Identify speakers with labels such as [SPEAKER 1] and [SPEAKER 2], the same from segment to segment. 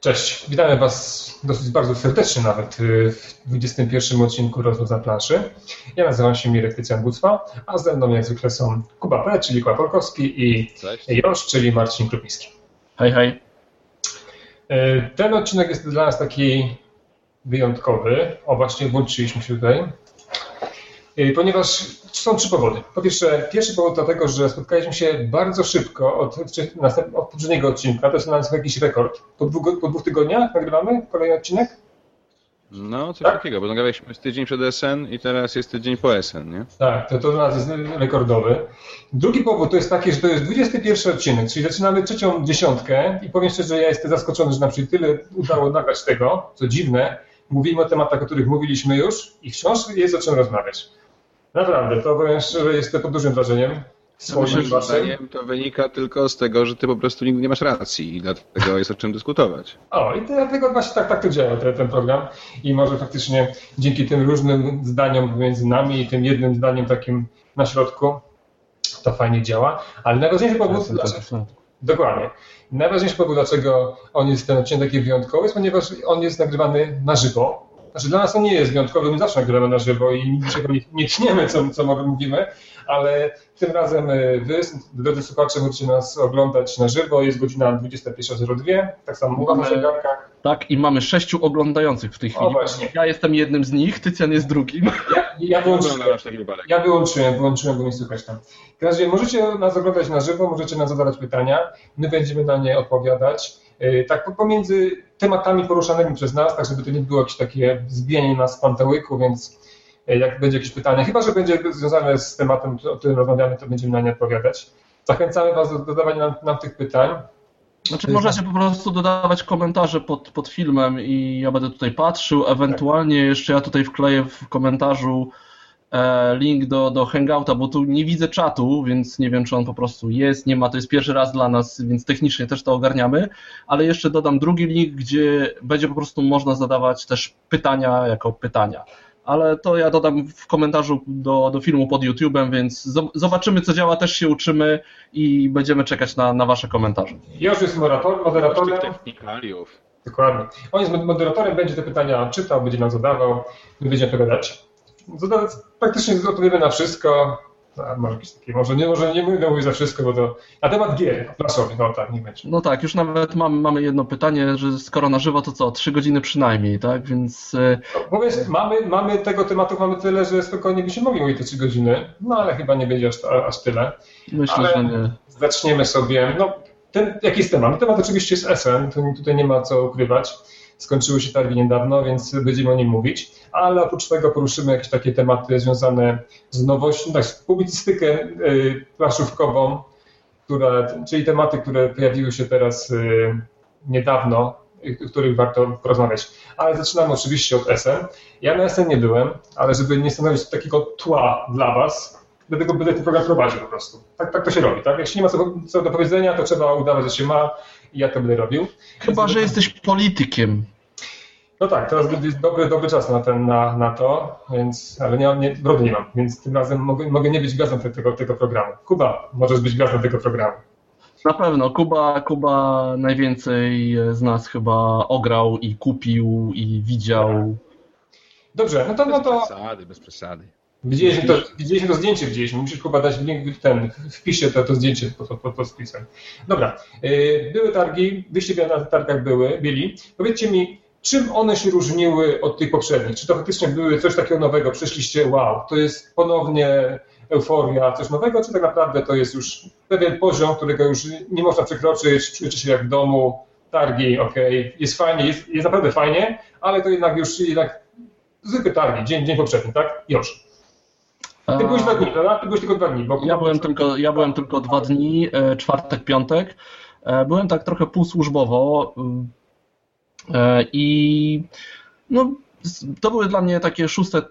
[SPEAKER 1] Cześć, witamy Was dosyć bardzo serdecznie nawet y, w 21 odcinku Rozmów na planszy. Ja nazywam się Mirek Tycjan-Bucwa, a ze mną jak zwykle są Kuba P., czyli Kuba Polkowski i
[SPEAKER 2] Cześć.
[SPEAKER 1] Josz, czyli Marcin Krupiński.
[SPEAKER 3] Hej, hej.
[SPEAKER 1] Y, Ten odcinek jest dla nas taki wyjątkowy. O, właśnie włączyliśmy się tutaj. Y, Ponieważ są trzy powody. Po pierwsze, pierwszy powód dlatego, że spotkaliśmy się bardzo szybko od, od poprzedniego odcinka. To jest nas jakiś rekord. Po dwóch, po dwóch tygodniach nagrywamy kolejny odcinek?
[SPEAKER 2] No, coś
[SPEAKER 1] Tak?
[SPEAKER 2] takiego, bo nagraliśmy tydzień przed SN i teraz jest tydzień po SN, nie?
[SPEAKER 1] Tak, to, to dla nas jest rekordowy. Drugi powód to jest taki, że to jest 21 odcinek, czyli zaczynamy trzecią dziesiątkę i powiem szczerze, ja jestem zaskoczony, że nam się tyle udało nagrać tego, co dziwne. Mówimy o tematach, o których mówiliśmy już i wciąż jest o czym rozmawiać. Naprawdę, to powiem szczerze, jestem pod dużym wrażeniem. Swoim
[SPEAKER 2] zdaniem to wynika tylko z tego, że ty po prostu nigdy nie masz racji i dlatego jest o czym dyskutować.
[SPEAKER 1] O, i dlatego właśnie tak, tak to działa ten, ten program. I może faktycznie dzięki tym różnym zdaniom pomiędzy nami i tym jednym zdaniem takim na środku, to fajnie działa. Ale najważniejszy powód, dlaczego, dokładnie, najważniejszy powód, dlaczego on jest ten odcinek taki wyjątkowy, jest ponieważ on jest nagrywany na żywo. Znaczy dla nas on nie jest wyjątkowy, my zawsze nagrywamy na żywo i niczego nie, nie tniemy, co, co mówimy, ale tym razem y, wy, drodzy słuchacze, możecie nas oglądać na żywo, jest godzina 21.02, tak samo mówię na
[SPEAKER 3] Mamy-
[SPEAKER 1] zegarkach.
[SPEAKER 3] Tak, i mamy sześciu oglądających w tej chwili.
[SPEAKER 1] właśnie.
[SPEAKER 3] Ja jestem jednym z nich, Tycjan jest drugim.
[SPEAKER 1] Ja, ja, wyłączyłem, ja wyłączyłem, wyłączyłem, bo nie słychać tam. W każdym razie możecie nas oglądać na żywo, możecie nas zadawać pytania, my będziemy na nie odpowiadać. Yy, Tak po- pomiędzy tematami poruszanymi przez nas, tak żeby to nie było jakieś takie zbijanie nas z pantełyku, więc yy, jak będzie jakieś pytanie, chyba że będzie związane z tematem, o którym rozmawiamy, to będziemy na nie odpowiadać. Zachęcamy Was do dodawania nam, nam tych pytań.
[SPEAKER 3] Znaczy możecie po prostu dodawać komentarze pod, pod filmem i ja będę tutaj patrzył. Ewentualnie jeszcze ja tutaj wkleję w komentarzu e, link do, do Hangouta, bo tu nie widzę czatu, więc nie wiem, czy on po prostu jest, nie ma. To jest pierwszy raz dla nas, więc technicznie też to ogarniamy. Ale jeszcze dodam drugi link, gdzie będzie po prostu można zadawać też pytania jako pytania. Ale to ja dodam w komentarzu do, do filmu pod YouTube'em, więc zo- zobaczymy, co działa, też się uczymy i będziemy czekać na, na Wasze komentarze.
[SPEAKER 1] Joż jest moderator, moderatorem.
[SPEAKER 2] Technikaliów.
[SPEAKER 1] Dokładnie. On jest moderatorem, będzie te pytania czytał, będzie nam zadawał, my będziemy odpowiadać. Praktycznie odpowiemy na wszystko. A, może jakieś takie, może nie, może nie będę mówić za wszystko, bo to. Na temat gier, planszowych, no tak, nie będzie.
[SPEAKER 3] No tak, już nawet mamy, mamy jedno pytanie, że skoro na żywo, to co, trzy godziny przynajmniej, tak? Więc e,
[SPEAKER 1] Powiedz, mamy, mamy tego tematu, mamy tyle, że spokojnie byśmy mogli mówić te trzy godziny, no ale chyba nie będzie aż, aż tyle.
[SPEAKER 3] myślę,
[SPEAKER 1] Ale-
[SPEAKER 3] że nie.
[SPEAKER 1] Zaczniemy sobie. No, ten, jaki jest temat? No, temat oczywiście jest SN, to tutaj nie ma co ukrywać. Skończyły się targi niedawno, więc będziemy o nim mówić, ale oprócz tego poruszymy jakieś takie tematy związane z nowością, tak, publicystykę y, planszówkową, która, czyli tematy, które pojawiły się teraz y, niedawno, y, o których warto porozmawiać. Ale zaczynamy oczywiście od SN. Ja na SN nie byłem, ale żeby nie stanowić takiego tła dla Was, dlatego będę ten program prowadził po prostu. Tak, tak to się robi, tak? Się nie ma co, co do powiedzenia, to trzeba udawać, że się ma i ja to będę robił.
[SPEAKER 3] Chyba, że jesteś politykiem.
[SPEAKER 1] No tak, teraz będzie dobry, dobry czas na, ten, na, na to, więc, ale nie, mam- nie, brody nie mam, więc tym razem mogę, mogę nie być gwiazdą te- tego, tego programu. Kuba, możesz być gwiazdą tego programu.
[SPEAKER 3] Na pewno, Kuba, Kuba najwięcej z nas chyba ograł i kupił i widział.
[SPEAKER 1] Dobrze, no to, no
[SPEAKER 2] Bez
[SPEAKER 1] to
[SPEAKER 2] przesady, bez przesady.
[SPEAKER 1] Widzieliśmy, to, widzieliśmy to zdjęcie, widzieliśmy. Musisz Kuba dać link, ten, wpiszę to, to zdjęcie pod, pod, pod, spisem. Dobra, yy, były targi, wyście na tych targach były, byli. Powiedzcie mi, czym one się różniły od tych poprzednich? Czy to faktycznie były coś takiego nowego? Przyszliście, wow, to jest ponownie euforia, coś nowego, czy tak naprawdę to jest już pewien poziom, którego już nie można przekroczyć, czujecie się jak w domu, targi, okej, jest fajnie, jest, jest naprawdę fajnie, ale to jednak już jednak zwykłe targi, dzień, dzień poprzedni, tak? Już. Ty byłeś dwa dni, prawda? Ty byłeś tylko dwa dni. Bo
[SPEAKER 3] Ja byłem tylko, ja byłem tylko dwa dni, e, czwartek, piątek. E, Byłem tak trochę półsłużbowo e, i no, to były dla mnie takie szóste,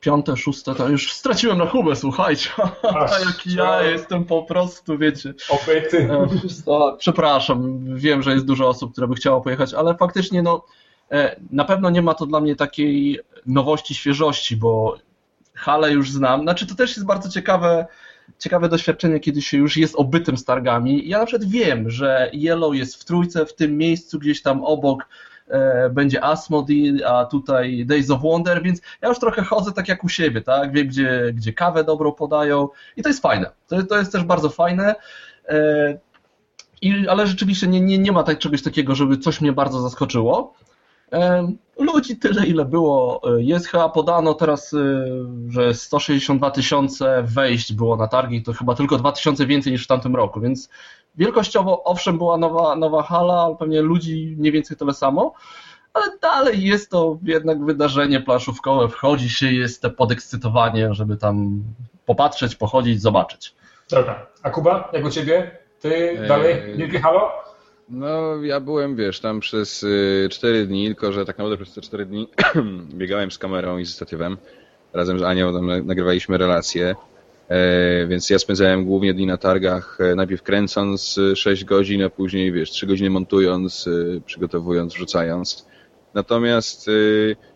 [SPEAKER 3] piąte, szóste, to już straciłem rachubę, słuchajcie.
[SPEAKER 1] Ach,
[SPEAKER 3] Jak ja jestem po prostu, wiecie.
[SPEAKER 1] Opety.
[SPEAKER 3] E, o, Przepraszam, wiem, że jest dużo osób, które by chciało pojechać, ale faktycznie no, na pewno nie ma to dla mnie takiej nowości, świeżości, bo halę już znam. Znaczy to też jest bardzo ciekawe, ciekawe doświadczenie, kiedy się już jest obytym z targami. Ja na przykład wiem, że Yellow jest w trójce, w tym miejscu gdzieś tam obok e, będzie Asmodee, a tutaj Days of Wonder, więc ja już trochę chodzę tak jak u siebie, tak? Wiem, gdzie, gdzie kawę dobrą podają i to jest fajne. To, to jest też bardzo fajne. E, i, ale rzeczywiście nie, nie, nie ma tak czegoś takiego, żeby coś mnie bardzo zaskoczyło. Ludzi tyle, ile było. E, jest chyba podano teraz, e, że 162 tysiące wejść było na targi, to chyba tylko 2000 więcej niż w tamtym roku, więc wielkościowo owszem była nowa, nowa hala, ale pewnie ludzi mniej więcej tyle samo, ale dalej jest to jednak wydarzenie planszówkowe, wchodzi się, jest to podekscytowanie, żeby tam popatrzeć, pochodzić, zobaczyć.
[SPEAKER 1] Dobra, a Kuba, jak u Ciebie? Ty dalej, wielkie halo?
[SPEAKER 2] No, ja byłem, wiesz, tam przez y, 4 dni, tylko że tak naprawdę przez te 4 dni biegałem z kamerą i z statywem. Razem z Anią tam nagrywaliśmy relacje, e, więc ja spędzałem głównie dni na targach, e, najpierw kręcąc 6 godzin, a później, wiesz, 3 godziny montując, e, przygotowując, wrzucając. Natomiast,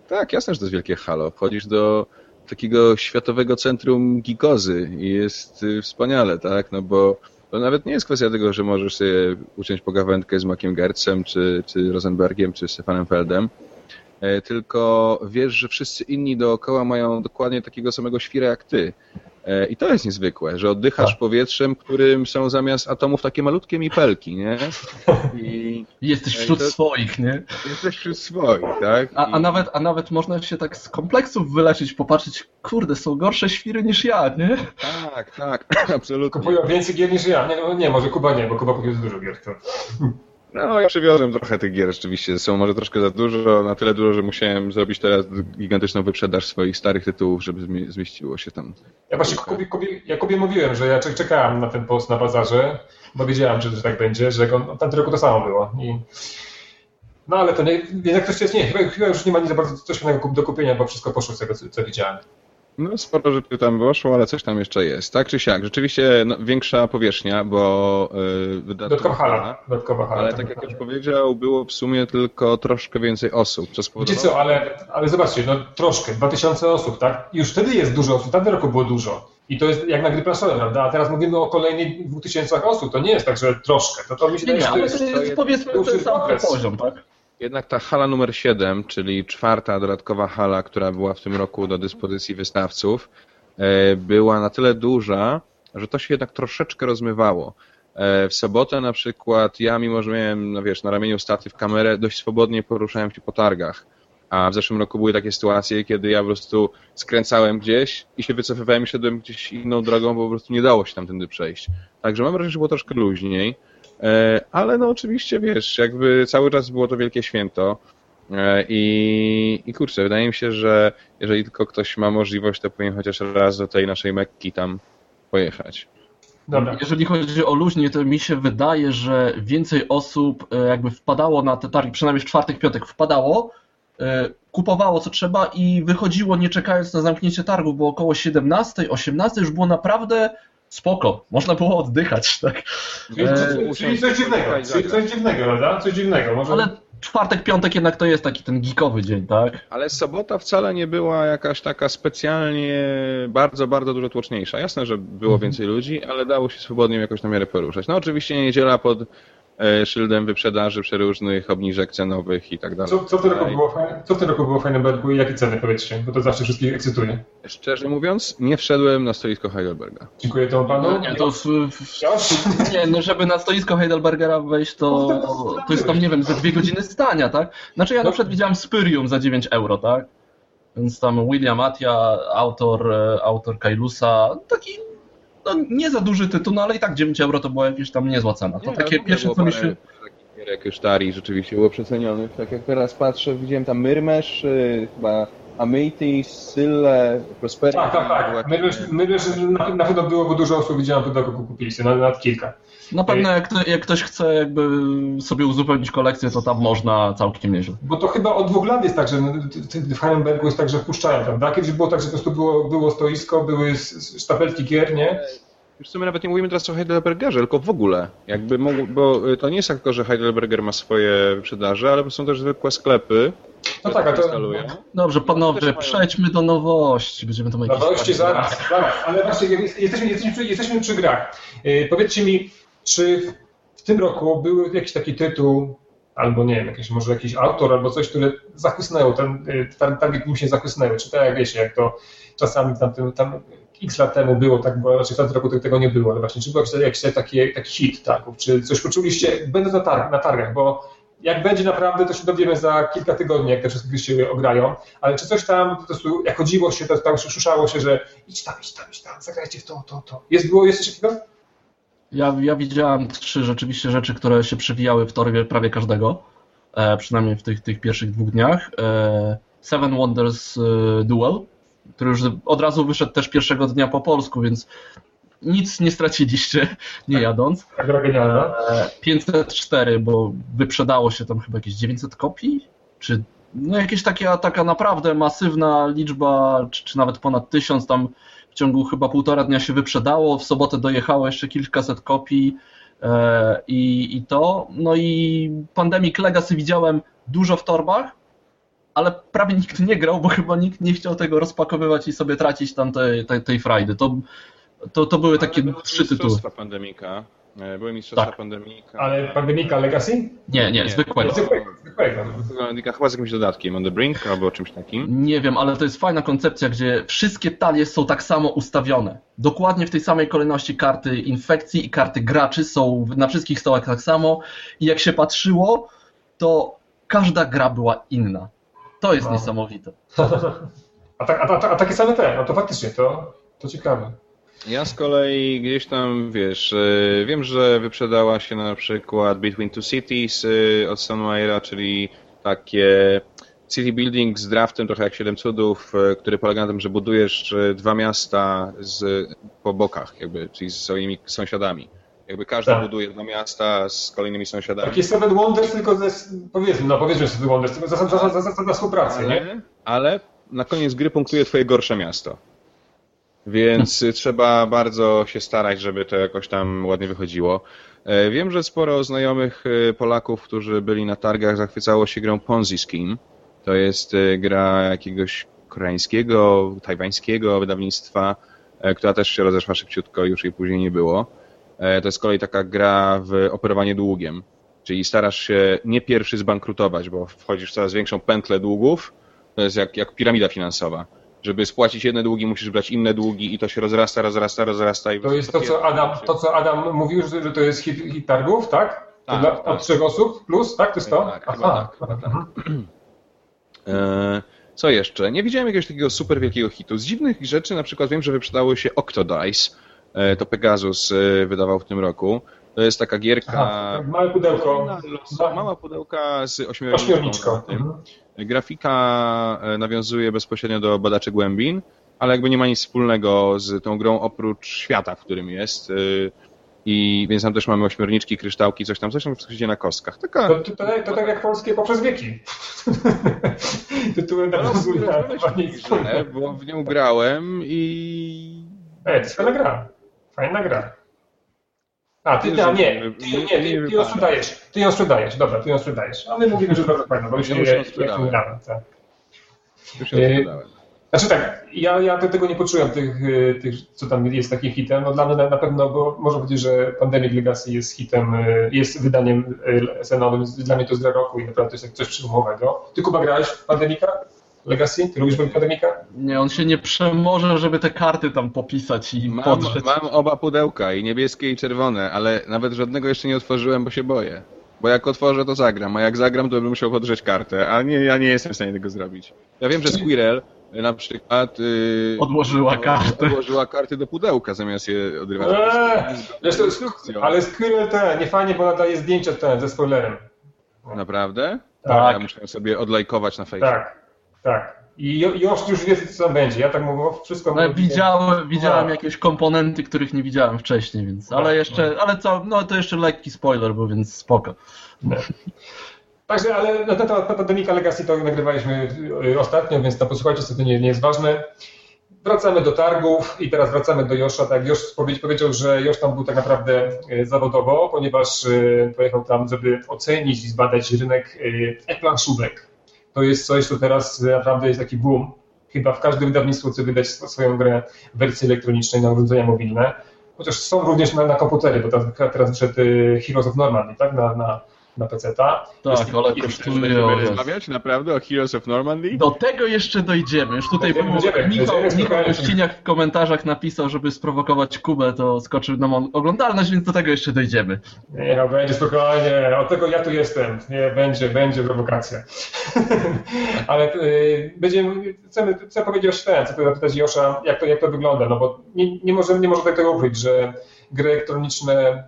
[SPEAKER 2] tak, jasne, że to jest wielkie halo. Wchodzisz do takiego światowego centrum gikozy i jest wspaniale, tak, no bo to nawet nie jest kwestia tego, że możesz sobie uciąć pogawędkę z Makiem Gercem, czy, czy Rosenbergiem, czy Stefanem Feldem, tylko wiesz, że wszyscy inni dookoła mają dokładnie takiego samego świra jak ty. E, I to jest niezwykłe, że oddychasz tak. powietrzem, którym są zamiast atomów takie malutkie mipelki, nie?
[SPEAKER 3] I jesteś wśród to, swoich, nie?
[SPEAKER 2] Jesteś wśród swoich, tak?
[SPEAKER 3] A, a, nawet, a nawet można się tak z kompleksów wyleczyć, popatrzeć, kurde, są gorsze świry niż ja, nie?
[SPEAKER 2] Tak, tak, absolutnie.
[SPEAKER 1] Kupują więcej gier niż ja. Nie, no nie, może Kuba nie, bo Kuba kupił dużo gier. To...
[SPEAKER 2] No, ja przywiozłem trochę tych gier rzeczywiście. Są może troszkę za dużo, na tyle dużo, że musiałem zrobić teraz gigantyczną wyprzedaż swoich starych tytułów, żeby zmieściło się tam.
[SPEAKER 1] Ja właśnie Kubie, Kubie, Jakubie mówiłem, że ja czekałem na ten post na bazarze, bo wiedziałem, że, że tak będzie, że go, no, tamtym roku to samo było. I... No ale to nie, jednak coś jest nie, chyba, chyba już nie ma nic za bardzo coś do kupienia, bo wszystko poszło z tego, co, co widziałem.
[SPEAKER 2] No sporo rzeczy tam poszło, ale coś tam jeszcze jest. Tak czy siak, rzeczywiście no, większa powierzchnia, bo
[SPEAKER 1] yy, dodatkowa hala. Dodatkowa hala.
[SPEAKER 2] Ale tak, tak jak już powiedział, było w sumie tylko troszkę więcej osób. Co
[SPEAKER 1] spowodowało... Wiecie co, ale, ale zobaczcie, no troszkę, 2000 osób, tak? Już wtedy jest dużo osób, tamtym roku było dużo. I to jest jak na gry prasowe, prawda? A teraz mówimy o kolejnych 2000 osób, to nie jest tak, że troszkę. To, to mi się
[SPEAKER 3] nie, nie, ale to jest, to jest powiedzmy ten sam poziom, tak?
[SPEAKER 2] Jednak ta hala numer 7, czyli czwarta dodatkowa hala, która była w tym roku do dyspozycji wystawców, e, była na tyle duża, że to się jednak troszeczkę rozmywało. E, w sobotę na przykład ja, mimo że miałem, no wiesz, na ramieniu statyw kamerę, dość swobodnie poruszałem się po targach. A w zeszłym roku były takie sytuacje, kiedy ja po prostu skręcałem gdzieś i się wycofywałem i szedłem gdzieś inną drogą, bo po prostu nie dało się tamtędy przejść. Także mam wrażenie, że było troszkę luźniej. E, ale no oczywiście, wiesz, jakby cały czas było to wielkie święto e, i, i kurczę, wydaje mi się, że jeżeli tylko ktoś ma możliwość, to powinien chociaż raz do tej naszej Mekki tam pojechać.
[SPEAKER 3] Dobra. Jeżeli chodzi o luźnie, to mi się wydaje, że więcej osób e, jakby wpadało na te targi, przynajmniej w czwartek, piątek wpadało, kupowało co trzeba i wychodziło nie czekając na zamknięcie targu, bo około 17, 18 już było naprawdę spoko, można było oddychać, tak?
[SPEAKER 1] Czyli, e, czyli coś dziwnego, czyli coś dziwnego, prawda? Coś dziwnego. Może...
[SPEAKER 3] Ale czwartek, piątek jednak to jest taki ten geekowy dzień, tak?
[SPEAKER 2] Ale sobota wcale nie była jakaś taka specjalnie bardzo, bardzo dużo tłoczniejsza. Jasne, że było mhm. więcej ludzi, ale dało się swobodnie jakoś na miarę poruszać. No oczywiście niedziela pod szyldem wyprzedaży przeróżnych obniżek cenowych i tak dalej.
[SPEAKER 1] Co, co, w, tym roku było fajne, co w tym roku było w Heidelbergu i jakie ceny powiedzcie, bo to zawsze wszystkich ekscytuje.
[SPEAKER 2] Szczerze mówiąc, nie wszedłem na stoisko Heidelberga.
[SPEAKER 1] Dziękuję temu panu.
[SPEAKER 3] No, nie, to w, w, nie, no żeby na stoisko Heidelbergera wejść, to, to jest tam, nie wiem, ze dwie godziny stania, tak? Znaczy ja no. na przykład widziałem Spyrium za 9 euro, tak? Więc tam William Atia, autor, e, autor Kailusa, taki no, nie za duży tytuł, no ale i tak 9 euro to była jakieś tam niezła cena. To nie, takie pierwsze, co mi się...
[SPEAKER 2] Jak już Tari rzeczywiście było przeceniony. Tak jak teraz patrzę, widziałem tam Myrmesz, yy, chyba Amity, Syle, Prosperity.
[SPEAKER 1] Tak, tak, tak. Myrmesz, na, na pewno było, bo dużo osób widziałem, to kupili sobie, nawet kilka.
[SPEAKER 3] Na pewno jak, jak, ktoś chce jakby sobie uzupełnić kolekcję, to tam można całkiem nieźle.
[SPEAKER 1] Bo to chyba od dwóch lat jest tak, że w Heidelbergu jest tak, że wpuszczają, prawda? Kiedyś było tak, że po prostu było, było stoisko, były sztapelki gier, nie?
[SPEAKER 2] Już w sumie nawet nie mówimy teraz o Heidelbergerze, tylko w ogóle. Jakby mógł, bo y, to nie jest tylko, że Heidelberger ma swoje wyprzedaże, ale są też zwykłe sklepy,
[SPEAKER 1] No tak, a to-
[SPEAKER 2] instalują.
[SPEAKER 3] Dobrze,
[SPEAKER 2] też
[SPEAKER 3] panowie, przejdźmy do nowości. Będziemy jakieś...
[SPEAKER 1] Nowości zaraz, zaraz, ale właśnie jesteśmy, jesteśmy, przy, jesteśmy przy grach. Yy, powiedzcie mi, czy w, tym roku był jakiś taki tytuł, albo nie wiem, jakiś, może jakiś autor, albo coś, które zachłysnęło, ten, tar- target nim się zachłysnęły, czy tak jak wiecie, jak to czasami tam, tam, tam x lat temu było, tak, bo raczej w tamtym roku tego nie było, ale właśnie, czy był jakiś, taki, taki hit targów, czy coś poczuliście, będąc na, targ, na targach, bo jak będzie naprawdę, to się dowiemy za kilka tygodni, jak te wszystkie gry się ograją, ale czy coś tam po prostu, jak chodziło się, to tam szuszało się, że idź tam, idź tam, idź tam, zagrajcie w to, to, to. Jest, było, jest coś takiego?
[SPEAKER 3] Ja, ja widziałem trzy rzeczywiście rzeczy, które się przewijały w torbie prawie każdego, e, przynajmniej w tych, tych pierwszych dwóch dniach. E, Seven Wonders e, Duel, który już od razu wyszedł też pierwszego dnia po polsku, więc nic nie straciliście nie jadąc.
[SPEAKER 1] Tak, genialna.
[SPEAKER 3] E, 504, bo wyprzedało się tam chyba jakieś 900 kopii, czy no jakieś taka, taka naprawdę masywna liczba, czy, czy nawet ponad 1000 tam w ciągu chyba półtora dnia się wyprzedało, w sobotę dojechało jeszcze kilkaset kopii e, i, i to. No i Pandemic Legacy widziałem dużo w torbach, ale prawie nikt nie grał, bo chyba nikt nie chciał tego rozpakowywać i sobie tracić tam tej, tej, tej frajdy. To, to, to były takie
[SPEAKER 2] Ale były
[SPEAKER 3] trzy tytuły.
[SPEAKER 2] Pandemika. E, Były mistrzostwa
[SPEAKER 3] Tak.
[SPEAKER 2] Pandemika.
[SPEAKER 1] Ale Pandemika Legacy?
[SPEAKER 3] Nie, nie,
[SPEAKER 2] Nie.
[SPEAKER 3] zwykłego.
[SPEAKER 1] Zwykłego. Zwykłego.
[SPEAKER 2] Pandemika chyba z jakimś dodatkiem, on the brink albo czymś takim.
[SPEAKER 3] Nie wiem, ale to jest fajna koncepcja, gdzie wszystkie talie są tak samo ustawione. Dokładnie w tej samej kolejności karty infekcji i karty graczy są na wszystkich stołach tak samo i jak się patrzyło, to każda gra była inna. To jest
[SPEAKER 1] No.
[SPEAKER 3] niesamowite.
[SPEAKER 1] A, tak, a, a, a takie same te, no to faktycznie, to, to ciekawe.
[SPEAKER 2] Ja z kolei gdzieś tam, wiesz, e, wiem, że wyprzedała się na przykład Between Two Cities e, od Sunwire'a, czyli takie city building z draftem, trochę jak Siedem Cudów, e, który polega na tym, że budujesz dwa miasta z, po bokach, jakby, czyli z swoimi sąsiadami. Jakby każdy
[SPEAKER 1] Tak.
[SPEAKER 2] buduje dwa miasta z kolejnymi sąsiadami.
[SPEAKER 1] Takie Seven Wonders, tylko ze, powiedzmy, no powiedzmy Seven Wonders, tylko zasada, zasada, zasada współpracy, nie?
[SPEAKER 2] Ale, ale na koniec gry punktuje twoje gorsze miasto. Więc y, trzeba bardzo się starać, żeby to jakoś tam ładnie wychodziło. E, Wiem, że sporo znajomych y, Polaków, którzy byli na targach, zachwycało się grą Ponzi Scheme. To jest y, gra jakiegoś koreańskiego, tajwańskiego wydawnictwa, e, która też się rozeszła szybciutko, już jej później nie było. E, To jest z kolei taka gra w operowanie długiem. Czyli starasz się nie pierwszy zbankrutować, bo wchodzisz w coraz większą pętlę długów. To jest jak, jak piramida finansowa. Żeby spłacić jedne długi, musisz brać inne długi i to się rozrasta, rozrasta, rozrasta. I
[SPEAKER 1] To jest to, co Adam, to, co Adam mówił, że, to jest hit, hit targów, tak?
[SPEAKER 2] Tak,
[SPEAKER 1] dla,
[SPEAKER 2] tak.
[SPEAKER 1] Od trzech osób plus, tak? To jest to?
[SPEAKER 2] Tak, tak, tak. E, Co jeszcze? Nie widziałem jakiegoś takiego super wielkiego hitu. Z dziwnych rzeczy na przykład wiem, że wyprzedało się Octodice. E, To Pegasus e, wydawał w tym roku. To jest taka gierka...
[SPEAKER 1] Aha, małe pudełko.
[SPEAKER 2] Mała pudełka z ośmiorniczką. Tym.
[SPEAKER 1] Mhm.
[SPEAKER 2] Grafika e, nawiązuje bezpośrednio do badaczy głębin, ale jakby nie ma nic wspólnego z tą grą oprócz świata, w którym jest. e, I więc tam też mamy ośmiorniczki, kryształki, coś tam, coś tam się dzieje na kostkach. Taka
[SPEAKER 1] To, to, to, to tak jak polskie poprzez wieki. Tytułem na nic
[SPEAKER 2] grę, bo w nią grałem i
[SPEAKER 1] Ej, to jest fajna gra. Fajna gra. A, ty,
[SPEAKER 2] Nie,
[SPEAKER 1] ty,
[SPEAKER 2] nie-
[SPEAKER 1] ty, ty ją sprzedajesz. Ty ją sprzedajesz, dobra, ty ją sprzedajesz. A my mówimy, że bardzo fajna, bo już
[SPEAKER 2] Ja już ją sprzedałem.
[SPEAKER 1] grałem, tak.
[SPEAKER 2] już ją sprzedałem.
[SPEAKER 1] Znaczy tak, ja, ja tego nie poczułem tych, y, tych, co tam jest takim hitem. No dla mnie na, pewno, bo można powiedzieć, że Pandemic Legacy jest hitem, y, jest wydaniem y, SN-owym, więc dla mnie to jest gra roku i naprawdę to jest coś przełomowego. Ty Kuba grałeś w Pandemika Legacy? Ty lubisz Pandemika?
[SPEAKER 3] Nie, on się nie przemoże, żeby te karty tam popisać i
[SPEAKER 2] Mam,
[SPEAKER 3] podrzeć.
[SPEAKER 2] mam oba pudełka, i niebieskie, i czerwone, ale nawet żadnego jeszcze nie otworzyłem, bo się boję. Bo jak otworzę, to zagram, a jak zagram, to bym musiał podrzeć kartę, a nie, ja nie jestem w stanie tego zrobić. Ja wiem, że Squirrel y, na przykład yy,
[SPEAKER 3] Odłożyła kartę.
[SPEAKER 2] odłożyła karty do pudełka, zamiast je odrywać.
[SPEAKER 1] Eee,
[SPEAKER 2] Instrukcją.
[SPEAKER 1] ale Squirrel te, nie fajnie, bo nadaje zdjęcia ten, ze spoilerem.
[SPEAKER 2] Naprawdę?
[SPEAKER 3] Tak.
[SPEAKER 2] Ja muszę sobie odlajkować na fejsie.
[SPEAKER 1] Tak, tak. I, Josz już wie, co tam będzie. Ja tak mówię, wszystko...
[SPEAKER 3] No, widziałem, widziałem
[SPEAKER 1] No.
[SPEAKER 3] jakieś komponenty, których nie widziałem wcześniej, więc.
[SPEAKER 1] No,
[SPEAKER 3] Ale jeszcze, ale co, no to jeszcze lekki spoiler był, więc spoko.
[SPEAKER 1] Także, ale na ten temat Pandemika Legacy to nagrywaliśmy y, ostatnio, więc to posłuchajcie sobie, to nie, nie jest ważne. wracamy do targów i teraz wracamy do Josza. Tak, Josz powiedział, że Josz tam był tak naprawdę e, zawodowo, ponieważ e, pojechał tam, żeby ocenić i zbadać rynek e-planszówek. To jest coś, co teraz naprawdę jest taki boom. Chyba w każdym wydawnictwie chce wydać swoją grę w wersji elektronicznej na urządzenia mobilne. Chociaż są również na, na komputery, bo teraz, teraz wyszedł Heroes of Normandy, tak? Na, na, na PC-ta.
[SPEAKER 3] Tak, ale kosztuje...
[SPEAKER 2] Będziemy rozmawiać naprawdę o Heroes of Normandy?
[SPEAKER 3] Do tego jeszcze dojdziemy. Już tutaj będziemy, Michał, będziemy, Michał Uściniak w komentarzach napisał, żeby sprowokować Kubę, to skoczył na oglądalność, więc do tego jeszcze dojdziemy.
[SPEAKER 1] Nie, no będzie spokojnie, od tego ja tu jestem. Nie, będzie, będzie prowokacja. ale y, będziemy, chcemy, chcę powiedzieć o ten, chcę zapytać Josza, jak to, jak to wygląda, no bo nie, nie, może, nie można tego ukryć, że gry elektroniczne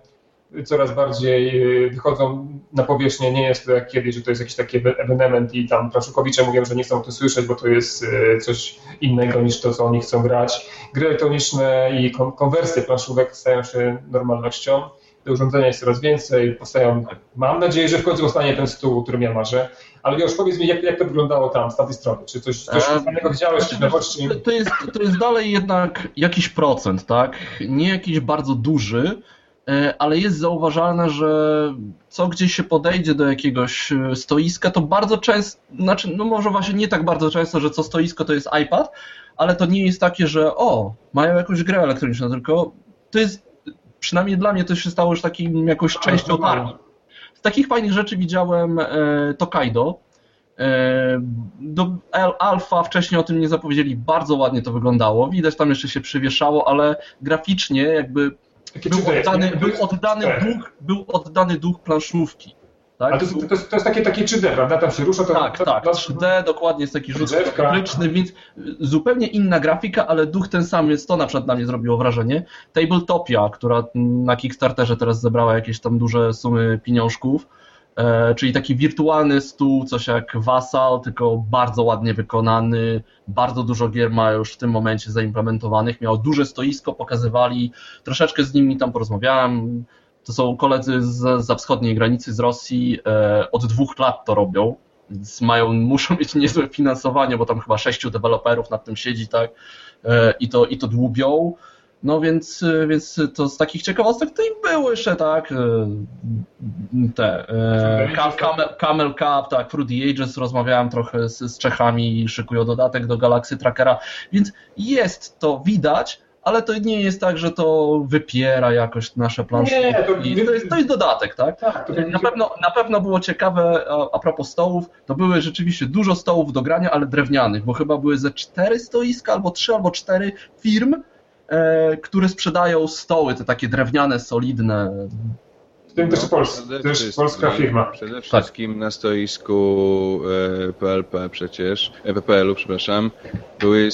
[SPEAKER 1] coraz bardziej y, wychodzą na powierzchnię. Nie jest to jak kiedyś, że to jest jakiś taki ewenement i tam planszukowicze mówią, że nie chcą o tym słyszeć, bo to jest y, coś innego niż to, co oni chcą grać. Gry elektroniczne i konwersje planszówek stają się normalnością. Te urządzenia jest coraz więcej, powstają, mam nadzieję, że w końcu powstanie ten stół, o którym ja marzę. Ale już powiedz mi, jak, jak to wyglądało tam, z tamtej strony? Czy coś, coś fajnego widziałeś, czy nowości?
[SPEAKER 3] To jest, to jest dalej jednak jakiś procent, tak? Nie jakiś bardzo duży, ale jest zauważalne, że co gdzieś się podejdzie do jakiegoś e, stoiska, to bardzo często, znaczy, no może właśnie nie tak bardzo często, że co stoisko to jest iPad, ale to nie jest takie, że o, mają jakąś grę elektroniczną, tylko to jest, przynajmniej dla mnie to się stało już takim jakąś częścią targi. Z takich fajnych rzeczy widziałem e, Tokaido, e, do Alfa wcześniej o tym nie zapowiedzieli, bardzo ładnie to wyglądało, widać tam jeszcze się przywieszało, ale graficznie jakby był oddany, był, oddany duch, był oddany duch planszówki.
[SPEAKER 1] Tak? Ale to, to, jest, to jest takie, takie 3D, prawda? Tam się rusza to.
[SPEAKER 3] Tak,
[SPEAKER 1] to,
[SPEAKER 3] tak. 3D dokładnie jest taki rzut graficzny, więc zupełnie inna grafika, ale duch ten sam jest. To na przykład na mnie zrobiło wrażenie. Tabletopia, która na Kickstarterze teraz zebrała jakieś tam duże sumy pieniążków. E, czyli taki wirtualny stół, coś jak Vassal, tylko bardzo ładnie wykonany, bardzo dużo gier ma już w tym momencie zaimplementowanych, miał duże stoisko, pokazywali, troszeczkę z nimi tam porozmawiałem, to są koledzy z, za wschodniej granicy z Rosji, e, od dwóch lat to robią, więc mają, muszą mieć niezłe finansowanie, bo tam chyba sześciu deweloperów nad tym siedzi, tak, e, i to, i to dłubią. No więc, więc to z takich ciekawostek to i były jeszcze, tak, e, te, e, Camel, Camel Cup, tak, Fruity Ages, rozmawiałem trochę z, z Czechami i szykują dodatek do Galaxy Trackera, więc jest to widać, ale to nie jest tak, że to wypiera jakoś nasze plansze. Nie, to, to, jest, to jest dodatek, tak? tak na, pewno, na pewno było ciekawe, a, a propos stołów, to były rzeczywiście dużo stołów do grania, ale drewnianych, bo chyba były ze cztery stoiska, albo trzy, albo cztery firm, które sprzedają stoły, te takie drewniane, solidne.
[SPEAKER 1] W tym też, no, też polska firma.
[SPEAKER 2] Przede tak. wszystkim tak. na stoisku PLP e, przecież, e, PPL-u, przepraszam, były,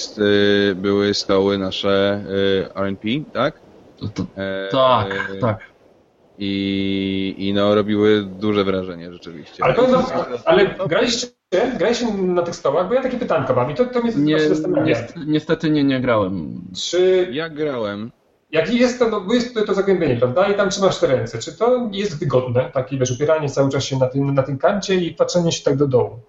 [SPEAKER 2] były stoły nasze RNP, tak?
[SPEAKER 3] To, to, tak, tak.
[SPEAKER 2] I, I no, robiły duże wrażenie rzeczywiście.
[SPEAKER 1] Ale, to, ale graliście Grałeś na tych stołach? Bo ja takie pytanko mam i to, to mnie nie, zastanawia.
[SPEAKER 3] Niestety nie, nie grałem.
[SPEAKER 2] Czy... Ja grałem.
[SPEAKER 1] Jak jest to, no, jest to, to zagłębienie, prawda? I tam trzymasz te ręce. Czy to jest wygodne? Takie, wiesz, upieranie cały czas się na tym, na tym kancie i patrzenie się tak do dołu.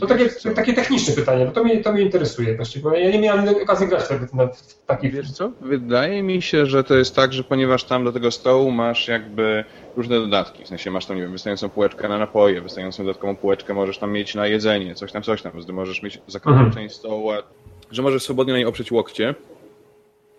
[SPEAKER 1] To takie, takie techniczne pytanie, bo to mnie, to mnie interesuje właściwie, bo ja nie miałem okazji grać w, na, w takich...
[SPEAKER 2] Wiesz co, wydaje mi się, że to jest tak, że ponieważ tam do tego stołu masz jakby różne dodatki, w sensie masz tam, nie wiem, wystającą półeczkę na napoje, wystającą dodatkową półeczkę możesz tam mieć na jedzenie, coś tam, coś tam, więc możesz mieć zakrytą mhm. część stołu, że możesz swobodnie na niej oprzeć łokcie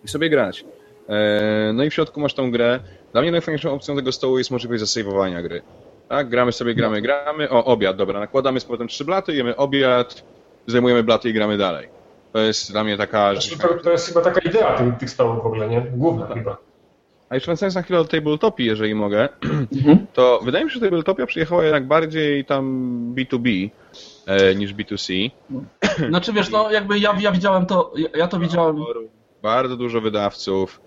[SPEAKER 2] i sobie grać. E, no i w środku masz tą grę. Dla mnie najfajniejszą opcją tego stołu jest możliwość zasejwowania gry. Tak, gramy sobie, gramy, gramy. O, obiad, dobra, nakładamy z powrotem trzy blaty, jemy obiad, zajmujemy blaty i gramy dalej. To jest dla mnie taka...
[SPEAKER 1] Znaczy, to, to jest chyba taka idea tych, tych stołów w ogóle, nie? Główna tak. chyba.
[SPEAKER 2] A jeszcze wracając na chwilę do tabletopii, jeżeli mogę, mhm. to wydaje mi się, że tabletopia przyjechała jednak bardziej tam B2B e, niż B2C.
[SPEAKER 3] Znaczy wiesz, no jakby ja, ja widziałem to, ja to widziałem...
[SPEAKER 2] Bardzo dużo wydawców,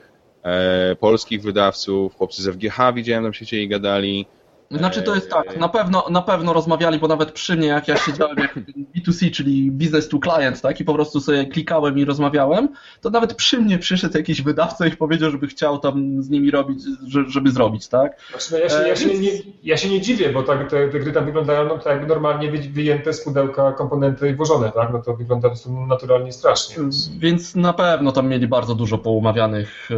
[SPEAKER 2] e, polskich wydawców, chłopcy z FGH widziałem tam się i gadali,
[SPEAKER 3] Znaczy to jest tak, na pewno, na pewno rozmawiali, bo nawet przy mnie, jak ja siedziałem jak B2C, czyli business to client, tak, i po prostu sobie klikałem i rozmawiałem, to nawet przy mnie przyszedł jakiś wydawca i powiedział, żeby chciał tam z nimi robić, żeby zrobić, tak?
[SPEAKER 1] Znaczy, no ja, się, ja, się nie, ja się nie dziwię, bo tak, te, te gry tam wyglądają no, tak jakby normalnie wyjęte z pudełka komponenty i włożone, tak? No to wygląda po prostu naturalnie strasznie.
[SPEAKER 3] Więc na pewno tam mieli bardzo dużo poumawianych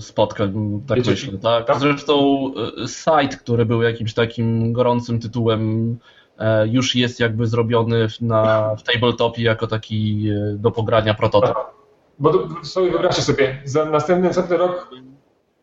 [SPEAKER 3] spotkań, tak Wiecie, myślę, tak? tak? Zresztą site, który był jakiś jakimś takim gorącym tytułem e, już jest jakby zrobiony na, w tabletopie jako taki e, do pogrania prototyp.
[SPEAKER 1] Bo sobie wyobraźcie sobie, za następny, następny rok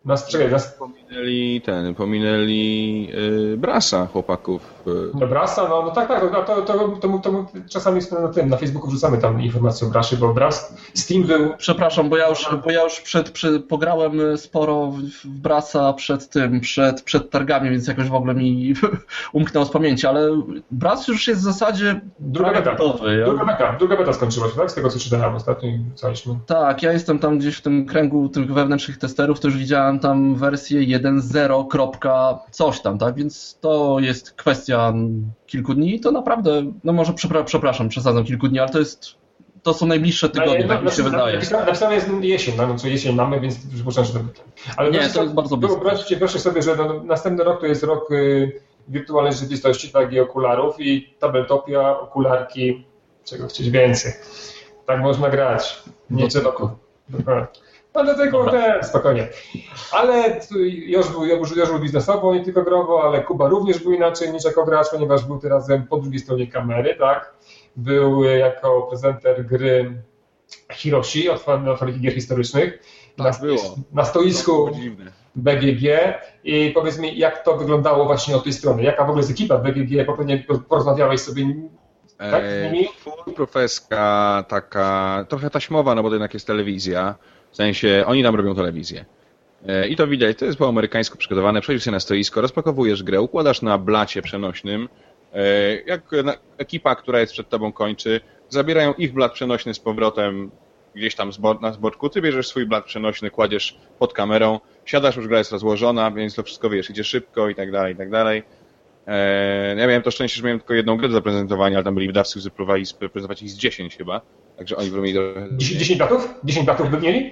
[SPEAKER 1] nas, czekaj, nas...
[SPEAKER 2] Pominęli ten, pominęli yy, Brasa chłopaków.
[SPEAKER 1] No Brasa, no, no tak, tak, no, to, to, to, to, to czasami na tym, na Facebooku wrzucamy tam informacje o Brasie, bo Bras, Steam był...
[SPEAKER 3] Przepraszam, bo ja już, bo ja już przed, przed, pograłem sporo w Brasa przed tym, przed, przed targami, więc jakoś w ogóle mi umknęło z pamięci, ale Bras już jest w zasadzie
[SPEAKER 1] druga beta, gotowy. Ja... Druga beta, druga beta skończyła się, tak? Z tego co czytałem ostatnio i
[SPEAKER 3] Tak, ja jestem tam gdzieś w tym kręgu tych wewnętrznych testerów, to już widziałem tam wersję 1.0. coś tam, tak? Więc to jest kwestia kilku dni. To naprawdę, no może przepraszam, przesadzam kilku dni, ale to jest to są najbliższe tygodnie, tak mi się wydaje.
[SPEAKER 1] Napisane jest jesień, no, co jesień mamy, więc przypuszczam, że to
[SPEAKER 3] Ale Nie, to jest bardzo blisko.
[SPEAKER 1] Wyobraźcie proszę sobie, że no, następny rok to jest rok y, wirtualnej rzeczywistości, tak i okularów i tabletopia, okularki, czego chcieć więcej. Tak można grać. Nie co roku. Dokładnie. No dlatego te, spokojnie. Ale już był, już, już był biznesowo, nie tylko growo, ale Kuba również był inaczej niż jako gracz, ponieważ był tym razem po drugiej stronie kamery, tak? Był jako prezenter gry Hiroshi od fabryki gier historycznych.
[SPEAKER 2] Tak na, było.
[SPEAKER 1] Na stoisku BGG i powiedz mi, jak to wyglądało właśnie od tej strony? Jaka w ogóle jest ekipa BGG? Bo pewnie porozmawiałeś sobie tak, z nimi?
[SPEAKER 2] Full profeska, taka trochę taśmowa, no bo to jednak jest telewizja. W sensie, oni nam robią telewizję. E, I to widać, to jest po amerykańsku przygotowane. Przejdziesz się na stoisko, rozpakowujesz grę, układasz na blacie przenośnym. E, jak ekipa, która jest przed tobą kończy, zabierają ich blat przenośny z powrotem gdzieś tam na zboczku. Ty bierzesz swój blat przenośny, kładziesz pod kamerą, siadasz, już gra jest rozłożona, więc to wszystko wiesz, idzie szybko i tak dalej, i tak dalej. E, ja miałem to szczęście, że miałem tylko jedną grę do zaprezentowania, ale tam byli wydawcy, którzy próbowali prezentować ich z 10 chyba. Także oni by mieli trochę...
[SPEAKER 1] 10, 10 batów? 10 batów by mieli?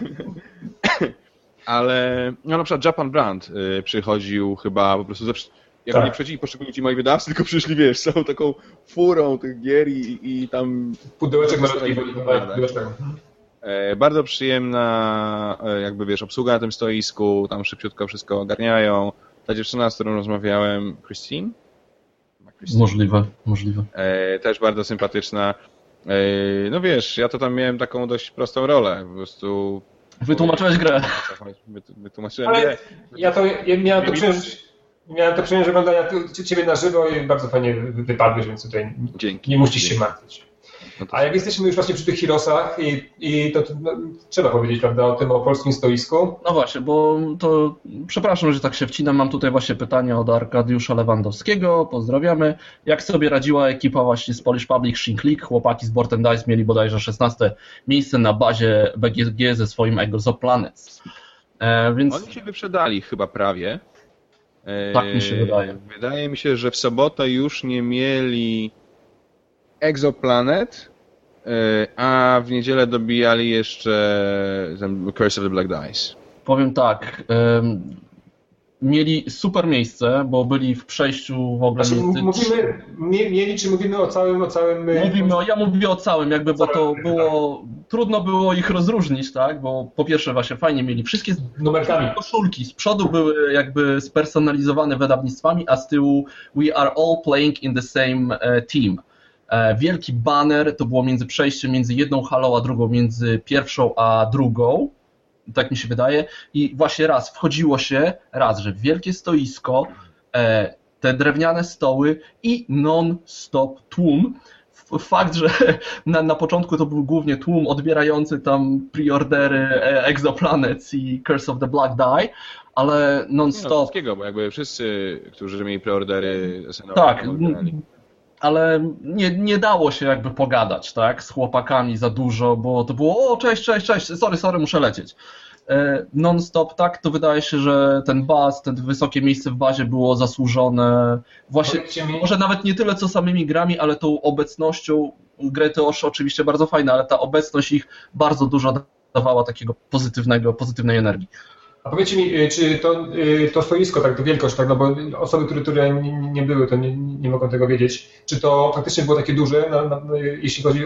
[SPEAKER 2] Ale no na przykład Japan Brand y, przychodził chyba po prostu zawsze, jak tak. nie przychodzili poszczególni ci moi wydawcy, tylko przyszli, wiesz, całą taką furą tych gier i, i tam...
[SPEAKER 1] Pudełeczek na
[SPEAKER 2] e, Bardzo przyjemna, e, jakby wiesz, obsługa na tym stoisku, tam szybciutko wszystko ogarniają. Ta dziewczyna, z którą rozmawiałem, Christine?
[SPEAKER 3] Christine? Możliwe, możliwe.
[SPEAKER 2] E, też bardzo sympatyczna. No wiesz, ja to tam miałem taką dość prostą rolę, po prostu...
[SPEAKER 3] Wytłumaczyłeś grę.
[SPEAKER 2] Wytłumaczyłem Ale grę.
[SPEAKER 1] Ja to ja miałem to przyjemność, miałem to przyjemność oglądania ciebie na żywo i bardzo fajnie wypadłeś, więc tutaj Dzięki. nie musisz się martwić. No A jak jesteśmy już właśnie przy tych Hirosach i, i to, no, trzeba powiedzieć, prawda, o tym, o polskim stoisku.
[SPEAKER 3] No właśnie, bo to, przepraszam, że tak się wcinam, mam tutaj właśnie pytanie od Arkadiusza Lewandowskiego, pozdrawiamy. Jak sobie radziła ekipa właśnie z Polish Public Shin League? Chłopaki z Board Dice mieli bodajże 16 miejsce na bazie BGG ze swoim Exoplanets.
[SPEAKER 2] E, więc... Oni się wyprzedali chyba prawie.
[SPEAKER 3] E, tak mi się wydaje.
[SPEAKER 2] Wydaje mi się, że w sobotę już nie mieli Exoplanet, e, a w niedzielę dobijali jeszcze Curse of the Black Dice.
[SPEAKER 3] Powiem tak, mieli super miejsce, bo byli w przejściu w ogóle
[SPEAKER 1] znaczy, między... Mówimy, mieli, czy mówimy o całym, o całym...
[SPEAKER 3] E, mówimy ja mówię o całym, jakby, bo to było... Trudno było ich rozróżnić, tak? Bo po pierwsze właśnie fajnie mieli wszystkie
[SPEAKER 1] numerkami.
[SPEAKER 3] koszulki. Z przodu były jakby spersonalizowane wydawnictwami, a z tyłu We are all playing in the same e, team. E, wielki banner, to było między przejściem między jedną halą a drugą, między pierwszą a drugą, tak mi się wydaje. I właśnie raz wchodziło się, raz, że wielkie stoisko, e, te drewniane stoły i non-stop tłum. Fakt, że na, na początku to był głównie tłum odbierający tam preordery e, Exoplanets i Curse of the Black Die, ale non-stop. No,
[SPEAKER 2] wszystkiego, bo jakby wszyscy, którzy mieli preordery
[SPEAKER 3] tak, ale nie, nie dało się jakby pogadać, tak, z chłopakami za dużo, bo to było, o, cześć, cześć, cześć, sorry, sorry, muszę lecieć. e, non-stop, tak, to wydaje się, że ten baz, ten wysokie miejsce w bazie było zasłużone właśnie, może nawet nie tyle co samymi grami, ale tą obecnością, gry to oczywiście bardzo fajne, ale ta obecność ich bardzo dużo dawała takiego pozytywnego, pozytywnej energii.
[SPEAKER 1] A powiedzcie mi, y, czy to, y, to stoisko, tak, to wielkość, tak, no bo osoby, które, które nie były, to nie, nie mogą tego wiedzieć, czy to faktycznie było takie duże, na, na, jeśli chodzi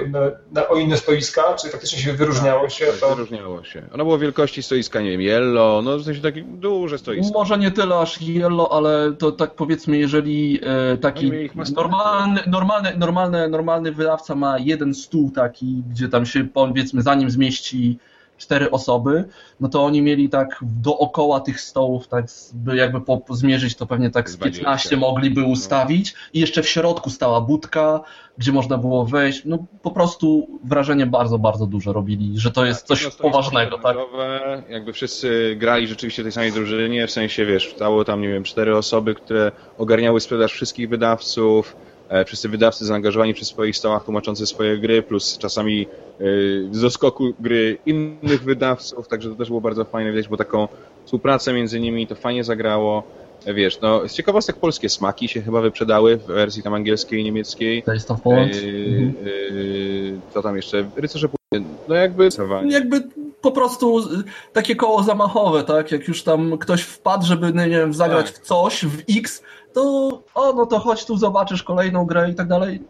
[SPEAKER 1] na, o inne stoiska, czy faktycznie się wyróżniało się?
[SPEAKER 2] Tak, to... wyróżniało się. Ono było wielkości stoiska, nie wiem, yellow, no w sensie takie duże stoisko.
[SPEAKER 3] Może nie tyle aż yellow, ale to tak powiedzmy, jeżeli e, taki normalny, normalny, normalny, normalny wydawca ma jeden stół taki, gdzie tam się powiedzmy zanim zmieści cztery osoby, no to oni mieli tak dookoła tych stołów, tak by jakby po, zmierzyć, to pewnie tak z 15 mogliby no. ustawić i jeszcze w środku stała budka, gdzie można było wejść, no po prostu wrażenie bardzo, bardzo duże robili, że to jest tak, coś poważnego, tak?
[SPEAKER 2] Jakby wszyscy grali rzeczywiście w tej samej drużynie, w sensie, wiesz, stało tam, nie wiem, cztery osoby, które ogarniały sprzedaż wszystkich wydawców, wszyscy wydawcy zaangażowani przy swoich stołach tłumaczący swoje gry, plus czasami e, z doskoku gry innych wydawców, także to też było bardzo fajne, widać, bo taką współpracę między nimi to fajnie zagrało. E, wiesz, no, z ciekawostek polskie smaki się chyba wyprzedały w wersji tam angielskiej i niemieckiej.
[SPEAKER 3] Taste of Poland.
[SPEAKER 2] Mhm. co tam jeszcze? Rycerze no jakby...
[SPEAKER 3] Jakby po prostu takie koło zamachowe, tak? Jak już tam ktoś wpadł, żeby, nie wiem, zagrać tak. w coś, w X, to o, no to chodź tu, zobaczysz kolejną grę i tak dalej.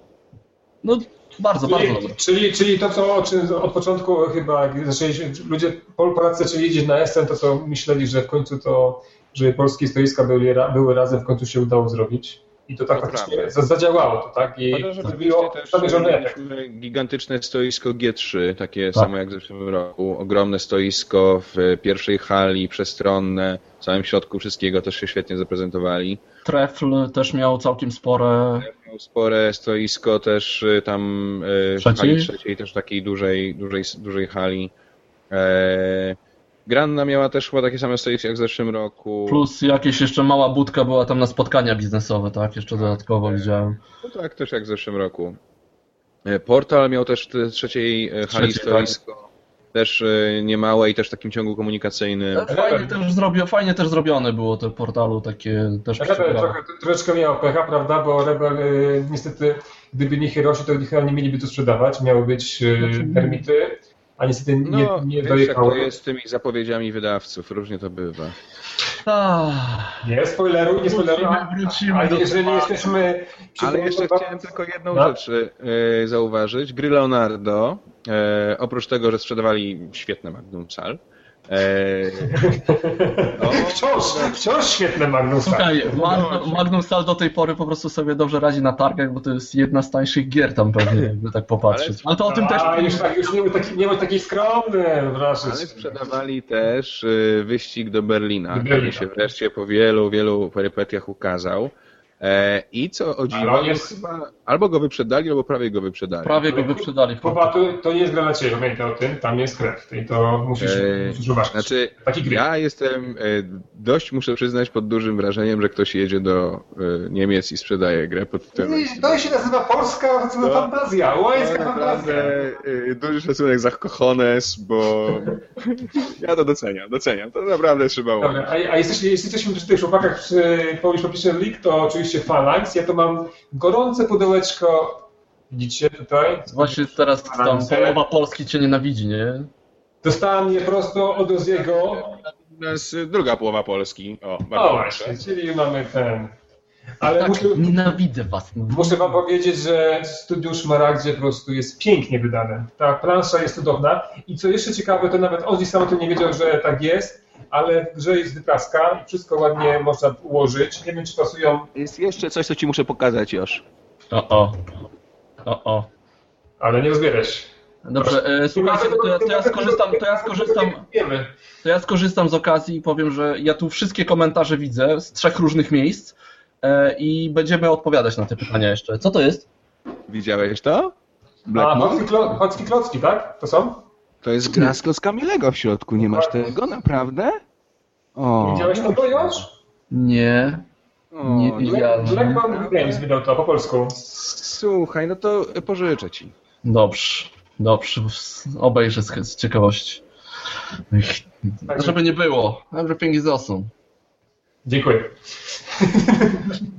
[SPEAKER 3] No bardzo,
[SPEAKER 1] czyli,
[SPEAKER 3] bardzo
[SPEAKER 1] Czyli, czyli to, co od początku chyba zaczęli, ludzie, Polacy zaczęli jeździć na Essen, to co myśleli, że w końcu to, że polskie stoiska były, były razem, w końcu się udało zrobić. I to tak to faktycznie prawda. zadziałało to, tak? I
[SPEAKER 2] zrobiło zamierzony efekt. Gigantyczne stoisko G3, takie tak. samo jak w zeszłym roku. Ogromne stoisko w pierwszej hali, przestronne, w całym środku wszystkiego też się świetnie zaprezentowali.
[SPEAKER 3] Trefl też miał całkiem spore...
[SPEAKER 2] Miał spore stoisko też y, tam y, w hali trzeciej, też takiej dużej, dużej, dużej hali. E, Granna miała też chyba takie same stoisko jak w zeszłym roku.
[SPEAKER 3] Plus jakieś jeszcze mała budka była tam na spotkania biznesowe, tak? Jeszcze dodatkowo tak, widziałem.
[SPEAKER 2] No tak, też jak w zeszłym roku. E, Portal miał też w trzeciej e, hali Trzeci, stoisko. Tak. Też e, niemałe i też w takim ciągu komunikacyjnym.
[SPEAKER 3] Fajnie też, zrobi, fajnie też zrobione było to portalu, takie też
[SPEAKER 1] Rebel trochę, troszeczkę miał pecha, prawda, bo Rebel niestety, gdyby nie Hiroshi, to chyba nie mieliby tu sprzedawać, miały być znaczy, termity a niestety nie,
[SPEAKER 2] no, nie wiesz, dojechały. Jak to jest z tymi zapowiedziami wydawców, różnie to bywa.
[SPEAKER 1] Nie spoileruj, nie spoileruj.
[SPEAKER 3] Wrócimy
[SPEAKER 1] jeżeli jesteśmy...
[SPEAKER 2] Ale jeszcze chciałem tylko jedną no. rzecz y, zauważyć. Gry Leonardo, y, oprócz tego, że sprzedawali świetne Magnum Sal, Eee,
[SPEAKER 1] no, wciąż, wciąż świetne Magnum.
[SPEAKER 3] Słuchaj, Magnum, Magnum Sal do tej pory po prostu sobie dobrze radzi na targach, bo to jest jedna z tańszych gier tam pewnie, jakby tak popatrzeć. Ale, to o tym
[SPEAKER 1] a,
[SPEAKER 3] też...
[SPEAKER 1] A już, tak, już nie był taki, nie był taki skromny, proszę.
[SPEAKER 2] Ale sprzedawali też y, wyścig do Berlina, który się wreszcie po wielu, wielu perypetiach ukazał. E, I co o dziwo, jest... chyba albo go wyprzedali, albo prawie go wyprzedali.
[SPEAKER 3] Prawie go wyprzedali.
[SPEAKER 1] Kuba, to, to nie jest gra dla Ciebie, pamiętaj o tym, tam jest krew i to musisz, e, musisz uważać.
[SPEAKER 2] Znaczy, Taki gry. ja jestem e, dość, muszę przyznać, pod dużym wrażeniem, że ktoś jedzie do e, Niemiec i sprzedaje grę pod tym.
[SPEAKER 1] To się nazywa polska to, fantazja, łańska fantazja.
[SPEAKER 2] Duży szacunek za Kochones, bo ja to doceniam, doceniam, to naprawdę trzeba
[SPEAKER 1] Dobra, a, a jesteśmy, jesteśmy przy tych chłopakach przy Polish Publisher League, to oczywiście Phalanx, ja to mam gorące pudełeczko Widzicie tutaj?
[SPEAKER 3] Właśnie teraz tam połowa Polski cię nienawidzi, nie?
[SPEAKER 1] Dostałem je prosto od Oziego.
[SPEAKER 2] Jest druga połowa Polski. O,
[SPEAKER 1] bardzo o właśnie, czyli mamy ten...
[SPEAKER 3] Ale tak, muszę, nienawidzę was.
[SPEAKER 1] Muszę wam powiedzieć, że Studium Szmaragdzie po prostu jest pięknie wydane. Ta plansza jest cudowna i co jeszcze ciekawe, to nawet Ozzy sam o tym nie wiedział, że tak jest, ale w grze jest wypraska i wszystko ładnie można ułożyć. Nie wiem, czy pasują...
[SPEAKER 2] Jest jeszcze coś, co ci muszę pokazać już.
[SPEAKER 3] O, o. O, o.
[SPEAKER 1] Ale nie rozbierać.
[SPEAKER 3] Dobrze, e, słuchajcie, to ja, to ja skorzystam, to ja skorzystam, to ja skorzystam z okazji i powiem, że ja tu wszystkie komentarze widzę z trzech różnych miejsc e, i będziemy odpowiadać na te pytania jeszcze. Co to jest?
[SPEAKER 2] Widziałeś to?
[SPEAKER 1] Black A, Hocki Klocki, tak? To są?
[SPEAKER 2] To jest gra z klockami Lego w środku, nie masz tego, naprawdę?
[SPEAKER 1] O. Widziałeś to już?
[SPEAKER 3] Nie. Nie
[SPEAKER 1] widziałem. Black Games wydał to po polsku.
[SPEAKER 2] Słuchaj, no to pożyczę ci.
[SPEAKER 3] Dobrze, dobrze. Obejrzę z, z ciekawości. Tak, żeby nie było. Everything is awesome.
[SPEAKER 1] Dziękuję.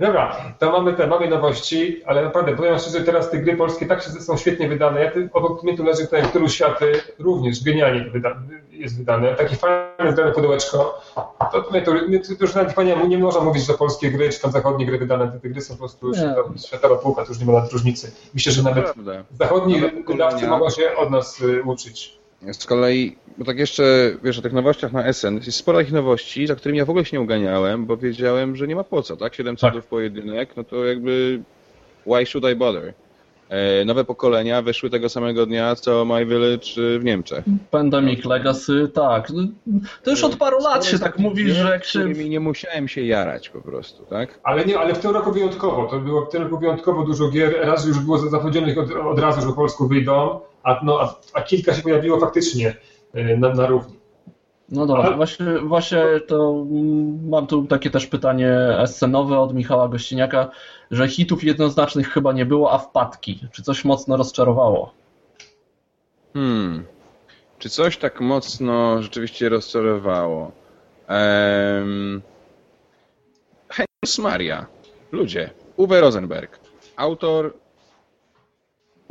[SPEAKER 1] Dobra, to mamy te, mamy nowości, ale naprawdę powiem szczerze, teraz te gry polskie tak się są świetnie wydane. Ja, obok mnie tu leży tutaj Któru Światy, również genialnie wyda, jest wydane. Takie fajne wydane pudełeczko. To, to, to, to już nawet nie, nie można mówić, że polskie gry, czy tam zachodnie gry wydane, te gry są po prostu światowa, światowa półka, to już nie ma nawet różnicy. Myślę, że nawet zachodni wydawcy mogą się od nas y, uczyć.
[SPEAKER 2] Z kolei, bo tak jeszcze, wiesz, o tych nowościach na SN, jest sporo takich nowości, za którymi ja w ogóle się nie uganiałem, bo wiedziałem, że nie ma po co, tak? 7 cudów tak. pojedynek, no to jakby why should I bother? E, nowe pokolenia wyszły tego samego dnia, co My Village w Niemczech.
[SPEAKER 3] Pandemic Legacy, tak. No, to już od paru lat się tak mówi, że się...
[SPEAKER 2] nie musiałem się jarać po prostu, tak?
[SPEAKER 1] Ale nie, ale w tym roku wyjątkowo. To było w tym roku wyjątkowo dużo gier. Raz już było zapowiedzianych od, od razu, że po polsku wyjdą, a, no, a, a kilka się pojawiło faktycznie e, na, na równi.
[SPEAKER 3] No dobra, Ale... właśnie, właśnie to mam tu takie też pytanie scenowe od Michała Gościniaka, że hitów jednoznacznych chyba nie było, a wpadki. Czy coś mocno rozczarowało?
[SPEAKER 2] Hmm. Czy coś tak mocno rzeczywiście rozczarowało? Um... Maria. Ludzie. Uwe Rosenberg. Autor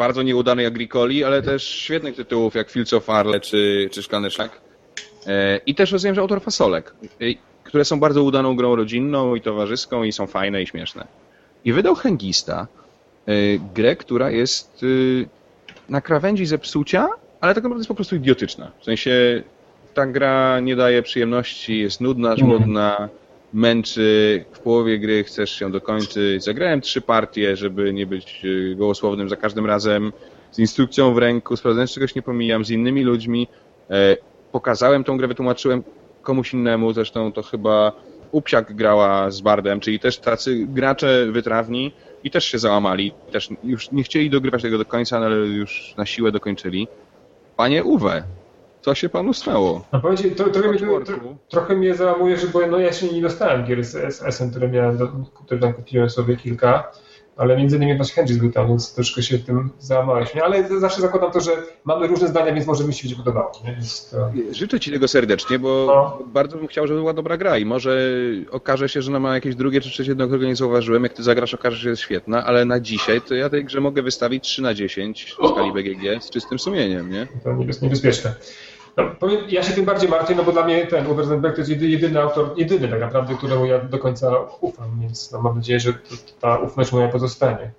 [SPEAKER 2] bardzo nieudanej Agricoli, ale też świetnych tytułów jak Fields of Arle czy, czy Szklany Szlak. E, I też rozumiem, że autor Fasolek, e, które są bardzo udaną grą rodzinną i towarzyską i są fajne i śmieszne. I wydał Hengista, e, grę, która jest na krawędzi zepsucia, ale tak naprawdę jest po prostu idiotyczna. W sensie ta gra nie daje przyjemności, jest nudna, żmudna, męczy, w połowie gry chcesz się dokończyć. Zagrałem trzy partie, żeby nie być gołosłownym za każdym razem, z instrukcją w ręku, sprawdzając czegoś nie pomijam, z innymi ludźmi pokazałem tą grę, wytłumaczyłem komuś innemu, zresztą to chyba Upsiak grała z Bardem, czyli też tacy gracze wytrawni i też się załamali, też już nie chcieli dogrywać tego do końca, ale już na siłę dokończyli. Panie Uwe, co się panu stało?
[SPEAKER 1] No powiedzcie, to, trochę, mnie, to, trochę mnie załamuje, że bo no ja się nie dostałem gier z SM, które miałem, które tam kupiłem sobie kilka ale między innymi właśnie Henry był tam, więc troszkę się tym załamałeś. Ale zawsze zakładam to, że mamy różne zdania, więc może mi się będzie podobało. To...
[SPEAKER 2] Życzę Ci tego serdecznie, bo no. bardzo bym chciał, żeby była dobra gra i może okaże się, że ona ma jakieś drugie czy trzecie dno, którego nie zauważyłem. Jak Ty zagrasz, okaże się, że jest świetna, ale na dzisiaj to ja tej grze mogę wystawić 3 na 10 w skali BGG z czystym sumieniem, nie?
[SPEAKER 1] To niebezpieczne. Powiem, ja się tym bardziej martwię, no bo dla mnie ten Uwe Rosenberg to jest jedyny, jedyny autor, jedyny tak naprawdę, któremu ja do końca ufam, więc no, mam nadzieję, że ta ufność moja pozostanie.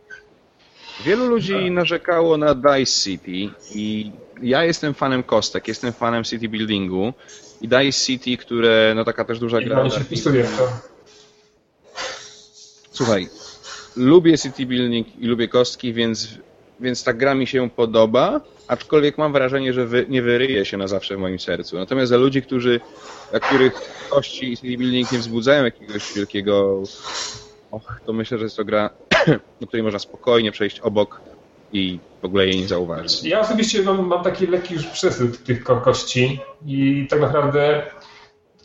[SPEAKER 2] Wielu ludzi narzekało na Dice City i ja jestem fanem kostek, jestem fanem city buildingu i Dice City, które, no taka też duża I gra...
[SPEAKER 1] się wpisuje w to.
[SPEAKER 2] Słuchaj, lubię city building i lubię kostki, więc, więc ta gra mi się podoba, aczkolwiek mam wrażenie, że wy, nie wyryje się na zawsze w moim sercu. Natomiast za ludzi, którzy, dla których kości i city building nie wzbudzają jakiegoś wielkiego och, to myślę, że jest to gra, do której można spokojnie przejść obok i w ogóle jej nie zauważyć.
[SPEAKER 1] Ja osobiście mam, mam taki lekki już przesyt tych kości i tak naprawdę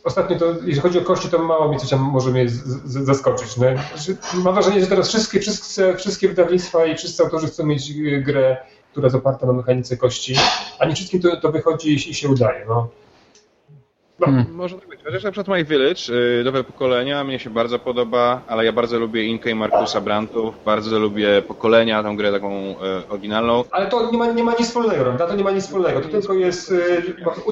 [SPEAKER 1] ostatnio to, jeśli chodzi o kości, to mało mi coś tam może mnie zaskoczyć. No, mam wrażenie, że teraz wszystkie, wszystkie, wszystkie wydawnictwa i wszyscy autorzy chcą mieć grę która jest oparta na mechanice kości, a nie wszystkim to, to wychodzi i się udaje. No.
[SPEAKER 2] No. Hmm. Może tak być. Chociaż na przykład My Village, y, nowe pokolenia, mnie się bardzo podoba, ale ja bardzo lubię Inkę i Markusa Brantów, bardzo lubię pokolenia, tą grę taką e, oryginalną.
[SPEAKER 1] Ale to nie ma, nie ma nic wspólnego, prawda? To nie ma nic wspólnego, to tylko jest y,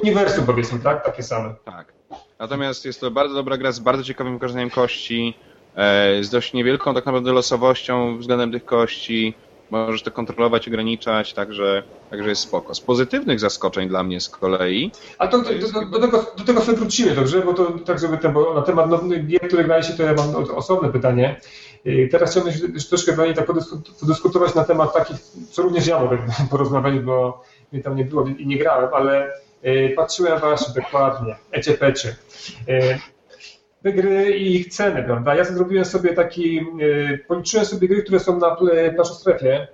[SPEAKER 1] uniwersum powiedzmy, tak? Takie same.
[SPEAKER 2] Tak. Natomiast jest to bardzo dobra gra z bardzo ciekawym wykorzystaniem kości, e, z dość niewielką tak naprawdę losowością względem tych kości, możesz to kontrolować, ograniczać, także, także jest spoko. Z pozytywnych zaskoczeń dla mnie z kolei...
[SPEAKER 1] A to, to, to, do, tego, do tego sobie wrócimy, dobrze? Bo to tak, żeby ten, bo na temat nowych gier, które graliście, to ja mam osobne pytanie. Teraz chciałbym troszkę dla tak podyskutować na temat takich, co również ja mogę porozmawiać, bo mnie tam nie było i nie grałem, ale patrzyłem właśnie dokładnie, ecie pecie. Y, te gry i ich ceny, prawda? Ja zrobiłem sobie taki, yy, policzyłem sobie gry, które są na, w naszej strefie,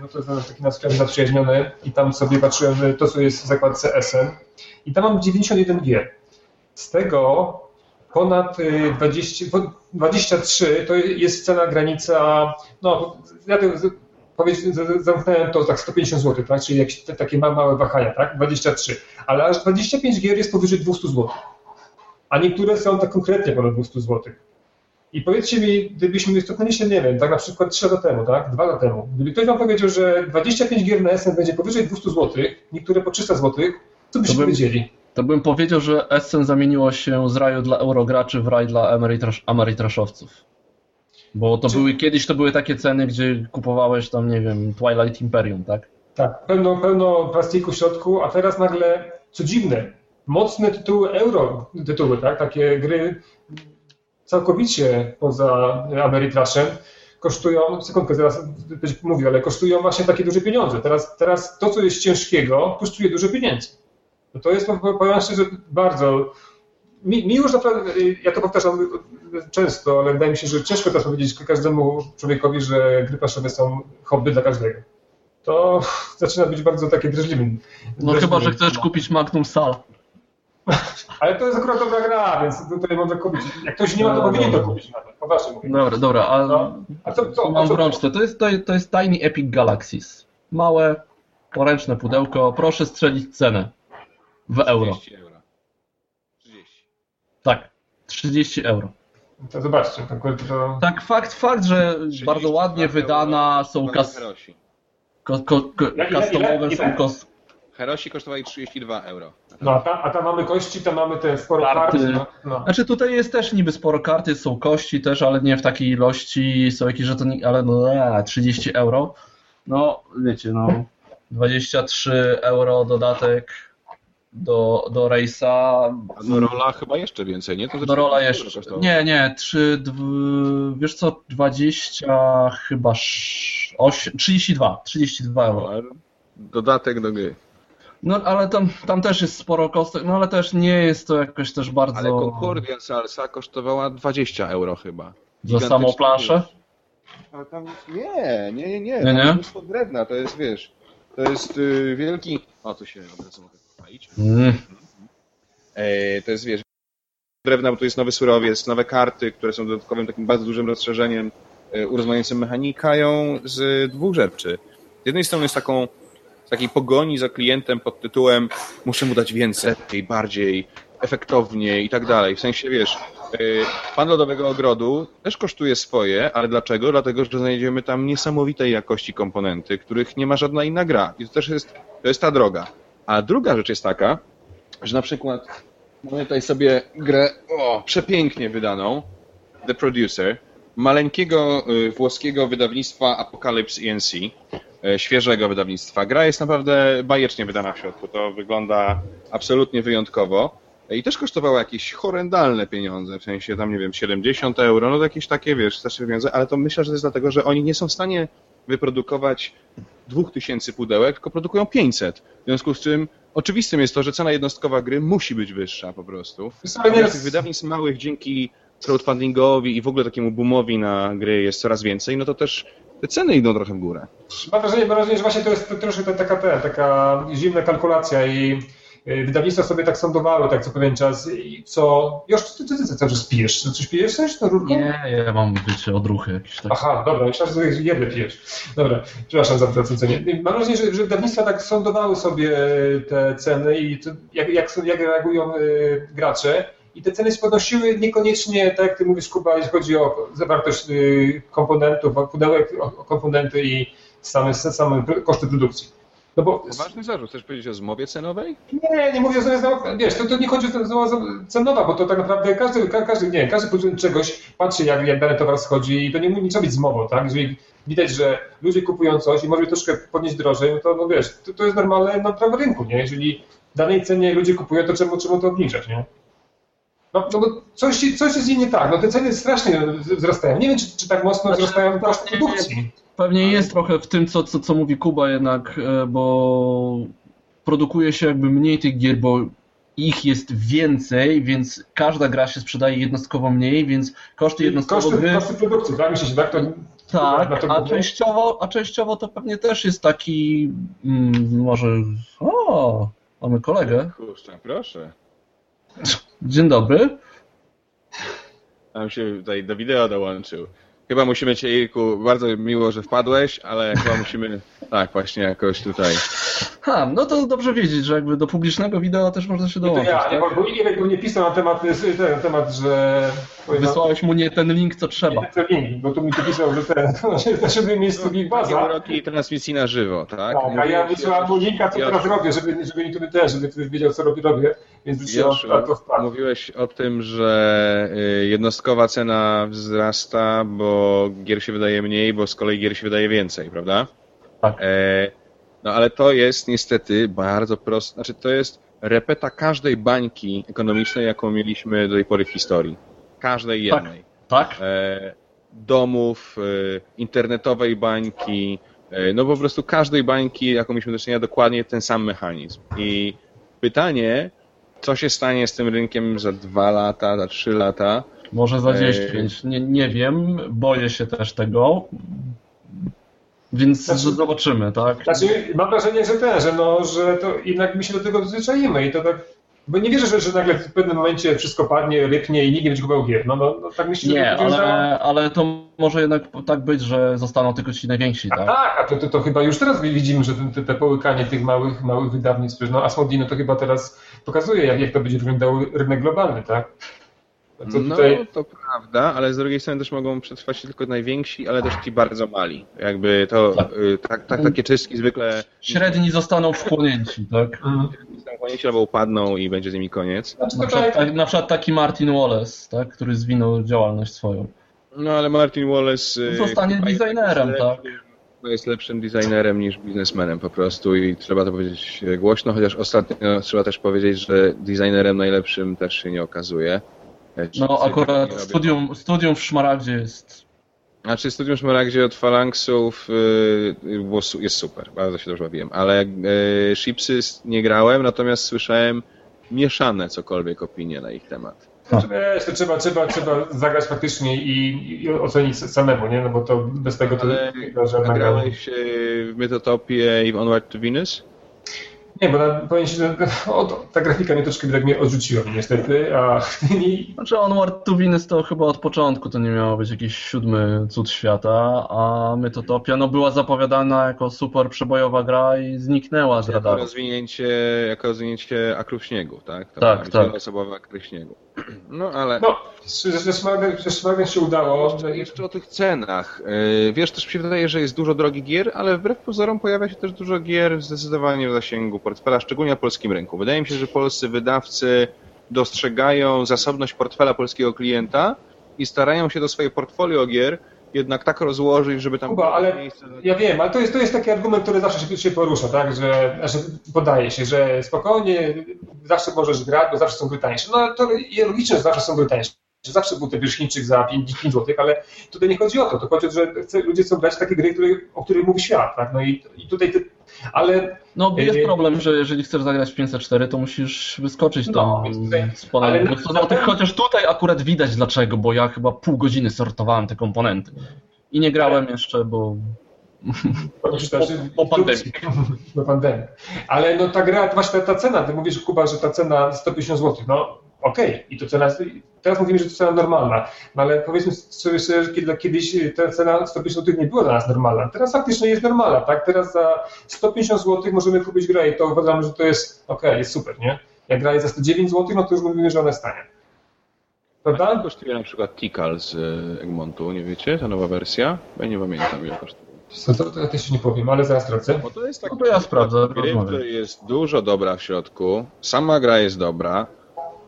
[SPEAKER 1] no to jest taki nasz sklep zaprzyjaźniony i tam sobie patrzyłem to, co jest w zakładce SN i tam mam 91 gier. Z tego ponad 20, y, 23 to jest cena granica, no ja zamknąłem to tak 150 zł, tak? czyli jakieś te, takie małe wahania, tak? 23. Ale aż 25 gier jest powyżej 200 zł. A niektóre są tak konkretnie ponad 200 zł. I powiedzcie mi, gdybyśmy cofnęli się, nie wiem, tak na przykład 3 lata temu, tak? 2 lata temu. Gdyby ktoś wam powiedział, że 25 gier na SN będzie powyżej 200 zł, niektóre po 300 zł, co byście bym, powiedzieli?
[SPEAKER 3] To bym powiedział, że SN zamieniło się z raju dla eurograczy w raj dla emerytrasz, emerytraszowców. Bo to Czy... były, kiedyś to były takie ceny, gdzie kupowałeś tam, nie wiem, Twilight Imperium, tak?
[SPEAKER 1] Tak, pełno, pełno plastiku w środku, a teraz nagle, co dziwne, mocne tytuły euro, tytuły, tak? Takie gry całkowicie poza Ameritraszem kosztują, sekundkę zaraz mówię, ale kosztują właśnie takie duże pieniądze. Teraz, teraz to, co jest ciężkiego, kosztuje dużo pieniędzy. No to jest, powiem szczerze, bardzo mi, mi, już naprawdę, ja to powtarzam często, ale wydaje mi się, że ciężko też powiedzieć każdemu człowiekowi, że gry planszowe są hobby dla każdego. To zaczyna być bardzo takie drażliwym.
[SPEAKER 3] No chyba, że chcesz kupić Magnum Sal.
[SPEAKER 1] Ale to jest akurat dobra gra, więc tutaj można kupić. Jak ktoś nie ma, to powinien to kupić nawet. Poważnie mówię.
[SPEAKER 3] Dobra, dobra. A, no. a co, co, mam w rączce. To jest, to, to jest Tiny Epic Galaxies. Małe, poręczne pudełko. Proszę strzelić cenę w euro. 30 euro. 30. Tak, 30 euro.
[SPEAKER 1] To zobaczcie, to, to...
[SPEAKER 3] Tak, fakt, fakt, że bardzo ładnie wydana, są kas... Ko, ko, ko, customowe, są kos...
[SPEAKER 2] Herosi kosztowali 32 euro.
[SPEAKER 1] No, a, tam, a tam mamy kości, tam mamy te sporo karty. karty no,
[SPEAKER 3] no. Znaczy tutaj jest też niby sporo karty, są kości też, ale nie w takiej ilości, są jakieś żetony, ale no 30 euro. No, wiecie, no 23 euro dodatek do, do Rejsa.
[SPEAKER 2] do Rola chyba jeszcze więcej, nie? To
[SPEAKER 3] do Rola jeszcze. Nie, nie, 3, dw... wiesz co, 20 chyba 8, 32, 32 euro.
[SPEAKER 2] Dodatek do gry.
[SPEAKER 3] No ale tam, tam też jest sporo kostek, no ale też nie jest to jakoś też bardzo... Ale
[SPEAKER 2] Concordia Salsa kosztowała 20 euro chyba.
[SPEAKER 3] Za samą planszę?
[SPEAKER 2] A tam nie, nie, nie, nie. nie, nie? mnóstwo drewna, to jest, wiesz, to jest yy, wielki... O, tu się od razu mogę palić. Mm. E, to jest, wiesz, drewna, bo to jest nowy surowiec, nowe karty, które są dodatkowym takim bardzo dużym rozszerzeniem, yy, urozmaicącym mechanikają z dwóch rzeczy. Z jednej strony jest taką takiej pogoni za klientem pod tytułem muszę mu dać więcej, bardziej, efektownie i tak dalej. W sensie, wiesz, y, pan lodowego ogrodu też kosztuje swoje, ale dlaczego? Dlatego, że znajdziemy tam niesamowitej jakości komponenty, których nie ma żadna inna gra. I to też jest, to jest ta droga. A druga rzecz jest taka, że na przykład mamy tutaj sobie grę o, przepięknie wydaną, The Producer, maleńkiego y, włoskiego wydawnictwa Apocalypse ENC, E, świeżego wydawnictwa. Gra jest naprawdę bajecznie wydana w środku. To wygląda absolutnie wyjątkowo. I też kosztowała jakieś horrendalne pieniądze, w sensie tam, nie wiem, 70 euro, no to jakieś takie, wiesz, straszne pieniądze, ale to myślę, że to jest dlatego, że oni nie są w stanie wyprodukować 2000 pudełek, tylko produkują 500. W związku z czym oczywistym jest to, że cena jednostkowa gry musi być wyższa po prostu. Tych wydawnictw małych dzięki crowdfundingowi i w ogóle takiemu boomowi na gry jest coraz więcej, no to też te ceny idą trochę w górę.
[SPEAKER 1] Mam wrażenie, mam wrażenie że właśnie to jest troszkę taka, taka, taka zimna kalkulacja i wydawnictwa sobie tak sądowały tak co pewien czas i co... Już ty, ty, ty, ty, ty pijesz? Coś pijesz coś? To rurką?
[SPEAKER 3] Nie, ja mam być odruchy jakieś takie.
[SPEAKER 1] Aha, dobra, myślałem, że jedne pijesz. Dobra, przepraszam za wtrącenie. Mam wrażenie, że, że wydawnictwa tak sądowały sobie te ceny i to, jak, jak, jak reagują y, gracze i te ceny się podnosiły niekoniecznie, tak jak ty mówisz, Kuba, jeśli chodzi o zawartość komponentów, pudełek, komponenty i same, same koszty produkcji.
[SPEAKER 2] No bo... Ważny zarzut. Chcesz powiedzieć o zmowie cenowej?
[SPEAKER 1] Nie, nie mówię o zmowie Wiesz, to, to nie chodzi o zmowę cenowa, bo to tak naprawdę każdy, każdy, nie, każdy producent czegoś patrzy, jak, jak dany towar schodzi i to nie, nie trzeba być zmową, tak? Jeżeli widać, że ludzie kupują coś i może troszkę podnieść drożej, no to no wiesz, to, to jest normalne na prawo rynku, nie? Jeżeli w danej cenie ludzie kupują, to czemu, czemu to obniżać, nie? No, no bo coś, coś jest nie tak. No te ceny strasznie wzrastają. Nie wiem, czy, czy tak mocno znaczy, wzrastają koszty produkcji.
[SPEAKER 3] Pewnie jest trochę w tym, co, co, co mówi Kuba jednak, e, bo produkuje się jakby mniej tych gier, bo ich jest więcej, więc każda gra się sprzedaje jednostkowo mniej, więc koszty jednostkowo
[SPEAKER 1] koszty, gry... Koszty produkcji, tak? Myślę, tak? To,
[SPEAKER 3] tak, a częściowo, a częściowo to pewnie też jest taki mm, może... O, mamy kolegę.
[SPEAKER 2] Kurczę, proszę.
[SPEAKER 3] Dzień dobry.
[SPEAKER 2] Tam się tutaj do wideo dołączył. Chyba musimy cię, Jejku, bardzo miło, że wpadłeś, ale chyba musimy, tak, właśnie jakoś tutaj.
[SPEAKER 3] Ha, no to dobrze wiedzieć, że jakby do publicznego wideo też można się
[SPEAKER 1] Nie, to
[SPEAKER 3] dołączyć.
[SPEAKER 1] ja, nie,
[SPEAKER 3] tak?
[SPEAKER 1] bo Irek był nie pisał na temat, ten temat, że...
[SPEAKER 3] Wysłałeś mu nie ten link, co trzeba.
[SPEAKER 1] Nie ten link, bo tu mi tu pisał, że ten, że żeby mieć tu link baza.
[SPEAKER 2] uroki transmisji na żywo, tak?
[SPEAKER 1] Tak, a ja wysłałem mu linka, co teraz robię, żeby, żeby nikt też, żeby ktoś wiedział, co robię, robię, więc już
[SPEAKER 2] Joszua,
[SPEAKER 1] to, to wpadł.
[SPEAKER 2] mówiłeś o tym, że y, jednostkowa cena wzrasta, bo gier się wydaje mniej, bo z kolei gier się wydaje więcej, prawda?
[SPEAKER 3] Tak.
[SPEAKER 2] E, no ale to jest niestety bardzo proste, znaczy to jest repeta każdej bańki ekonomicznej, jaką mieliśmy do tej pory w historii. Każdej
[SPEAKER 3] Tak.
[SPEAKER 2] jednej.
[SPEAKER 3] Tak?
[SPEAKER 2] E, domów, e, internetowej bańki, e, no po prostu każdej bańki, jaką mieliśmy do czynienia, dokładnie ten sam mechanizm. I pytanie, co się stanie z tym rynkiem za dwa lata, za trzy lata,
[SPEAKER 3] Może za
[SPEAKER 2] Ej.
[SPEAKER 3] 10. Nie, nie wiem, boję się też tego. Więc
[SPEAKER 1] Znaczy-
[SPEAKER 3] zobaczymy, tak?
[SPEAKER 1] Znaczy, mam wrażenie, że ten, że, no, że to jednak my się do tego przyzwyczajimy i to tak, bo nie wierzę, że, że nagle w pewnym momencie wszystko padnie, ryknie i nikt nie będzie kupował gier. No, no, no tak myślę, że
[SPEAKER 3] Nie,
[SPEAKER 1] będzie za-
[SPEAKER 3] ale, ale to może jednak tak być, że zostaną tylko ci najwięksi,
[SPEAKER 1] A
[SPEAKER 3] tak?
[SPEAKER 1] tak, a to, to, to chyba już teraz widzimy, że te, te połykanie tych małych, małych wydawnictw, no Asmodino to chyba teraz pokazuje, jak, jak to będzie wyglądał rynek globalny, tak? To
[SPEAKER 2] no
[SPEAKER 1] tutaj,
[SPEAKER 2] to prawda, ale z drugiej strony też mogą przetrwać tylko najwięksi, ale też ci bardzo mali. Jakby to,
[SPEAKER 3] Tak.
[SPEAKER 2] y, tak, tak, takie czystki zwykle
[SPEAKER 3] Średni zostaną wchłonięci, tak?
[SPEAKER 2] są konieci albo upadną i będzie z nimi koniec.
[SPEAKER 1] znaczy
[SPEAKER 3] Na przykład, tak, na przykład taki Martin Wallace, tak? który zwinął działalność swoją.
[SPEAKER 2] No ale Martin Wallace y,
[SPEAKER 3] Zostanie designerem,
[SPEAKER 2] jest
[SPEAKER 3] tak?
[SPEAKER 2] lepszym- jest lepszym designerem niż biznesmenem po prostu i trzeba to powiedzieć głośno, chociaż ostatnio trzeba też powiedzieć, że designerem najlepszym też się nie okazuje.
[SPEAKER 3] No
[SPEAKER 2] Chipsy tak
[SPEAKER 3] akurat studium, studium w Szmaragdzie jest...
[SPEAKER 2] Znaczy Studium Szmaragdzie od Phalanxów y, jest super, bardzo się dobrze bawiłem, ale y, Chipsy nie grałem, natomiast słyszałem mieszane cokolwiek opinie na ich temat.
[SPEAKER 1] znaczy, wiesz, to trzeba, trzeba, trzeba zagrać faktycznie i, i ocenić samemu, nie? No bo to bez tego to
[SPEAKER 2] Ale grałeś y, w Mythotopię i w Onward to Venus?
[SPEAKER 1] Nie, bo na, powiem ci, że o, to- ta grafika mnie troszkę tak mnie odrzuciła niestety, a
[SPEAKER 3] Znaczy Onward to Venus to chyba od początku to nie miało być jakiś siódmy cud świata, a Mytotopia no była zapowiadana jako super przebojowa gra i zniknęła z
[SPEAKER 2] Jako
[SPEAKER 3] radaru.
[SPEAKER 2] rozwinięcie, jako rozwinięcie Akrów Śniegu, tak? To
[SPEAKER 3] Tak, tak.
[SPEAKER 2] wieloosobowe Akry Śniegu. No ale...
[SPEAKER 1] no, Smaragdem się udało.
[SPEAKER 2] Jeszcze, jeszcze o tych cenach. Yy, Wiesz, też mi się wydaje, że jest dużo drogich gier, ale wbrew pozorom pojawia się też dużo gier zdecydowanie w zasięgu portfela, szczególnie na polskim rynku. Wydaje mi się, że polscy wydawcy dostrzegają zasobność portfela polskiego klienta i starają się do swojego portfolio gier jednak tak rozłożyć, żeby tam
[SPEAKER 1] Kuba,
[SPEAKER 2] było
[SPEAKER 1] ale
[SPEAKER 2] miejsce
[SPEAKER 1] Ja wiem, ale to jest, to jest taki argument, który zawsze się, się porusza, tak? Że, że podaje się, że spokojnie, zawsze możesz grać, bo zawsze są gry tańsze. No to logiczne, że zawsze są gry tańsze. Że zawsze był ten wierzchniczyk za 5, 5 zł, ale tutaj nie chodzi o to. To chodzi o to, że ludzie chcą grać takie gry, które, o których mówi świat, tak? No i, i tutaj, ale
[SPEAKER 3] No jest
[SPEAKER 1] Yy,
[SPEAKER 3] problem, że jeżeli chcesz zagrać w 504, to musisz wyskoczyć
[SPEAKER 1] No,
[SPEAKER 3] tam z
[SPEAKER 1] ale
[SPEAKER 3] 200 złotych, chociaż tutaj akurat widać dlaczego, bo ja chyba pół godziny sortowałem te komponenty. I nie grałem jeszcze, bo Po- po pandemii.
[SPEAKER 1] Po pandemii. Ale no ta gra, właśnie ta, ta cena, ty mówisz Kuba, że ta cena 150 zł, no okej, i to cena, teraz mówimy, że to cena normalna, no ale powiedzmy sobie szczerze, że kiedy- kiedyś ta cena 150 zł nie była dla nas normalna, teraz faktycznie jest normalna, tak? Teraz za 150 zł możemy kupić grę i to uważamy, że to jest okej, jest super, nie? Jak gra jest za 109 zł, no to już mówimy, że ona.
[SPEAKER 2] Ile
[SPEAKER 1] Prawda?
[SPEAKER 2] kosztuje na przykład Tikal z e, Egmontu, nie wiecie? Ta nowa wersja? Ja nie pamiętam ile kosztuje.
[SPEAKER 1] To, to, to ja też nie powiem, ale zaraz sprawdzę.
[SPEAKER 2] Bo to jest tak.
[SPEAKER 3] No to ja sprawdzę,
[SPEAKER 2] Gry, jest dużo dobra w środku, sama gra jest dobra,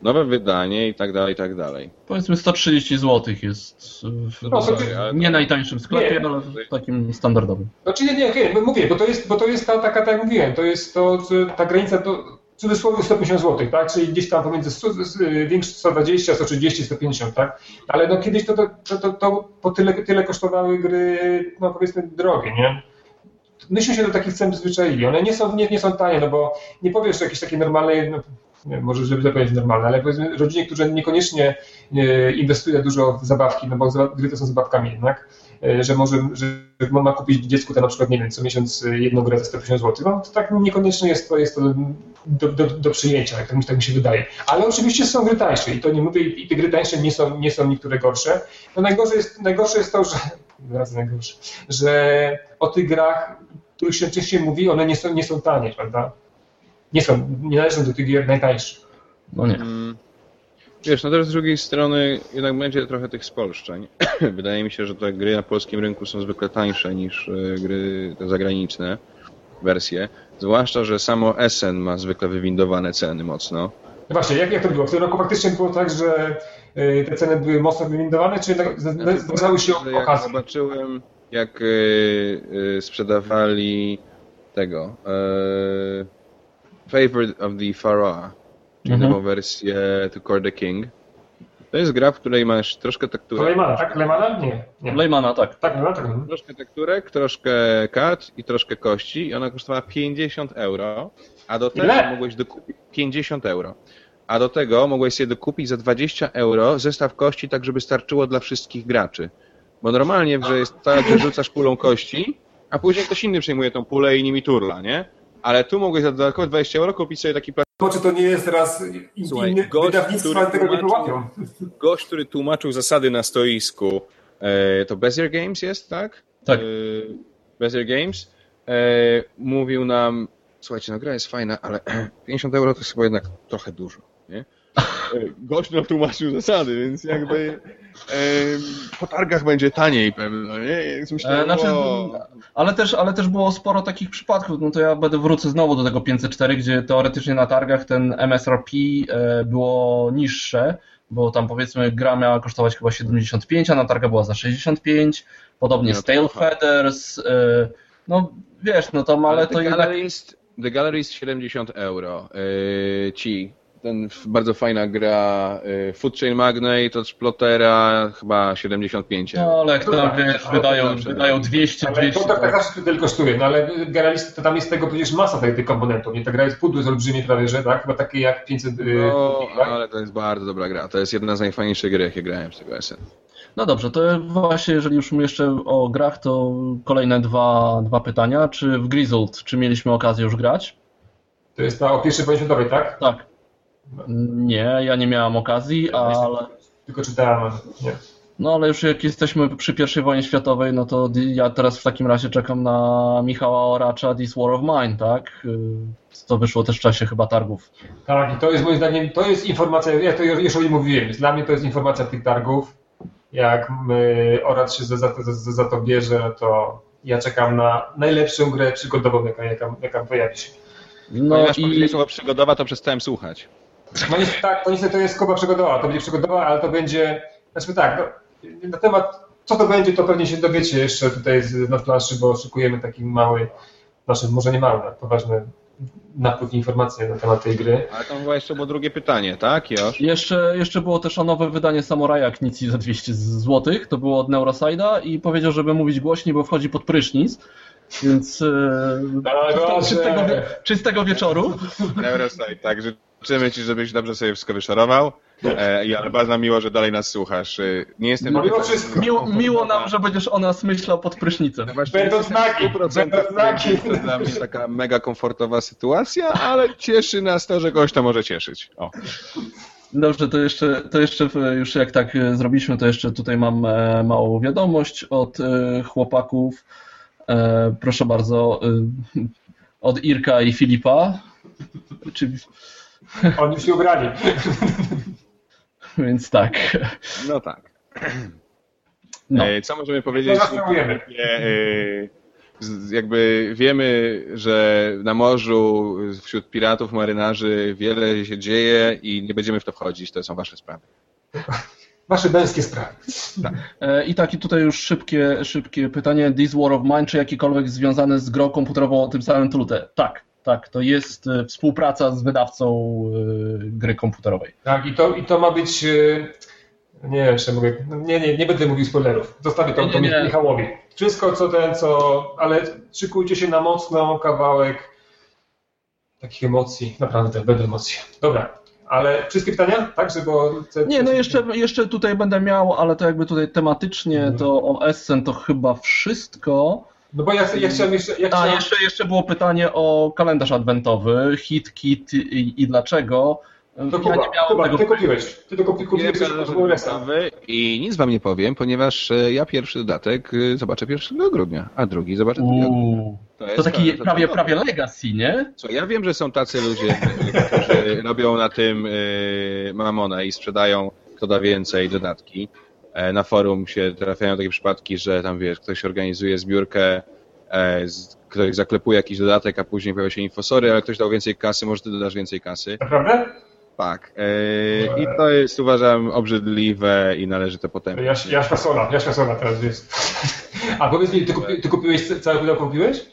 [SPEAKER 2] nowe wydanie i tak dalej, i tak dalej.
[SPEAKER 3] powiedzmy 130 zł jest w
[SPEAKER 1] No, to
[SPEAKER 3] nie najtańszym sklepie,
[SPEAKER 1] Nie.
[SPEAKER 3] ale w takim standardowym.
[SPEAKER 1] Znaczy nie, nie, nie, mówię, bo to jest, bo to jest ta taka, tak jak mówiłem, to jest to, ta granica to w cudzysłowie 150 zł, tak? Czyli gdzieś tam pomiędzy 100, y, większy 120, 130, 150, tak? Ale no kiedyś to, to, to, to, to po tyle, tyle kosztowały gry, no powiedzmy drogie, nie? Myśmy się do takich cen przyzwyczaili. One nie są, nie, nie są tanie, no bo nie powiesz, jakieś takie normalne, no, może żeby to powiedzieć normalne, ale powiedzmy rodzinie, którzy niekoniecznie e, inwestuje dużo w zabawki, no bo gry to są zabawkami jednak, e, że może, że ma kupić dziecku ten na przykład, nie wiem, co miesiąc jedną grę za 150 zł, no to tak niekoniecznie jest to, jest to do, do, do przyjęcia, tak mi, tak mi się wydaje. Ale oczywiście są gry tańsze i to nie mówię, i te gry tańsze nie są, nie są niektóre gorsze. No najgorsze jest, najgorsze jest to, że, najgorsze, że o tych grach, których się wcześniej mówi, one nie są, nie są tanie, prawda? Nie są, nie należą do tych gier najtańszych.
[SPEAKER 3] No nie. Mm.
[SPEAKER 2] Wiesz, no też z drugiej strony jednak będzie trochę tych spolszczeń. Wydaje mi się, że te gry na polskim rynku są zwykle tańsze niż e, gry te zagraniczne wersje. Zwłaszcza, że samo Essen ma zwykle wywindowane ceny mocno.
[SPEAKER 1] No właśnie, jak, jak to było? W tym roku faktycznie było tak, że e, te ceny były mocno wywindowane, czy zdarzały się
[SPEAKER 2] okazje? Jak zobaczyłem, jak e, sprzedawali tego Favorite of the Pharaoh czyli mhm. nową wersję To Core the King. To jest gra, w której masz troszkę tekturek.
[SPEAKER 1] Leymana, tak? Leymana? Nie. nie.
[SPEAKER 3] Leymana, tak.
[SPEAKER 1] Tak, no, tak.
[SPEAKER 2] Troszkę tekturek, troszkę kart i troszkę kości i ona kosztowała 50 euro, a do tego Ile? mogłeś dokupić 50 euro. A do tego mogłeś sobie dokupić za 20 euro zestaw kości, tak żeby starczyło dla wszystkich graczy. Bo normalnie że jest tak, że rzucasz pulą kości, a później ktoś inny przejmuje tą pulę i nimi turla, nie? Ale tu mogłeś za dodatkowe 20 euro kupić sobie taki
[SPEAKER 1] to czy to nie jest teraz Słuchaj, inny gość, wydawnictwa tego nie?
[SPEAKER 2] Gość, który tłumaczył zasady na stoisku, e, to Bezier Games jest, tak?
[SPEAKER 3] Tak. E,
[SPEAKER 2] Bezier Games e, mówił nam, słuchajcie, no gra jest fajna, ale 50 euro to jest chyba jednak trochę dużo, nie? Gość nam tłumaczył zasady, więc jakby po targach będzie taniej pewno, nie? Myślę,
[SPEAKER 3] e, znaczy, ale, też, ale też było sporo takich przypadków, no to ja będę wrócę znowu do tego 504, gdzie teoretycznie na targach ten MSRP e, było niższe, bo tam powiedzmy gra miała kosztować chyba 75, a na targa była za 65, podobnie no, Stale Feathers, e, no wiesz, no tam, ale, ale to
[SPEAKER 2] jednak... Jest, The Gallery jest 70 euro, yy, ci ten bardzo fajna gra y, Food Chain Magnate od Splotera, chyba 75
[SPEAKER 3] No ale jak tam wiesz, wydają, wydają 200,
[SPEAKER 1] ale 200. To tak, tak zawsze tyle kosztuje, no ale generalnie tam jest tego przecież masa tych, tych komponentów, nie? Ta gra jest pudło z olbrzymie prawie, że tak? Chyba takie jak 500... Y,
[SPEAKER 2] no, ale to jest bardzo dobra gra, to jest jedna z najfajniejszych gier, jakie grałem z tego SN.
[SPEAKER 3] No dobrze, to właśnie jeżeli już jeszcze o grach, to kolejne dwa, dwa pytania. Czy w Grizzled, czy mieliśmy okazję już grać?
[SPEAKER 1] To jest ta o pierwszej wojnie światowej, tak?
[SPEAKER 3] Tak. Nie, ja nie miałam okazji, ale...
[SPEAKER 1] Tylko czytałem, nie.
[SPEAKER 3] No ale już jak jesteśmy przy I wojnie światowej, no to ja teraz w takim razie czekam na Michała Oracza This War of Mine, tak? To wyszło też w czasie chyba targów.
[SPEAKER 1] Tak, i to jest moim zdaniem, to jest informacja, ja to już o nim mówiłem, dla mnie to jest informacja tych targów. Jak Oracz się za, za, za, za to bierze, to ja czekam na najlepszą grę przygodową, jaka, jaka, jaka pojawi się.
[SPEAKER 2] No Ponieważ i... słowo przygodowa, to przestałem słuchać.
[SPEAKER 1] No niestety, tak, to niestety to jest koba przygodowa, to będzie przygodowa, ale to będzie, znaczy tak, no, na temat co to będzie, to pewnie się dowiecie jeszcze tutaj na planszy, bo szykujemy taki mały, znaczy może nie mały, poważny napływ informacji na temat tej gry.
[SPEAKER 2] Ale tam chyba jeszcze było drugie pytanie, tak? Josz?
[SPEAKER 3] Jeszcze, jeszcze było też o nowe wydanie Samuraja Knici za 200 zł, to było od Neuroside'a i powiedział, żeby mówić głośniej, bo wchodzi pod prysznic. Więc e, czystego, czystego wieczoru.
[SPEAKER 2] Neuroside, tak, życzymy Ci, żebyś dobrze sobie wszystko wyszorował. E, ale bardzo miło, że dalej nas słuchasz. E, nie jestem...
[SPEAKER 3] No, miło, miło, miło nam, że będziesz o nas myślał pod prysznicem.
[SPEAKER 1] No będą znaki, będą znaki.
[SPEAKER 2] To dla mnie taka mega komfortowa sytuacja, ale cieszy nas to, że goś to może cieszyć. O.
[SPEAKER 3] Dobrze, to jeszcze, to jeszcze już jak tak zrobiliśmy, to jeszcze tutaj mam e, małą wiadomość od e, chłopaków. E, proszę bardzo, od Irka i Filipa.
[SPEAKER 1] Oni się ubrali.
[SPEAKER 3] Więc tak.
[SPEAKER 2] No tak. No. Co możemy powiedzieć?
[SPEAKER 1] No,
[SPEAKER 2] jakby wiemy, że na morzu wśród piratów, marynarzy wiele się dzieje i nie będziemy w to wchodzić, to są wasze sprawy.
[SPEAKER 1] Wasze męskie sprawy.
[SPEAKER 3] Tak. E, I takie tutaj już szybkie, szybkie pytanie. This War of Mine, czy jakikolwiek związane z grą komputerową o tym samym trutę? Tak, tak, to jest e, współpraca z wydawcą e, gry komputerowej.
[SPEAKER 1] Tak, i to, i to ma być. Nie wiem, czy mogę. Nie, nie, nie będę mówił spoilerów. Zostawię to, to Michałowi. Wszystko, co ten, co. Ale szykujcie się na mocno kawałek takich emocji. Naprawdę, będę emocji. Dobra. Ale wszystkie pytania? Tak, żeby...
[SPEAKER 3] Nie, no jeszcze, jeszcze tutaj będę miał, ale to jakby tutaj tematycznie mhm. to o Essen to chyba wszystko.
[SPEAKER 1] No bo ja, ja chciałem jeszcze... Ja
[SPEAKER 3] chciałem... A, jeszcze, jeszcze było pytanie o kalendarz adwentowy, hit, kit i, i dlaczego.
[SPEAKER 1] To Kuba, ja nie miałem Kuba, tego... ty kupiłeś. Ty to kupiłeś,
[SPEAKER 2] I nic wam nie powiem, ponieważ e, ja pierwszy dodatek e, zobaczę 1 grudnia, a drugi zobaczę 2 grudnia.
[SPEAKER 3] To, to taki to, prawie, prawie legacy, nie?
[SPEAKER 2] Co, ja wiem, że są tacy ludzie, którzy robią na tym e, mamona i sprzedają kto da więcej dodatki. Na forum się trafiają takie przypadki, że tam wiesz, ktoś organizuje zbiórkę, ktoś zaklepuje jakiś dodatek, a później pojawia się infosory, ale ktoś dał więcej kasy, może ty dodasz więcej kasy.
[SPEAKER 1] Naprawdę?
[SPEAKER 2] Tak. Yy, I to jest uważam obrzydliwe i należy to.
[SPEAKER 1] Jaś, Jaśka Sola, Jaśka Sola teraz jest. A powiedz mi, ty, kupi, ty kupiłeś cały pudełko kupiłeś?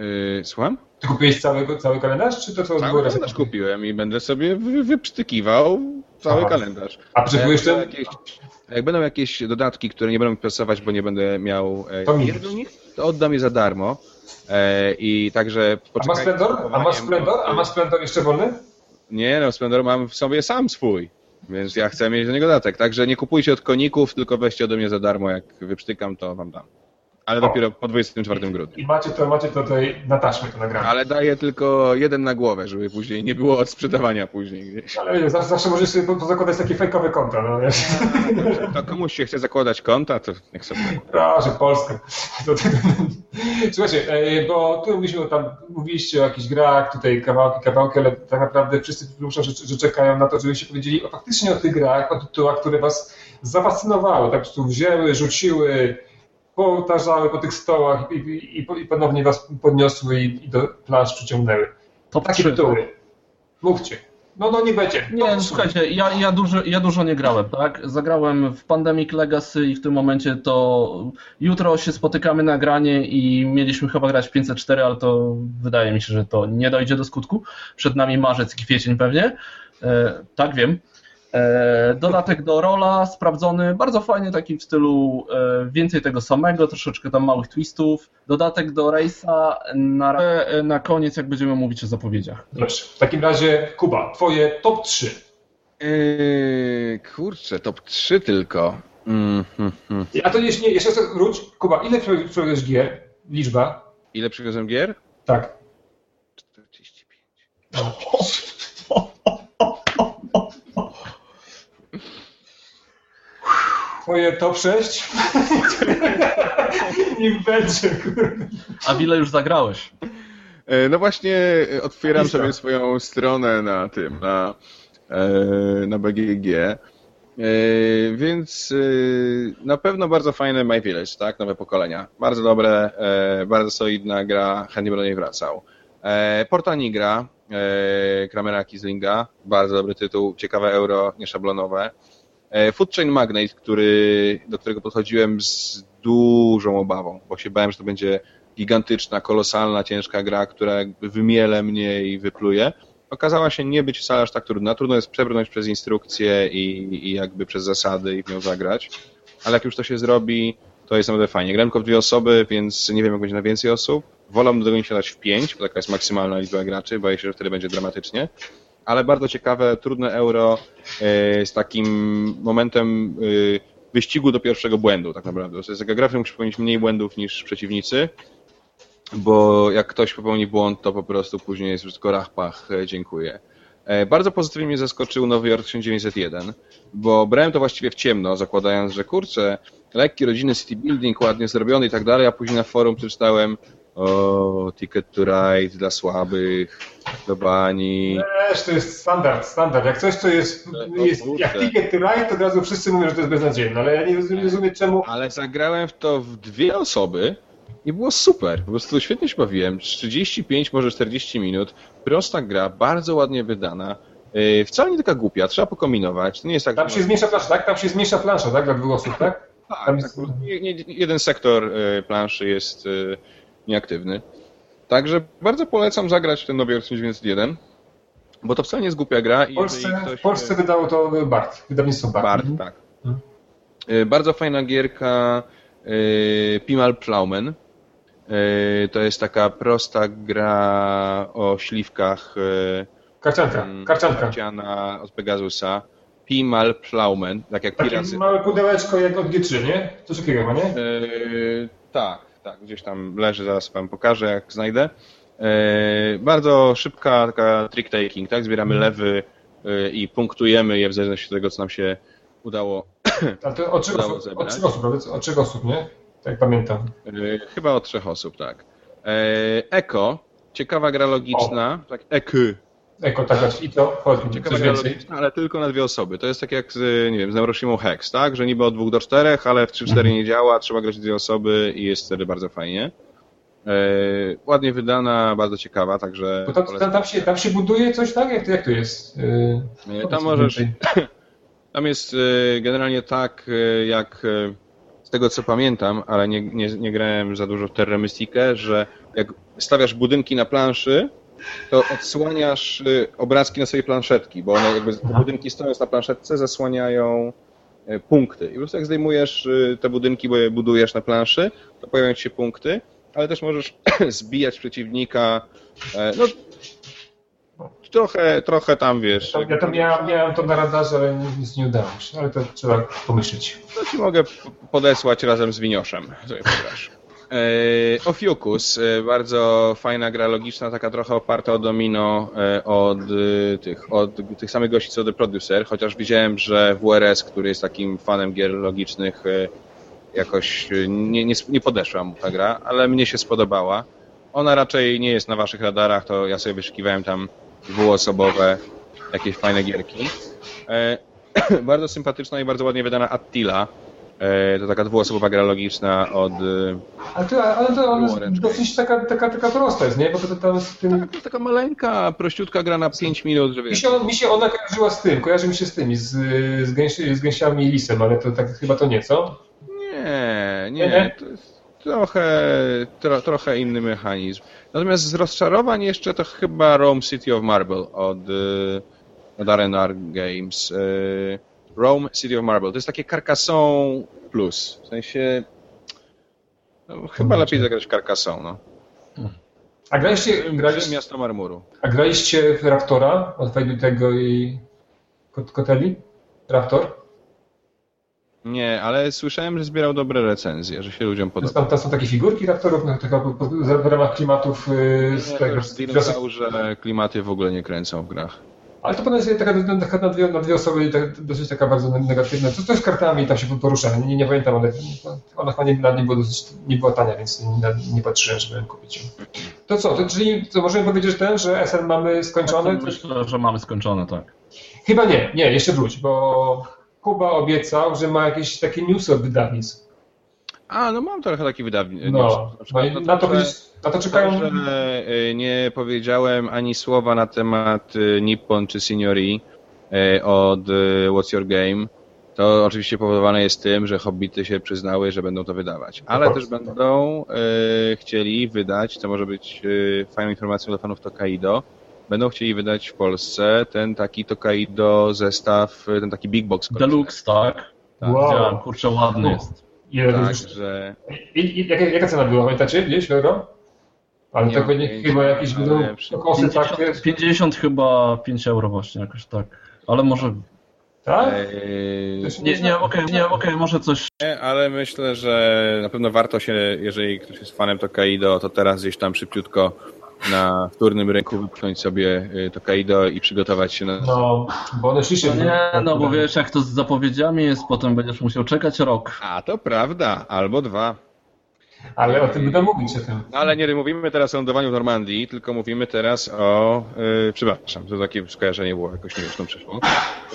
[SPEAKER 2] Yy, słucham?
[SPEAKER 1] Ty kupiłeś cały, cały kalendarz, czy to co
[SPEAKER 2] cały kalendarz kupiłem i będę sobie wy, wyprztykiwał cały Aha. kalendarz.
[SPEAKER 1] A potrzebujesz ten?
[SPEAKER 2] Jakieś, jak będą jakieś dodatki, które nie będą mi pasować, bo nie będę miał
[SPEAKER 1] e, to,
[SPEAKER 2] to oddam je za darmo. E, I także
[SPEAKER 1] A ma Splendor? A ma Splendor? A ma Splendor jeszcze wolny?
[SPEAKER 2] Nie, no Splendor mam w sobie sam swój, więc ja chcę mieć do niego datek. Także nie kupujcie od koników, tylko weźcie ode mnie za darmo. Jak wyprztykam, to wam dam ale dopiero po 24 grudnia.
[SPEAKER 1] I macie to, macie to tutaj na taśmie to nagrane.
[SPEAKER 2] Ale daję tylko jeden na głowę, żeby później nie było odsprzedawania później gdzieś.
[SPEAKER 1] Ale zawsze, zawsze możesz sobie zakładać takie fejkowe konta. No,
[SPEAKER 2] to komuś się chce zakładać konta, to niech sobie.
[SPEAKER 1] Proszę, Polska. Słuchajcie, e, bo tu mówiliśmy, tam mówiliście o jakichś grach, tutaj kawałki, kawałki, ale tak naprawdę wszyscy muszą, że, że czekają na to, żebyście powiedzieli o, faktycznie o tych grach, o tytułach, które was zafascynowały, tak po prostu wzięły, rzuciły, powtarzały po tych stołach i, i, i ponownie was podniosły i, i do plansz przyciągnęły. To takie tytuły. Mówcie. No, no nie będzie.
[SPEAKER 3] Nie, no, słuchajcie, ja, ja, dużo, ja dużo nie grałem, tak? Zagrałem w Pandemic Legacy i w tym momencie to jutro się spotykamy na granie i mieliśmy chyba grać 504, ale to wydaje mi się, że to nie dojdzie do skutku. Przed nami marzec, kwiecień pewnie. E, tak, wiem. E, dodatek do rola sprawdzony, bardzo fajnie, taki w stylu e, więcej tego samego, troszeczkę tam małych twistów. Dodatek do Race'a na, e, na koniec, jak będziemy mówić o zapowiedziach.
[SPEAKER 1] Dobrze, w takim razie Kuba, twoje top 3.
[SPEAKER 2] Yy, kurczę, top 3 tylko. Mm,
[SPEAKER 1] mm, mm. A to jeszcze, nie, jeszcze wróć. Kuba, ile przywiozłeś gier? Liczba?
[SPEAKER 2] Ile przywiozłem gier?
[SPEAKER 1] Tak.
[SPEAKER 2] 45.
[SPEAKER 1] Twoje top 6? Niech będzie, kurde.
[SPEAKER 3] A w ile już zagrałeś?
[SPEAKER 2] E, no właśnie e, otwieram sobie swoją stronę na tym, na, e, na BGG. Więc na pewno bardzo fajne My Village, tak? Nowe pokolenia. Bardzo dobre, bardzo solidna gra, chętnie będę niej wracał. Porta Nigra, Kramera Kislinga, bardzo dobry tytuł, ciekawe euro, nieszablonowe. E, Food Chain Magnate, który, do którego podchodziłem z dużą obawą, bo się bałem, że to będzie gigantyczna, kolosalna, ciężka gra, która wymiele mnie i wypluje. Okazała się nie być wcale aż tak trudna. Trudno jest przebrnąć przez instrukcje i, i jakby przez zasady i w nią zagrać. Ale jak już to się zrobi, to jest naprawdę fajnie. Grałem tylko w dwie osoby, więc nie wiem, jak będzie na więcej osób. Wolę do tego nie siadać w pięć, bo taka jest maksymalna liczba graczy. Boję się, że wtedy będzie dramatycznie ale bardzo ciekawe, trudne euro e, z takim momentem e, wyścigu do pierwszego błędu tak naprawdę. To jest taka gra, w popełnić mniej błędów niż przeciwnicy, bo jak ktoś popełni błąd, to po prostu później jest już tylko rachpach, e, dziękuję. Bardzo pozytywnie mnie zaskoczył Nowy Jork 1901, bo brałem to właściwie w ciemno, zakładając, że kurczę, lekki rodzinny city building, ładnie zrobiony i tak dalej, a później na forum przeczytałem o, Ticket to Ride dla słabych, do bani.
[SPEAKER 1] Wiesz, to jest standard, standard. Jak coś, co jest, jest jak Ticket to Ride, to od razu wszyscy mówią, że to jest beznadziejne, ale ja nie rozumiem, rozumiem czemu...
[SPEAKER 2] Ale zagrałem w to w dwie osoby i było super. Po prostu świetnie się bawiłem. 35, może 40 minut. Prosta gra, bardzo ładnie wydana. Yy, wcale nie taka głupia, trzeba pokombinować. To nie jest tak,
[SPEAKER 1] Tam się zmniejsza plansza, tak? Tam się zmniejsza plansza, tak? Dla dwóch osób, tak?
[SPEAKER 2] tak, tak jeden sektor y, planszy jest y, nieaktywny. Także bardzo polecam zagrać w ten Nowy Jork 1901, bo to wcale nie jest głupia gra.
[SPEAKER 1] W Polsce, ktoś... w Polsce wydało to BART, wydawnictwo BART.
[SPEAKER 2] BART, mhm. tak. Mhm. Y, bardzo fajna gierka y, Pimal Plowman. Y, to jest taka prosta gra o śliwkach
[SPEAKER 1] Karcianka,
[SPEAKER 2] mm,
[SPEAKER 1] karcianka.
[SPEAKER 2] karciana od Pegasusa. Pimal Plaumen, tak jak
[SPEAKER 1] Takie
[SPEAKER 2] piracy.
[SPEAKER 1] małe pudełeczko jak od G3, nie? Coś takiego ma, nie?
[SPEAKER 2] Yy, tak, tak, gdzieś tam leży, zaraz wam pokażę, jak znajdę. Yy, bardzo szybka taka trick taking, tak? Zbieramy
[SPEAKER 1] Mhm.
[SPEAKER 2] lewy yy, i punktujemy je w zależności od tego, co nam się udało.
[SPEAKER 1] A to od trzech
[SPEAKER 2] Udało
[SPEAKER 1] osób, od trzech osób, od trzech osób, nie? Tak pamiętam.
[SPEAKER 2] Yy, chyba od trzech osób, tak. Eko, ciekawa gra logiczna, tak, Eky,
[SPEAKER 1] Eko, tak, i to, coś
[SPEAKER 2] gra
[SPEAKER 1] więcej.
[SPEAKER 2] logiczna, ale tylko na dwie osoby. To jest tak jak z, nie wiem, z Neuroshimą Hex, tak? Że niby od dwóch do czterech, ale w 3-4
[SPEAKER 1] Mhm.
[SPEAKER 2] nie działa, trzeba grać dwie osoby i jest wtedy bardzo fajnie. E, ładnie wydana, bardzo ciekawa, także
[SPEAKER 1] tam, tam, tam, się, tam się buduje coś, tak? Jak to, jak to jest? Yy,
[SPEAKER 2] Tam możesz,
[SPEAKER 1] więcej.
[SPEAKER 2] tam jest e, generalnie tak, jak z tego co pamiętam, ale nie, nie, nie grałem za dużo w Terra że jak stawiasz budynki na planszy, to odsłaniasz e, obrazki na swojej planszetki, bo one jakby te budynki stojąc na planszetce zasłaniają e, punkty. I po prostu jak zdejmujesz e, te budynki, bo je budujesz na planszy, to pojawiają się punkty, ale też możesz zbijać przeciwnika. e, No, trochę, trochę tam wiesz.
[SPEAKER 1] Ja to miałem, miałem to na radarze, ale nic nie udało się, ale to trzeba pomyśleć.
[SPEAKER 2] To ci mogę podesłać razem z Winioszem, sobie pograsz. E, Ofiukus, e, bardzo fajna gra logiczna, taka trochę oparta o domino e, od, tych, od tych samych gości co The Producer, chociaż widziałem, że WRS, który jest takim fanem gier logicznych, jakoś nie, nie, nie podeszła mu ta gra, ale mnie się spodobała. Ona raczej nie jest na waszych radarach, to ja sobie wyszukiwałem tam dwuosobowe jakieś fajne gierki. Bardzo sympatyczna i bardzo ładnie wydana Attila. E, To taka dwuosobowa gra logiczna od... e,
[SPEAKER 1] Ale to, ale to ona jest dosyć taka, taka, taka prosta jest, nie? Bo to, to tam z tym...
[SPEAKER 2] To jest taka maleńka, prościutka gra na 5 minut, że
[SPEAKER 1] Mi się, mi się ona kojarzyła z tym, kojarzy mi się z tymi, z, z, gęsi, z gęsiami i lisem, ale to tak chyba to nie, co?
[SPEAKER 2] Nie,
[SPEAKER 1] Nie, nie?
[SPEAKER 2] nie, to jest trochę, tro, trochę inny mechanizm. Natomiast z rozczarowań jeszcze to chyba Rome City of Marble od, e, od R&R Games. E, Rome City of Marble. To jest takie Carcassonne plus. W sensie... No, chyba lepiej zagrać Carcassonne, no.
[SPEAKER 1] A graliście, graliście,
[SPEAKER 2] Miasto Marmuru.
[SPEAKER 1] a graliście w Raptora od tego i Kot- Koteli? Raptor?
[SPEAKER 2] Nie, ale słyszałem, że zbierał dobre recenzje, że się ludziom podoba.
[SPEAKER 1] Tam, tam są takie figurki Raptorów, no, taka, w ramach klimatów yy, z tego.
[SPEAKER 2] że klimaty w ogóle nie kręcą w grach.
[SPEAKER 1] Ale to pewnie jest taka, taka na, dwie, na dwie osoby i tak, dosyć taka bardzo negatywna. Co to z kartami tam się porusza? Nie, nie pamiętam, ale ona chyba nie, dla mnie była dosyć, nie była tania, więc nie, nie patrzyłem, żeby ją kupić. To co, to, czyli to możemy powiedzieć ten, że SN mamy skończony?
[SPEAKER 3] Myślę, że mamy skończone, tak.
[SPEAKER 1] Chyba nie, nie, jeszcze wróć, bo Kuba obiecał, że ma jakieś takie newsy od wydawnictw.
[SPEAKER 2] A, no mam trochę taki wydawnictwo.
[SPEAKER 1] No, no i na to,
[SPEAKER 2] że,
[SPEAKER 1] na to czekają.
[SPEAKER 2] że y, nie powiedziałem ani słowa na temat y, Nippon czy Signori y, od What's Your Game, to oczywiście powodowane jest tym, że hobbity się przyznały, że będą to wydawać. Ale
[SPEAKER 1] No
[SPEAKER 2] też będą y, chcieli wydać, to może być y, fajną informacją dla fanów Tokaido, będą chcieli wydać w Polsce ten taki Tokaido zestaw, ten taki big box.
[SPEAKER 3] Deluxe, tak.
[SPEAKER 2] Tak.
[SPEAKER 1] Wow.
[SPEAKER 3] Widziałem, kurczę, ładny
[SPEAKER 1] No.
[SPEAKER 3] jest.
[SPEAKER 1] Ile
[SPEAKER 2] Tak,
[SPEAKER 1] już,
[SPEAKER 2] że
[SPEAKER 1] i, i, jaka, jaka cena była, pamiętacie? Gdzieś euro? Ale
[SPEAKER 2] Nie
[SPEAKER 1] to
[SPEAKER 2] pojęcia,
[SPEAKER 1] chyba będą
[SPEAKER 2] przy-
[SPEAKER 1] kosy takie.
[SPEAKER 3] 50, 50 chyba 5 euro właśnie, jakoś tak. Ale może...
[SPEAKER 1] Tak?
[SPEAKER 2] Eee,
[SPEAKER 3] Nie, nie, okej, nie, okej, może coś...
[SPEAKER 2] Nie, ale myślę, że na pewno warto się, jeżeli ktoś jest fanem Tokaido, to teraz gdzieś tam szybciutko na wtórnym rynku wypchnąć sobie y, Tokaido i przygotować się na...
[SPEAKER 1] No, bo one szli się.
[SPEAKER 3] No nie, no bo wiesz, jak to z zapowiedziami jest, potem będziesz musiał czekać rok.
[SPEAKER 2] A, to prawda, albo dwa.
[SPEAKER 1] Ale o tym będę mówić o tym.
[SPEAKER 2] No ale nie mówimy teraz o lądowaniu w Normandii, tylko mówimy teraz o... Yy, przepraszam, to takie skojarzenie było jakoś śmieszną przyszło.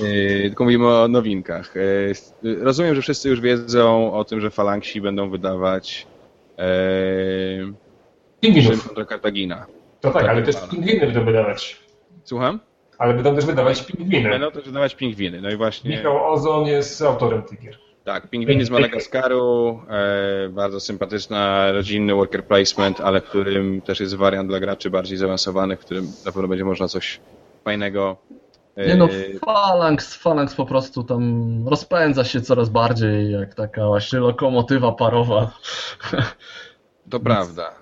[SPEAKER 2] Yy, tylko mówimy o nowinkach. Yy, rozumiem, że wszyscy już wiedzą o tym, że Falangsi będą wydawać yy, Rzym
[SPEAKER 1] Pingwinów.
[SPEAKER 2] kontra Kartagina.
[SPEAKER 1] To tak, ale też pingwiny będą wydawać.
[SPEAKER 2] Słucham?
[SPEAKER 1] Ale będą też wydawać pingwiny.
[SPEAKER 2] Będą też wydawać pingwiny. No i właśnie,
[SPEAKER 1] Michał Ozon jest autorem tych gier.
[SPEAKER 2] tak, pingwiny z Madagaskaru, e, bardzo sympatyczna, rodzinny worker placement, ale w którym też jest wariant dla graczy bardziej zaawansowanych, w którym na pewno będzie można coś fajnego. e,
[SPEAKER 3] Nie no, Phalanx, Phalanx po prostu tam rozpędza się coraz bardziej, jak taka właśnie lokomotywa parowa.
[SPEAKER 2] To prawda.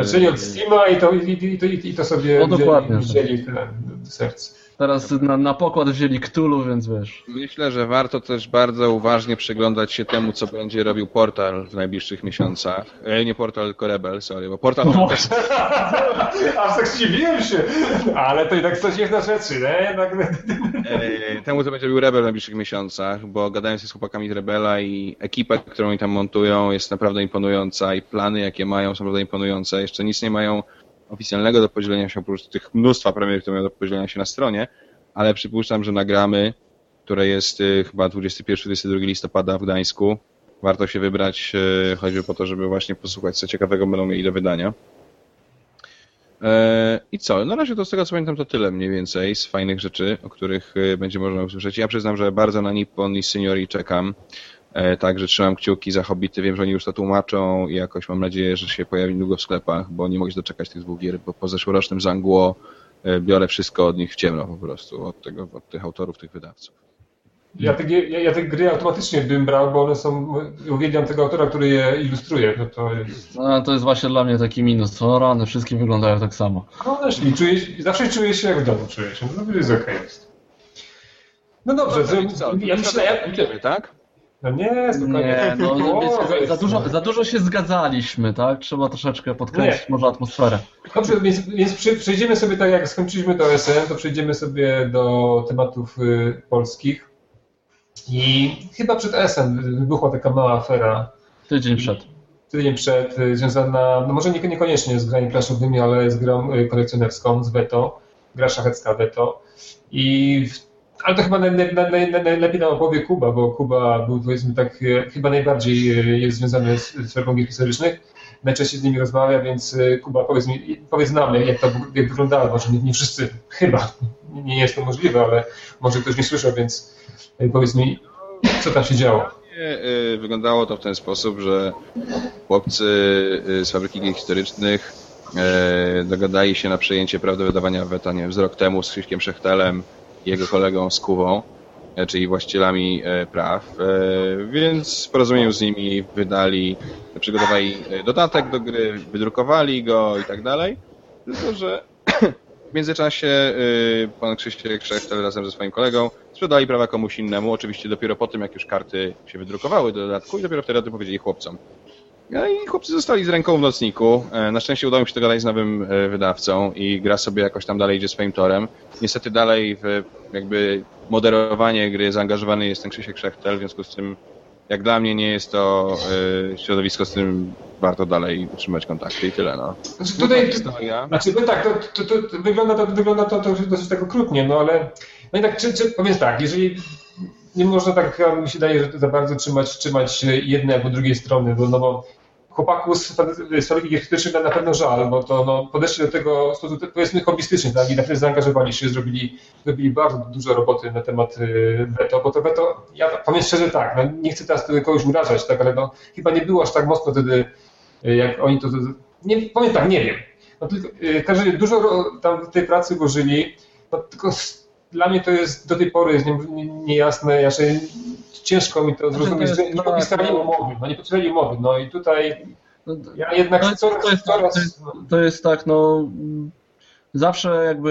[SPEAKER 1] E, Zaczęli od Steama i to, i, i, to, i to sobie
[SPEAKER 3] no, dokładnie.
[SPEAKER 1] wzięli, do serca.
[SPEAKER 3] Teraz na, na pokład wzięli Cthulhu, więc wiesz.
[SPEAKER 2] Myślę, że warto też bardzo uważnie przyglądać się temu, co będzie robił portal w najbliższych miesiącach. E, nie portal, tylko Rebel, sorry, bo portal... No.
[SPEAKER 1] Aż tak zdziwiłem się, ale to i tak coś jest na rzeczy, nie? Jednak...
[SPEAKER 2] E, temu, co będzie robił Rebel w najbliższych miesiącach, bo gadałem się z chłopakami z Rebela i ekipa, którą oni tam montują jest naprawdę imponująca i plany, jakie mają są naprawdę imponujące. Jeszcze nic nie mają oficjalnego do podzielenia się, oprócz tych mnóstwa premier, które mają do podzielenia się na stronie, ale przypuszczam, że nagramy, które jest y, chyba 21-22 listopada w Gdańsku. Warto się wybrać, y, choćby po to, żeby właśnie posłuchać, co ciekawego będą mieli do wydania. E, I co? Na razie to z tego co pamiętam to tyle mniej więcej z fajnych rzeczy, o których y, będzie można usłyszeć. Ja przyznam, że bardzo na Nippon i Seniori czekam. E, także trzymam kciuki za Hobbity. Wiem, że oni już to tłumaczą i jakoś mam nadzieję, że się pojawi długo w sklepach, bo nie mogę się doczekać tych dwóch gier, bo po zeszłorocznym Zangło e, biorę wszystko od nich w ciemno po prostu, od, tego, od tych autorów, tych wydawców.
[SPEAKER 1] Ja te, ja, ja te gry automatycznie bym brał, bo one są. Uwielbiam tego autora, który je ilustruje. No to, jest...
[SPEAKER 3] No, to jest właśnie dla mnie taki minus. No rany, wszystkie wyglądają tak samo.
[SPEAKER 1] No właśnie, czuję, zawsze czuję się jak w domu, czuję się. No to jest okej. Okay. No dobrze, no, to, co, ja myślę, ja,
[SPEAKER 2] tak?
[SPEAKER 1] No nie, spokojnie. Nie, no,
[SPEAKER 3] o, za, dużo, za dużo się zgadzaliśmy, tak? Trzeba troszeczkę podkręcić może atmosferę.
[SPEAKER 1] Dobrze, więc, więc przejdziemy sobie tak, jak skończyliśmy to SN, to przejdziemy sobie do tematów y, polskich. I chyba przed SN wybuchła taka mała afera.
[SPEAKER 3] Tydzień przed.
[SPEAKER 1] Tydzień przed, y, związana, no może niekoniecznie z grami planszowymi, ale z grą y, kolekcjonerską, z Veto, gra szachecka Veto. I ale to chyba najlepiej nam opowie Kuba, bo Kuba był powiedzmy tak, e, chyba najbardziej e, jest związany z sferą gier historycznych. Najczęściej z nimi rozmawia, więc e, Kuba powiedz, mi, powiedz nam, jak to jak wyglądało. Może nie, nie wszyscy, chyba, nie jest to możliwe, ale może ktoś nie słyszał, więc powiedz mi, co tam się działo.
[SPEAKER 2] Wyglądało to w ten sposób, że chłopcy z fabryki gier historycznych dogadali się na przejęcie praw do wydawania weta, nie wiem, z rok temu z Krzyśkiem Szechtelem, jego kolegą z Kuwą, e, czyli właścicielami e, praw, e, więc porozumieniu z nimi wydali, przygotowali dodatek do gry, wydrukowali go i tak dalej. Tylko, że w międzyczasie pan Krzysiek Szechtel razem ze swoim kolegą sprzedali prawa komuś innemu, oczywiście dopiero po tym, jak już karty się wydrukowały do dodatku i dopiero wtedy o tym powiedzieli chłopcom. No i chłopcy zostali z ręką w nocniku. E, na szczęście udało mi się dogadać z nowym e, wydawcą i gra sobie jakoś tam dalej idzie swoim torem. Niestety dalej w jakby moderowanie gry zaangażowany jest ten Krzysiek Szechtel, w związku z tym jak dla mnie nie jest to y, środowisko, z którym warto dalej utrzymać kontakty i tyle, no.
[SPEAKER 1] Znaczy tutaj, historia. Znaczy, no tak, to, to, to, wygląda to, wygląda to, to dosyć tak okrutnie, no ale no i tak, czy, czy, powiedz tak, jeżeli nie można tak, mi się daje, że za bardzo trzymać, trzymać jednej albo drugiej strony, bo, no bo chłopaków z, z fabryki na pewno żal, bo to no, podeszli do tego powiedzmy hobbystycznie, tak? I naprawdę zaangażowali się, zrobili, zrobili bardzo dużo roboty na temat y, veto, bo to veto, ja powiem szczerze tak, no, nie chcę teraz kogoś urażać, tak, ale no, chyba nie było aż tak mocno wtedy, y, jak oni to, nie, powiem tak, nie wiem. No, tylko, y, każdy, dużo tam tej pracy włożyli, no, tylko dla mnie to jest do tej pory niejasne, ja się ciężko mi to znaczy, zrozumieć, że nie podpisali umowy, no nie podpisali umowy, no i tutaj no, ja jednak
[SPEAKER 3] to,
[SPEAKER 1] coraz,
[SPEAKER 3] to jest,
[SPEAKER 1] coraz...
[SPEAKER 3] To jest, to jest tak, no zawsze jakby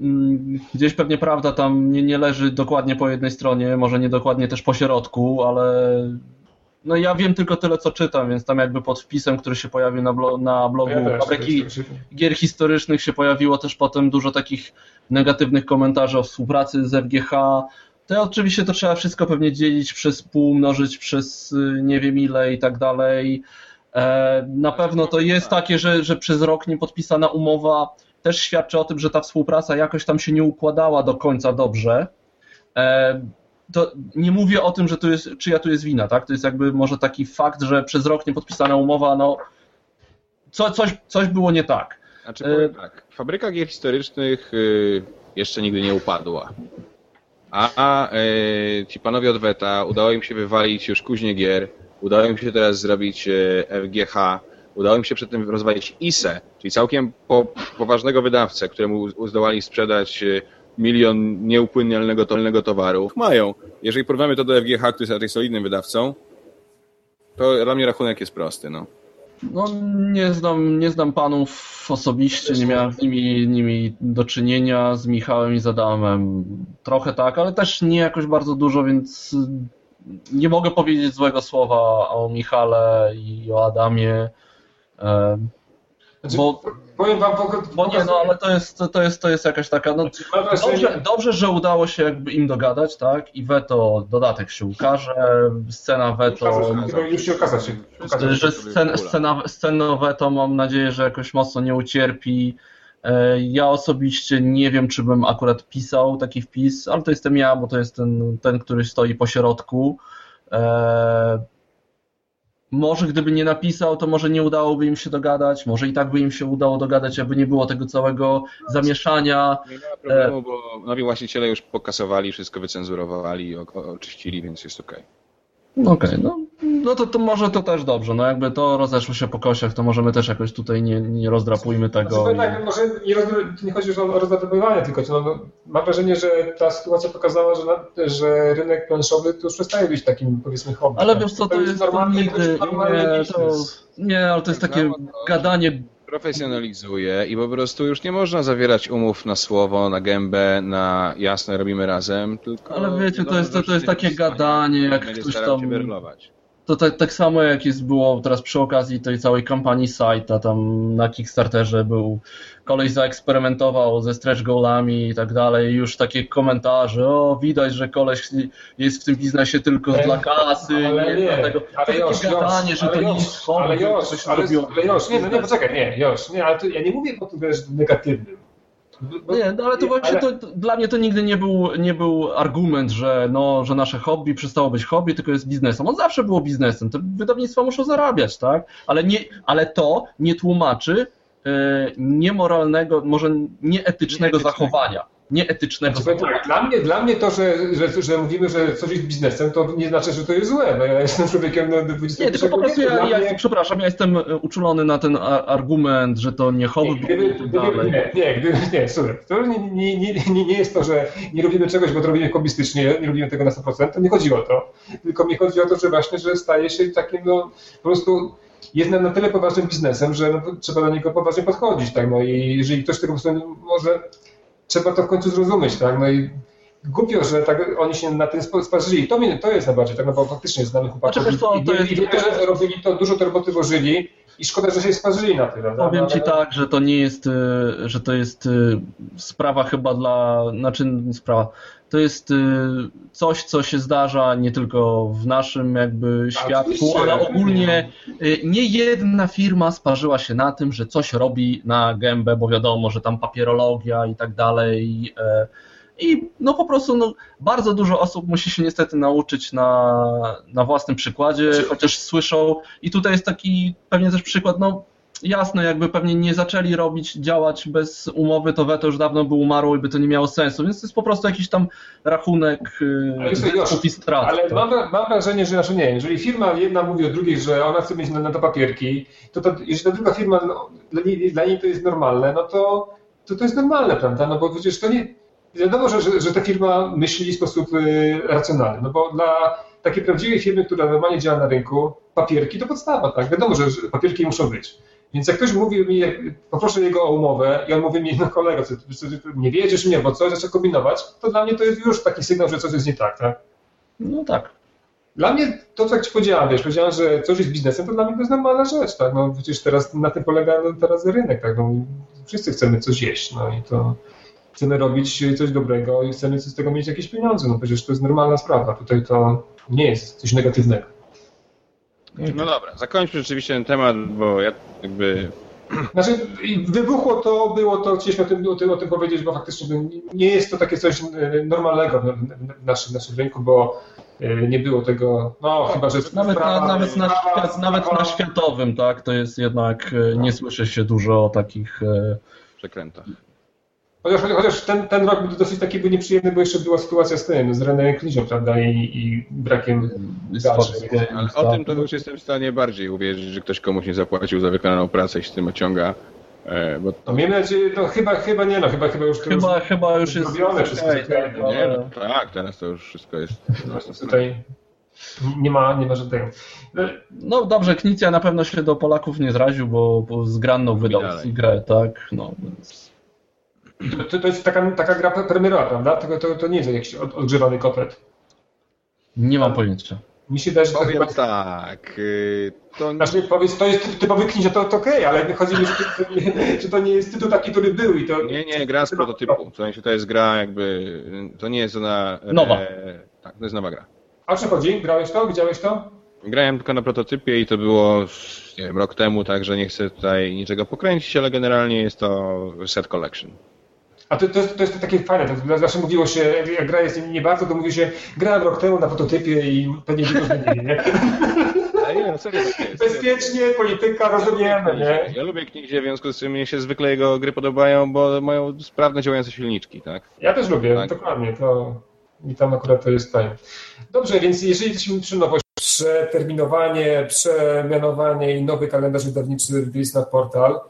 [SPEAKER 3] mm, gdzieś pewnie prawda tam nie, nie leży dokładnie po jednej stronie, może nie dokładnie też po środku, ale no ja wiem tylko tyle, co czytam, więc tam jakby pod wpisem, który się pojawił na, blo na blogu ja Fabryki Gier Historycznych się pojawiło też potem dużo takich negatywnych komentarzy o współpracy z FGH, to oczywiście to trzeba wszystko pewnie dzielić przez pół, mnożyć przez y, nie wiem ile i tak dalej. E, na pewno to jest takie, że, że przez rok niepodpisana umowa też świadczy o tym, że ta współpraca jakoś tam się nie układała do końca dobrze. To nie mówię o tym, że to jest, czyja tu jest wina, tak? To jest jakby może taki fakt, że przez rok niepodpisana umowa, no co, coś, coś było nie tak.
[SPEAKER 2] Znaczy, powiem e, tak, fabryka gier historycznych y, jeszcze nigdy nie upadła. A e, ci panowie od Weta udało im się wywalić już kuźnie gier, udało im się teraz zrobić e, FGH, udało im się przed tym rozwalić ISE, czyli całkiem po, poważnego wydawcę, któremu zdołali sprzedać milion nieupłynnialnego tolnego towaru. Mają. Jeżeli porównamy to do FGH, który jest raczej solidnym wydawcą, to dla mnie rachunek jest prosty, no.
[SPEAKER 3] No nie znam, nie znam panów osobiście, nie miałem z nimi, nimi do czynienia, z Michałem i z Adamem. Trochę tak, ale też nie jakoś bardzo dużo, więc nie mogę powiedzieć złego słowa o Michale i o Adamie. E,
[SPEAKER 1] Znaczy,
[SPEAKER 3] Bo-
[SPEAKER 1] powiem wam,
[SPEAKER 3] Bo nie, no ale to jest, to jest, to jest jakaś taka. No,
[SPEAKER 1] Znaczy,
[SPEAKER 3] dobrze, dobrze, że udało się jakby im dogadać, tak? I weto, dodatek się ukaże, scena weto.
[SPEAKER 1] Już się się.
[SPEAKER 3] Że scen, scena, scena weto mam nadzieję, że jakoś mocno nie ucierpi. E, Ja osobiście nie wiem, czy bym akurat pisał taki wpis, ale to jestem ja, bo to jest ten, ten który stoi po środku. Może gdyby nie napisał, to może nie udałoby im się dogadać, może i tak by im się udało dogadać, aby nie było tego całego zamieszania.
[SPEAKER 2] Nie ma problemu, bo nowi właściciele już pokasowali, wszystko wycenzurowali, oczyścili, więc jest okej.
[SPEAKER 3] Okej, no, no to, to może to też dobrze. No jakby to rozeszło się po kosiach, to możemy też jakoś tutaj nie, nie rozdrapujmy tego.
[SPEAKER 1] Znaczy,
[SPEAKER 3] i-
[SPEAKER 1] tak, może nie, roz, nie chodzi już o rozdawanie, tylko no, no, mam wrażenie, że ta sytuacja pokazała, że, na, że rynek planszowy to już przestaje być takim powiedzmy hobby.
[SPEAKER 3] Ale
[SPEAKER 1] tak?
[SPEAKER 3] wiesz co, to jest to
[SPEAKER 1] normalny, to
[SPEAKER 3] nigdy,
[SPEAKER 1] jest normalny
[SPEAKER 3] nie, to, nie, ale to jest
[SPEAKER 2] Tak
[SPEAKER 3] takie
[SPEAKER 2] samo to-
[SPEAKER 3] gadanie,
[SPEAKER 2] Profesjonalizuje i po prostu już nie można zawierać umów na słowo, na gębę, na jasne robimy razem, tylko...
[SPEAKER 3] Ale wiecie, to jest- to- to jest takie gadanie, jak ktoś tam-. To tak, tak samo jak jest było teraz przy okazji tej całej kampanii Sajta, tam na Kickstarterze był koleś zaeksperymentował ze stretch goalami i tak dalej, już takie komentarze, o widać, że koleś jest w tym biznesie tylko dla kasy,
[SPEAKER 1] ale
[SPEAKER 3] nie,
[SPEAKER 1] nie,
[SPEAKER 3] dlatego,
[SPEAKER 1] ale
[SPEAKER 3] to
[SPEAKER 1] już,
[SPEAKER 3] gadanie,
[SPEAKER 1] już,
[SPEAKER 3] że to
[SPEAKER 1] ale
[SPEAKER 3] nie
[SPEAKER 1] już,
[SPEAKER 3] hobby,
[SPEAKER 1] ale ale,
[SPEAKER 3] robiło.
[SPEAKER 1] ale już, nie, no nie, poczekaj, nie, już, nie, ale to, ja nie mówię o tym, wiesz, negatywnym. Bo-
[SPEAKER 3] Nie, no ale to właśnie to, to, dla mnie to nigdy nie był, nie był argument, że, no, że nasze hobby przestało być hobby, tylko jest biznesem. On zawsze było biznesem. Te wydawnictwa muszą zarabiać, tak? Ale, nie, ale to nie tłumaczy e, niemoralnego, może nieetycznego
[SPEAKER 2] Nieetycznego.
[SPEAKER 3] zachowania. Nieetycznego
[SPEAKER 1] Znaczy, tak, dla mnie, dla mnie to, że, że, że mówimy, że coś jest biznesem, to nie znaczy, że to jest złe. No ja jestem człowiekiem no,
[SPEAKER 3] Nie, tylko po prostu ja, ja
[SPEAKER 1] mnie-
[SPEAKER 3] przepraszam, ja jestem e, uczulony na ten argument, że to nie hobby
[SPEAKER 1] Nie, gdyby, gdyby,
[SPEAKER 3] dalej.
[SPEAKER 1] nie, nie, gdyby, nie, słuchaj, to nie, nie, nie, nie, jest to, że nie robimy czegoś, bo to robimy hobbystycznie, nie robimy tego na 100%, to nie chodzi o to. Tylko mi chodzi o to, że właśnie, że staje się takim, no, po prostu jest na, na tyle poważnym biznesem, że no, trzeba do niego poważnie podchodzić, tak, no i jeżeli ktoś tego po prostu może, trzeba to w końcu zrozumieć, tak, no i głupio, że tak oni się na tym sparzyli. To, mnie, to jest najbardziej, tak, no bo faktycznie znamy chłopaków
[SPEAKER 3] Znaczy, co,
[SPEAKER 1] i,
[SPEAKER 3] to
[SPEAKER 1] i,
[SPEAKER 3] jest-
[SPEAKER 1] i
[SPEAKER 3] jest-
[SPEAKER 1] że robili to, dużo tej roboty włożyli i szkoda, że się sparzyli na tyle. prawda?
[SPEAKER 3] Powiem ci
[SPEAKER 1] Ale-
[SPEAKER 3] tak, że to nie jest, y, że to jest y, sprawa chyba dla, znaczy sprawa, to jest y, coś, co się zdarza nie tylko w naszym jakby świadku, ale ogólnie y, nie jedna firma sparzyła się na tym, że coś robi na gębę, bo wiadomo, że tam papierologia i tak dalej. e, I no po prostu no, bardzo dużo osób musi się niestety nauczyć na, na własnym przykładzie, chociaż słyszą. I tutaj jest taki pewnie też przykład, no jasne, jakby pewnie nie zaczęli robić, działać bez umowy, to weto już dawno by umarło i by to nie miało sensu, więc to jest po prostu jakiś tam rachunek
[SPEAKER 1] Ale
[SPEAKER 3] yy,
[SPEAKER 1] słuchaj,
[SPEAKER 3] zysków i strat.
[SPEAKER 1] Ale
[SPEAKER 3] tak?
[SPEAKER 1] mam, mam wrażenie, że znaczy nie, jeżeli firma jedna mówi o drugiej, że ona chce mieć na, na to papierki, to, to jeżeli ta druga firma, no, dla, niej, dla niej to jest normalne, no to, to to jest normalne, prawda? No bo przecież to nie. Wiadomo, że, że, że ta firma myśli w sposób y, racjonalny, no bo dla takiej prawdziwej firmy, która normalnie działa na rynku, papierki to podstawa, tak? Wiadomo, że papierki muszą być. Więc jak ktoś mówi mi, jak, poproszę jego o umowę i on mówi mi, no kolego, co, co, co, nie wiedziesz mnie, bo coś, zaczyna kombinować, to dla mnie to jest już taki sygnał, że coś jest nie tak, tak?
[SPEAKER 3] No tak.
[SPEAKER 1] Dla mnie to, co jak ci powiedziałem, wiesz, powiedziałem, że coś jest biznesem, to dla mnie to jest normalna rzecz, tak? No przecież teraz na tym polega no, teraz rynek, tak? No, wszyscy chcemy coś jeść, no i to chcemy robić coś dobrego i chcemy z tego mieć jakieś pieniądze, no przecież to jest normalna sprawa, tutaj to nie jest coś negatywnego.
[SPEAKER 2] No dobra, zakończmy rzeczywiście ten temat, bo ja jakby
[SPEAKER 1] Znaczy, wybuchło to, było to, chcieliśmy o tym, o tym, o tym powiedzieć, bo faktycznie to nie- jest to takie coś e, normalnego w, w, naszym, naszym rynku, bo e, nie było tego, no chyba, że
[SPEAKER 3] Nawet,
[SPEAKER 1] sprawa-
[SPEAKER 3] na, nawet, na,
[SPEAKER 1] sprawa-
[SPEAKER 3] nawet na światowym, tak, to jest jednak, e, nie słyszy się dużo o takich e,
[SPEAKER 2] przekręta.
[SPEAKER 1] Chociaż, chociaż ten, ten rok był dosyć taki był nieprzyjemny, bo jeszcze była sytuacja z tym, z René Klizią, prawda, i, i brakiem garzy.
[SPEAKER 2] Ale o tym to już jestem w stanie bardziej uwierzyć, że ktoś komuś nie zapłacił za wykonaną pracę i się z tym ociąga. E, bo
[SPEAKER 1] No miejmy nadzieję, no chyba, chyba nie, no chyba, chyba już
[SPEAKER 3] Chyba,
[SPEAKER 1] już,
[SPEAKER 3] chyba już jest
[SPEAKER 1] zrobione wszystko,
[SPEAKER 3] tak,
[SPEAKER 1] no
[SPEAKER 2] nie, no, tak, teraz to już wszystko jest.
[SPEAKER 1] tutaj Nie ma, nie ma żadnego.
[SPEAKER 3] No dobrze, Knicja na pewno się do Polaków nie zraził, bo, bo z Granną wydał grę, tak? No, więc...
[SPEAKER 1] to, to jest taka, taka gra premierowa, prawda? To, to, to nie jest jakiś odgrzewany kotlet.
[SPEAKER 3] Nie mam pojęcia.
[SPEAKER 1] Mi się że
[SPEAKER 2] to chyba... tak. Y,
[SPEAKER 1] to... Znaczy, powiedz, to jest typowy knizie, to, to okej, okay, ale chodzi mi, że to, nie, że to nie jest tytuł taki, który był i to...
[SPEAKER 2] Nie, nie, gra z prototypu. W sensie to jest gra jakby, to nie jest ona...
[SPEAKER 3] Nowa.
[SPEAKER 2] E, tak, to jest nowa gra.
[SPEAKER 1] A o co chodzi? Grałeś to? Widziałeś to?
[SPEAKER 2] Grałem tylko na prototypie i to było, nie wiem, rok temu, także nie chcę tutaj niczego pokręcić, ale generalnie jest to set collection.
[SPEAKER 1] A to, to, jest, to jest takie fajne, to zawsze mówiło się, jak gra jest nie bardzo, to mówi się, grałem rok temu na prototypie i pewnie nie zmienili, nie?
[SPEAKER 2] nie, no serio tak jest.
[SPEAKER 1] Bezpiecznie, polityka, rozumiemy, nie?
[SPEAKER 2] Ja lubię Knizie, w związku z czym mnie się zwykle jego gry podobają, bo mają sprawne działające silniczki, tak?
[SPEAKER 1] Ja też lubię, tak. dokładnie, to i tam akurat to jest fajne. Dobrze, więc jeżeli jesteśmy przy nowości, przeterminowanie, przemianowanie i nowy kalendarz wydawniczy release na portal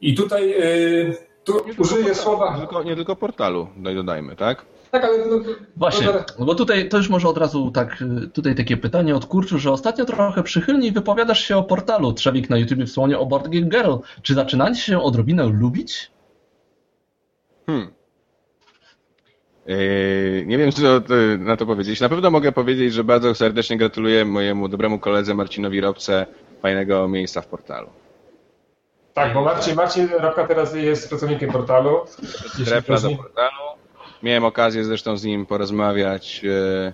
[SPEAKER 1] i tutaj... Yy, tu nie użyję słowa.
[SPEAKER 2] Nie tylko, nie tylko portalu, dodajmy, tak?
[SPEAKER 1] Tak, ale. No,
[SPEAKER 3] Właśnie, no bo tutaj to już może od razu tak, tutaj takie pytanie od kurczu, że ostatnio trochę przychylniej wypowiadasz się o portalu Trzewik na YouTube wspomniał o Board Game Girl. Czy zaczynacie się odrobinę lubić?
[SPEAKER 2] Hmm. Yy, nie wiem, co na to powiedzieć. Na pewno mogę powiedzieć, że bardzo serdecznie gratuluję mojemu dobremu koledze Marcinowi Robce fajnego miejsca w portalu.
[SPEAKER 1] Tak, bo Marcin, Marcin Robka teraz jest pracownikiem portalu.
[SPEAKER 2] Trefla do portalu. Miałem okazję zresztą z nim porozmawiać e,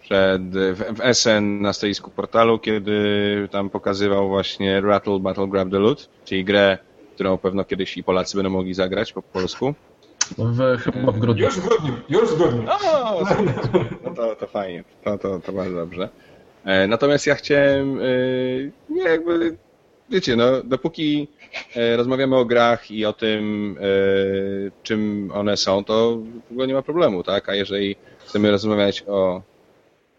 [SPEAKER 2] przed, w SN na stoisku portalu, kiedy tam pokazywał właśnie Rattle Battle Grab the Loot, czyli grę, którą pewno kiedyś i Polacy będą mogli zagrać po polsku.
[SPEAKER 3] W, chyba w grudniu.
[SPEAKER 1] Już w grudniu, już w grudniu.
[SPEAKER 2] O, no to, to fajnie, to, to, to bardzo dobrze. E, natomiast ja chciałem, e, nie jakby, wiecie, no, dopóki E, rozmawiamy o grach i o tym, e, czym one są, to w ogóle nie ma problemu, tak? A jeżeli chcemy rozmawiać o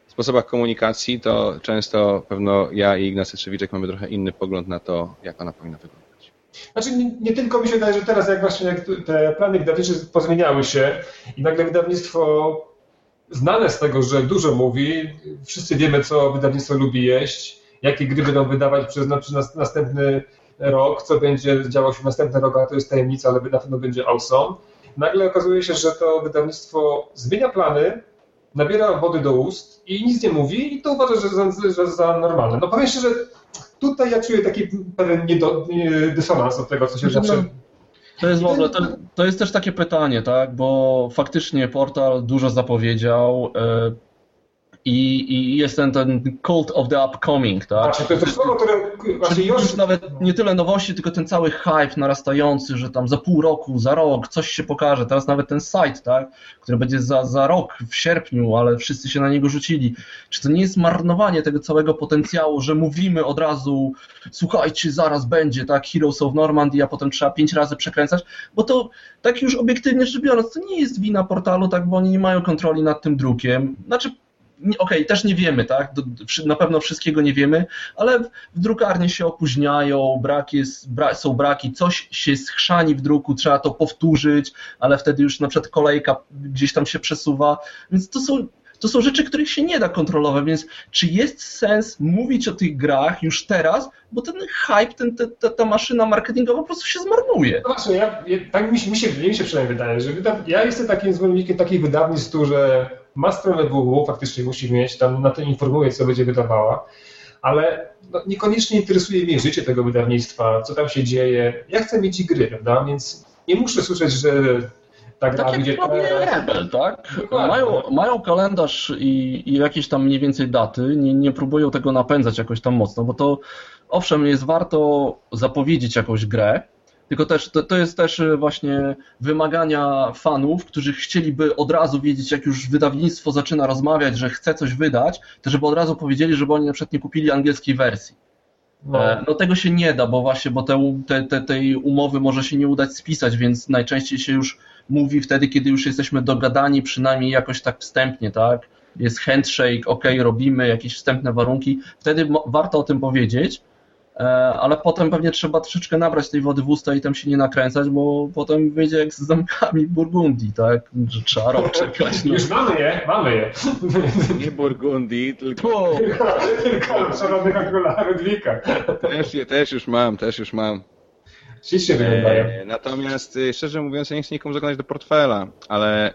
[SPEAKER 2] sposobach komunikacji, to często pewno ja i Ignacy Trzewiczek mamy trochę inny pogląd na to, jak ona powinna wyglądać.
[SPEAKER 1] Znaczy nie, nie tylko mi się wydaje, że teraz jak właśnie jak te plany wydawnicze pozmieniały się i nagle wydawnictwo znane z tego, że dużo mówi, wszyscy wiemy, co wydawnictwo lubi jeść, jakie gry będą wydawać przez, następny rok, co będzie działo się w następny rok, a to jest tajemnica, ale na pewno będzie awesome. Nagle okazuje się, że to wydawnictwo zmienia plany, nabiera wody do ust i nic nie mówi i to uważa, że za, że za normalne. No powiem szczerze, tutaj ja czuję taki pewien niedo, dysonans od tego, co się zawsze...
[SPEAKER 3] To jest w ogóle, to, to jest też takie pytanie, tak, bo faktycznie portal dużo zapowiedział, e, i, i jest ten, ten cult of the upcoming, tak?
[SPEAKER 1] Właśnie, to jest to słowo, które
[SPEAKER 3] właśnie już... już... nawet nie tyle nowości, tylko ten cały hype narastający, że tam za pół roku, za rok coś się pokaże. Teraz nawet ten site, tak? Który będzie za, za rok, w sierpniu, ale wszyscy się na niego rzucili. Czy to nie jest marnowanie tego całego potencjału, że mówimy od razu, słuchajcie, zaraz będzie, tak? Heroes of Normandy, a potem trzeba pięć razy przekręcać, bo to tak już obiektywnie rzecz biorąc, to nie jest wina portalu, tak? Bo oni nie mają kontroli nad tym drukiem. Znaczy, okej, okay, też nie wiemy, tak? Na pewno wszystkiego nie wiemy, ale w drukarni się opóźniają, brak jest, bra są braki, coś się schrzani w druku, trzeba to powtórzyć, ale wtedy już na przykład kolejka gdzieś tam się przesuwa, więc to są to są rzeczy, których się nie da kontrolować, więc czy jest sens mówić o tych grach już teraz, bo ten hype, ten, ta, ta maszyna marketingowa po prostu się zmarnuje.
[SPEAKER 1] No właśnie, ja, tak mi się, mi, się, mi się przynajmniej wydaje, że ja jestem takim zwolennikiem takich wydawnictw, które ma stronę www, faktycznie musi mieć, tam na to informuje, co będzie wydawała, ale no, niekoniecznie interesuje mnie życie tego wydawnictwa, co tam się dzieje. Ja chcę mieć i gry, prawda? Więc nie muszę słyszeć, że tak
[SPEAKER 3] tak jak Rebel, tak? Mają, mają kalendarz i, i, jakieś tam mniej więcej daty, nie, nie próbują tego napędzać jakoś tam mocno, bo to owszem, jest warto zapowiedzieć jakąś grę, tylko też to, to jest też e, właśnie wymagania fanów, którzy chcieliby od razu wiedzieć, jak już wydawnictwo zaczyna rozmawiać, że chce coś wydać, to żeby od razu powiedzieli, żeby oni na przykład nie kupili angielskiej wersji. No. E, no tego się nie da, bo właśnie, bo te, te, te, tej umowy może się nie udać spisać, więc najczęściej się już mówi wtedy, kiedy już jesteśmy dogadani, przynajmniej jakoś tak wstępnie, tak? Jest handshake, ok, robimy jakieś wstępne warunki, wtedy warto o tym powiedzieć, ale potem pewnie trzeba troszeczkę nabrać tej wody w usta i tam się nie nakręcać, bo potem wyjdzie jak z zamkami Burgundii, tak? Że trzeba rok czekać.
[SPEAKER 1] No. Już mamy je, mamy je.
[SPEAKER 2] Nie Burgundii, tylko...
[SPEAKER 1] Tylko szalonego króla Ludwika.
[SPEAKER 2] Też, je, też już mam, też już mam.
[SPEAKER 1] Wyglądają.
[SPEAKER 2] E, natomiast y, szczerze mówiąc, ja nie chcę nikomu zaglądać do portfela, ale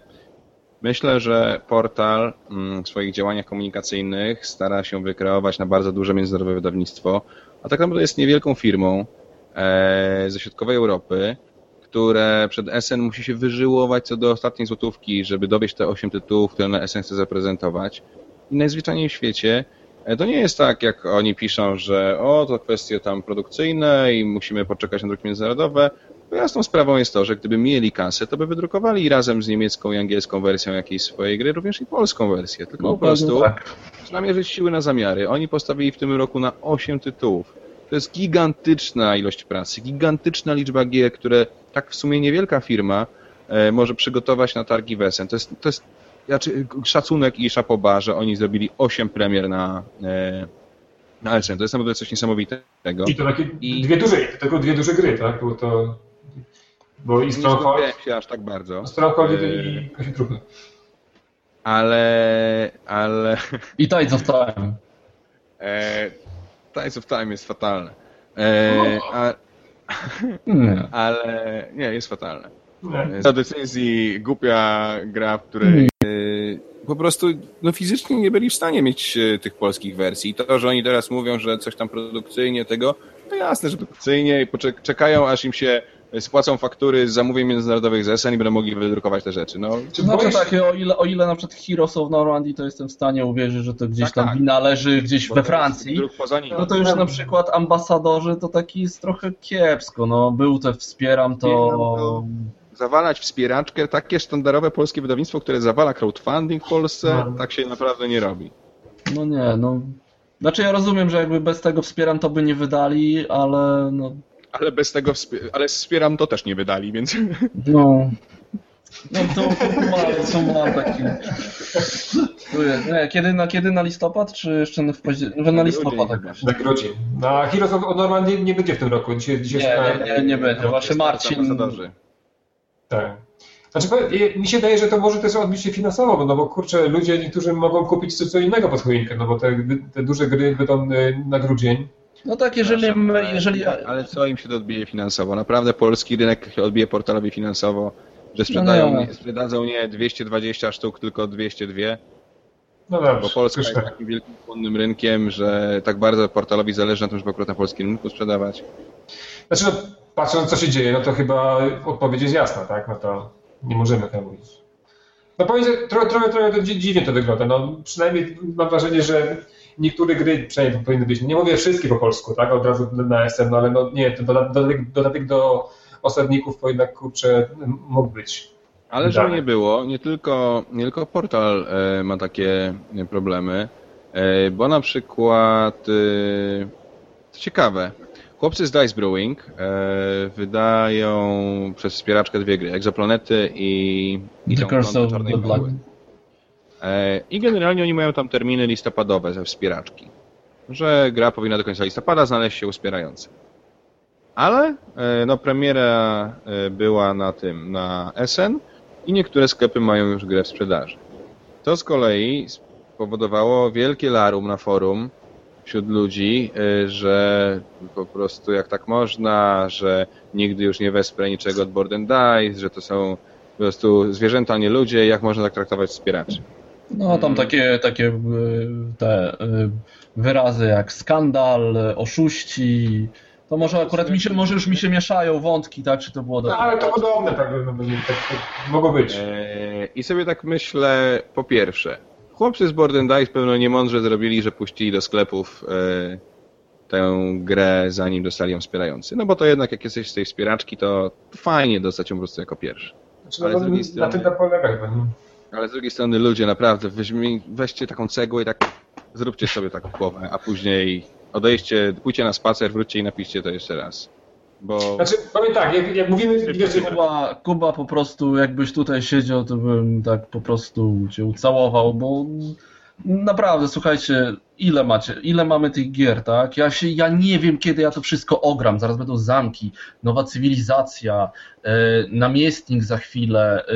[SPEAKER 2] myślę, że portal mm, w swoich działaniach komunikacyjnych stara się wykreować na bardzo duże międzynarodowe wydawnictwo, a tak naprawdę jest niewielką firmą e, ze środkowej Europy, które przed SN musi się wyżyłować co do ostatniej złotówki, żeby dowieść te 8 tytułów, które na SN chce zaprezentować. I najzwyczajniej w świecie e, to nie jest tak, jak oni piszą, że o, to kwestie tam produkcyjne i musimy poczekać na druki międzynarodowe. Bo jasną sprawą jest to, że gdyby mieli kasę, to by wydrukowali razem z niemiecką i angielską wersją jakiejś swojej gry, również i polską wersję. Tylko
[SPEAKER 3] No
[SPEAKER 2] po prostu
[SPEAKER 3] tak.
[SPEAKER 2] Namierzyć siły na zamiary. Oni postawili w tym roku na 8 tytułów. To jest gigantyczna ilość pracy, gigantyczna liczba gier, które tak w sumie niewielka firma e, może przygotować na targi Wesen. To jest, to jest znaczy, szacunek i szapoba, że oni zrobili 8 premier na, e, na. To jest naprawdę coś niesamowitego.
[SPEAKER 1] I to takie
[SPEAKER 2] I-
[SPEAKER 1] dwie duże, tylko dwie duże gry, tak? Było to... Bo i
[SPEAKER 2] Nie
[SPEAKER 1] Stronghold,
[SPEAKER 2] skupiałem się aż tak bardzo,
[SPEAKER 1] Stronghold
[SPEAKER 2] E,
[SPEAKER 1] i Kosie Trupy.
[SPEAKER 2] Ale, ale
[SPEAKER 3] I Tides of Time.
[SPEAKER 2] e, Tides of Time jest fatalne. E, a,
[SPEAKER 3] Hmm.
[SPEAKER 2] ale nie, jest fatalne.
[SPEAKER 1] Nie.
[SPEAKER 2] Za decyzji głupia gra, w której e, po prostu no, fizycznie nie byli w stanie mieć e, tych polskich wersji. I to, że oni teraz mówią, że coś tam produkcyjnie tego, to jasne, że produkcyjnie i poczek- czekają, aż im się spłacą faktury z zamówień międzynarodowych z SN i będą mogli wydrukować te rzeczy. No,
[SPEAKER 1] Czy
[SPEAKER 3] Znaczy
[SPEAKER 1] boisz-
[SPEAKER 3] tak, o ile, o ile na przykład Heroes of Normandy to jestem w stanie uwierzyć, że to gdzieś
[SPEAKER 2] Tak,
[SPEAKER 3] tam
[SPEAKER 2] tak.
[SPEAKER 3] wina leży gdzieś
[SPEAKER 2] bo
[SPEAKER 3] we Francji, no to już na przykład ambasadorzy to taki jest trochę kiepsko, no był te wspieram to.
[SPEAKER 2] zawalać wspieraczkę, takie sztandarowe polskie wydawnictwo, które zawala crowdfunding w Polsce,
[SPEAKER 1] No.
[SPEAKER 2] tak się naprawdę nie robi.
[SPEAKER 3] No nie, no... Znaczy ja rozumiem, że jakby bez tego wspieram to by nie wydali, ale no...
[SPEAKER 2] Ale bez tego, ale wspieram to też nie wydali, więc
[SPEAKER 3] No... No to, to, mam, to mam taki... Nie, kiedy, na, kiedy na listopad, czy jeszcze w październiku? Na listopad jakoś.
[SPEAKER 1] Na grudzień. Na Heroes of Normandy nie, nie będzie w tym roku. Dzisiaj, dzisiaj
[SPEAKER 3] Nie, nie, nie, nie będzie. Właśnie Marcin...
[SPEAKER 1] Tak. Znaczy, mi się wydaje, że to może też odbić się finansowo, bo, no bo kurczę, ludzie niektórzy mogą kupić coś co innego pod choinkę, no bo te, te duże gry będą y, na grudzień.
[SPEAKER 3] No tak, jeżeli,
[SPEAKER 2] Przepraszam,
[SPEAKER 3] jeżeli,
[SPEAKER 2] ale, ale co im się to odbije finansowo? Naprawdę polski rynek się odbije portalowi finansowo, że sprzedają,
[SPEAKER 3] No nie.
[SPEAKER 2] sprzedadzą nie 220 sztuk, tylko 202,
[SPEAKER 1] No dobrze,
[SPEAKER 2] bo Polska jest
[SPEAKER 1] tak.
[SPEAKER 2] takim wielkim płonnym rynkiem, że tak bardzo portalowi zależy na tym, żeby akurat na polskim rynku sprzedawać.
[SPEAKER 1] Znaczy, no, patrząc co się dzieje, no to chyba odpowiedź jest jasna, tak? No to nie możemy tego mówić. No powiem, że trochę, trochę, trochę to dzi- dziwnie to wygląda. No, przynajmniej mam wrażenie, że niektóre gry przynajmniej powinny być, nie mówię wszystkie po polsku, tak? Od razu na SM, no ale no nie, ten doda- dodatek, dodatek do osadników to jednak kurczę mógł być.
[SPEAKER 2] Ale żeby nie było, nie tylko, nie tylko portal e, ma takie problemy, e, bo na przykład, e, co ciekawe, chłopcy z Dice Brewing e, wydają przez wspieraczkę dwie gry, Exoplanety i, i
[SPEAKER 3] The Curse of the Black.
[SPEAKER 2] E, I generalnie oni mają tam terminy listopadowe ze wspieraczki, że gra powinna do końca listopada znaleźć się u. Ale e, no, premiera e, była na tym, na SN i niektóre sklepy mają już grę w sprzedaży. To z kolei spowodowało wielkie larum na forum wśród ludzi, że po prostu jak tak można, że nigdy już nie wesprę niczego od Board Dice, że to są po prostu zwierzęta, nie ludzie, jak można tak traktować wspieraczy.
[SPEAKER 3] No tam takie, takie y, te y, wyrazy jak skandal, y, oszuści. To może akurat mi się, może już mi się mieszają wątki, tak? Czy to było
[SPEAKER 1] No,
[SPEAKER 3] do...
[SPEAKER 1] ale to podobne, tak, no, no, tak, tak mogło być.
[SPEAKER 2] Eee, I sobie tak myślę, po pierwsze, chłopcy z Board and Dice pewno niemądrze zrobili, że puścili do sklepów e, tę grę, zanim dostali ją wspierający. No bo to jednak, jak jesteś z tej wspieraczki, to fajnie dostać ją po prostu jako pierwszy.
[SPEAKER 1] Znaczy,
[SPEAKER 2] ale
[SPEAKER 1] no,
[SPEAKER 2] z drugiej
[SPEAKER 1] na tym to polega nie?
[SPEAKER 2] Ale z drugiej strony, ludzie, naprawdę, weźmie, weźcie taką cegłę i tak zróbcie sobie tak w głowę, a później odejdźcie, pójdźcie na spacer, wróćcie i napiszcie to jeszcze raz. Bo
[SPEAKER 1] Znaczy, powiem tak, jak, jak mówimy, wiesz,
[SPEAKER 3] Kuba, Kuba po prostu, jakbyś tutaj siedział, to bym tak po prostu cię ucałował, bo Naprawdę, słuchajcie, ile macie, ile mamy tych gier, tak? Ja się, ja nie wiem, kiedy ja to wszystko ogram. Zaraz będą zamki, nowa cywilizacja, e, namiestnik za chwilę. E,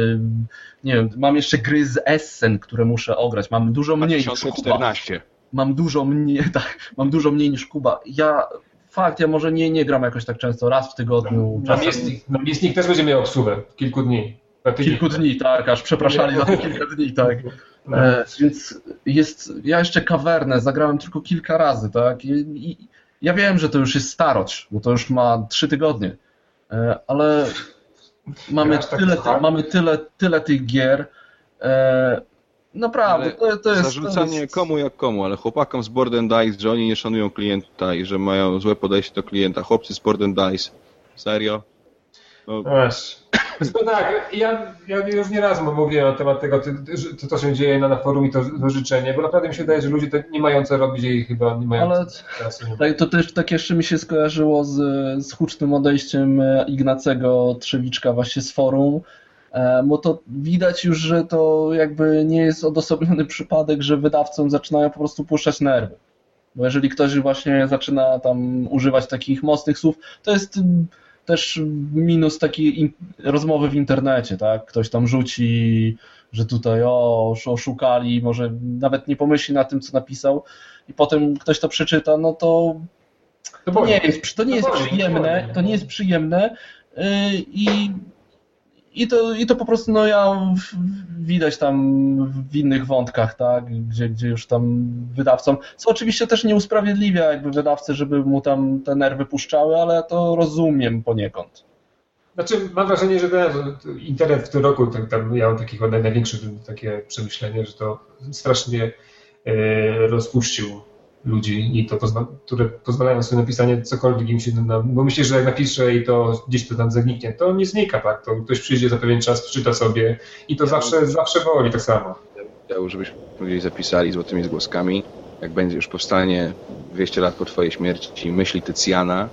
[SPEAKER 3] nie wiem, mam jeszcze gry z Essen, które muszę ograć. Mam dużo mniej niż Kuba.
[SPEAKER 2] 2014.
[SPEAKER 3] Mam dużo mniej, tak, mam dużo mniej niż Kuba. Ja, fakt, ja może nie, nie gram jakoś tak często, raz w tygodniu. czasem-
[SPEAKER 1] Namiestnik, namiestnik też będzie miał obsługę kilku dni.
[SPEAKER 3] Kilku dni, tak, aż przepraszali za kilka dni, tak.
[SPEAKER 1] No.
[SPEAKER 3] E, więc jest, ja jeszcze kawernę zagrałem tylko kilka razy, tak, I, i ja wiem, że to już jest starość, bo to już ma trzy tygodnie, e, ale mamy
[SPEAKER 1] tak
[SPEAKER 3] tyle,
[SPEAKER 1] trochę?
[SPEAKER 3] mamy tyle, tyle tych gier, e, naprawdę, to, to jest...
[SPEAKER 2] Zarzucanie
[SPEAKER 3] to jest,
[SPEAKER 2] komu jak komu, ale chłopakom z Board and Dice, że oni nie szanują klienta i że mają złe podejście do klienta. Chłopcy z Board and Dice. Serio? No,
[SPEAKER 1] Wiesz. No tak, ja, ja już nie raz mówiłem na temat tego, to, co się dzieje na, na forum i to, to życzenie, bo naprawdę mi się wydaje, że ludzie to nie mają co robić i chyba nie mają
[SPEAKER 3] Ale-
[SPEAKER 1] czasu.
[SPEAKER 3] Tak, to też tak jeszcze mi się skojarzyło z, z hucznym odejściem e, Ignacego Trzewiczka właśnie z forum, e, bo to widać już, że to jakby nie jest odosobniony przypadek, że wydawcom zaczynają po prostu puszczać nerwy. Bo jeżeli ktoś właśnie zaczyna tam używać takich mocnych słów, to jest też minus takiej rozmowy w internecie, tak? Ktoś tam rzuci, że tutaj o, oszukali, może nawet nie pomyśli na tym, co napisał i potem ktoś to przeczyta, no to
[SPEAKER 1] To
[SPEAKER 3] to nie jest, to nie jest przyjemne, to nie jest przyjemne i, i, to, i to po prostu no ja widać tam w innych wątkach, tak, gdzie, gdzie już tam wydawcom, co oczywiście też nie usprawiedliwia jakby wydawcy, żeby mu tam te nerwy puszczały, ale to rozumiem poniekąd.
[SPEAKER 1] Znaczy, mam wrażenie, że ten internet w tym roku, tak, tam takiego naj- największe takie przemyślenie, że to strasznie e, rozpuścił ludzi i to pozwa- które pozwalają sobie na pisanie cokolwiek im się, na, bo myślę, że jak napiszę i to gdzieś to tam zaniknie, to nie znika, tak, to ktoś przyjdzie za pewien czas, przeczyta sobie i to zawsze, zawsze boli tak samo.
[SPEAKER 2] chciał, żebyśmy gdzieś zapisali złotymi zgłoskami, jak będzie już powstanie 200 lat po twojej śmierci myśli Tycjana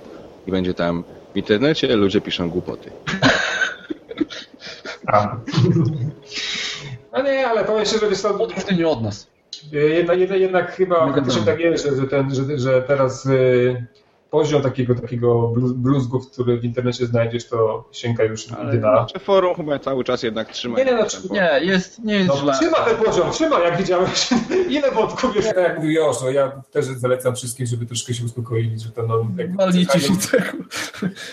[SPEAKER 2] i będzie tam w internecie ludzie piszą głupoty.
[SPEAKER 1] A. No nie, ale powiem szczerze, wiesz co,
[SPEAKER 3] To nie od nas.
[SPEAKER 1] Jednak, jednak, jednak chyba
[SPEAKER 3] wiadomo.
[SPEAKER 1] tak jest, że, ten, że, że teraz y, poziom takiego, takiego blu- bluzgów, który w internecie znajdziesz, to sięga już
[SPEAKER 2] Ale
[SPEAKER 1] dyna.
[SPEAKER 2] czy forum chyba cały czas jednak trzyma.
[SPEAKER 1] Nie, nie, no.
[SPEAKER 3] Nie, jest, nie jest
[SPEAKER 1] No,
[SPEAKER 3] źle.
[SPEAKER 1] trzyma ten poziom, trzyma, jak widziałeś. Ile wątków jest, tak jak mówił Joszo, ja też zalecam wszystkim, żeby troszkę się uspokoili, że to no... jak-
[SPEAKER 3] się tego.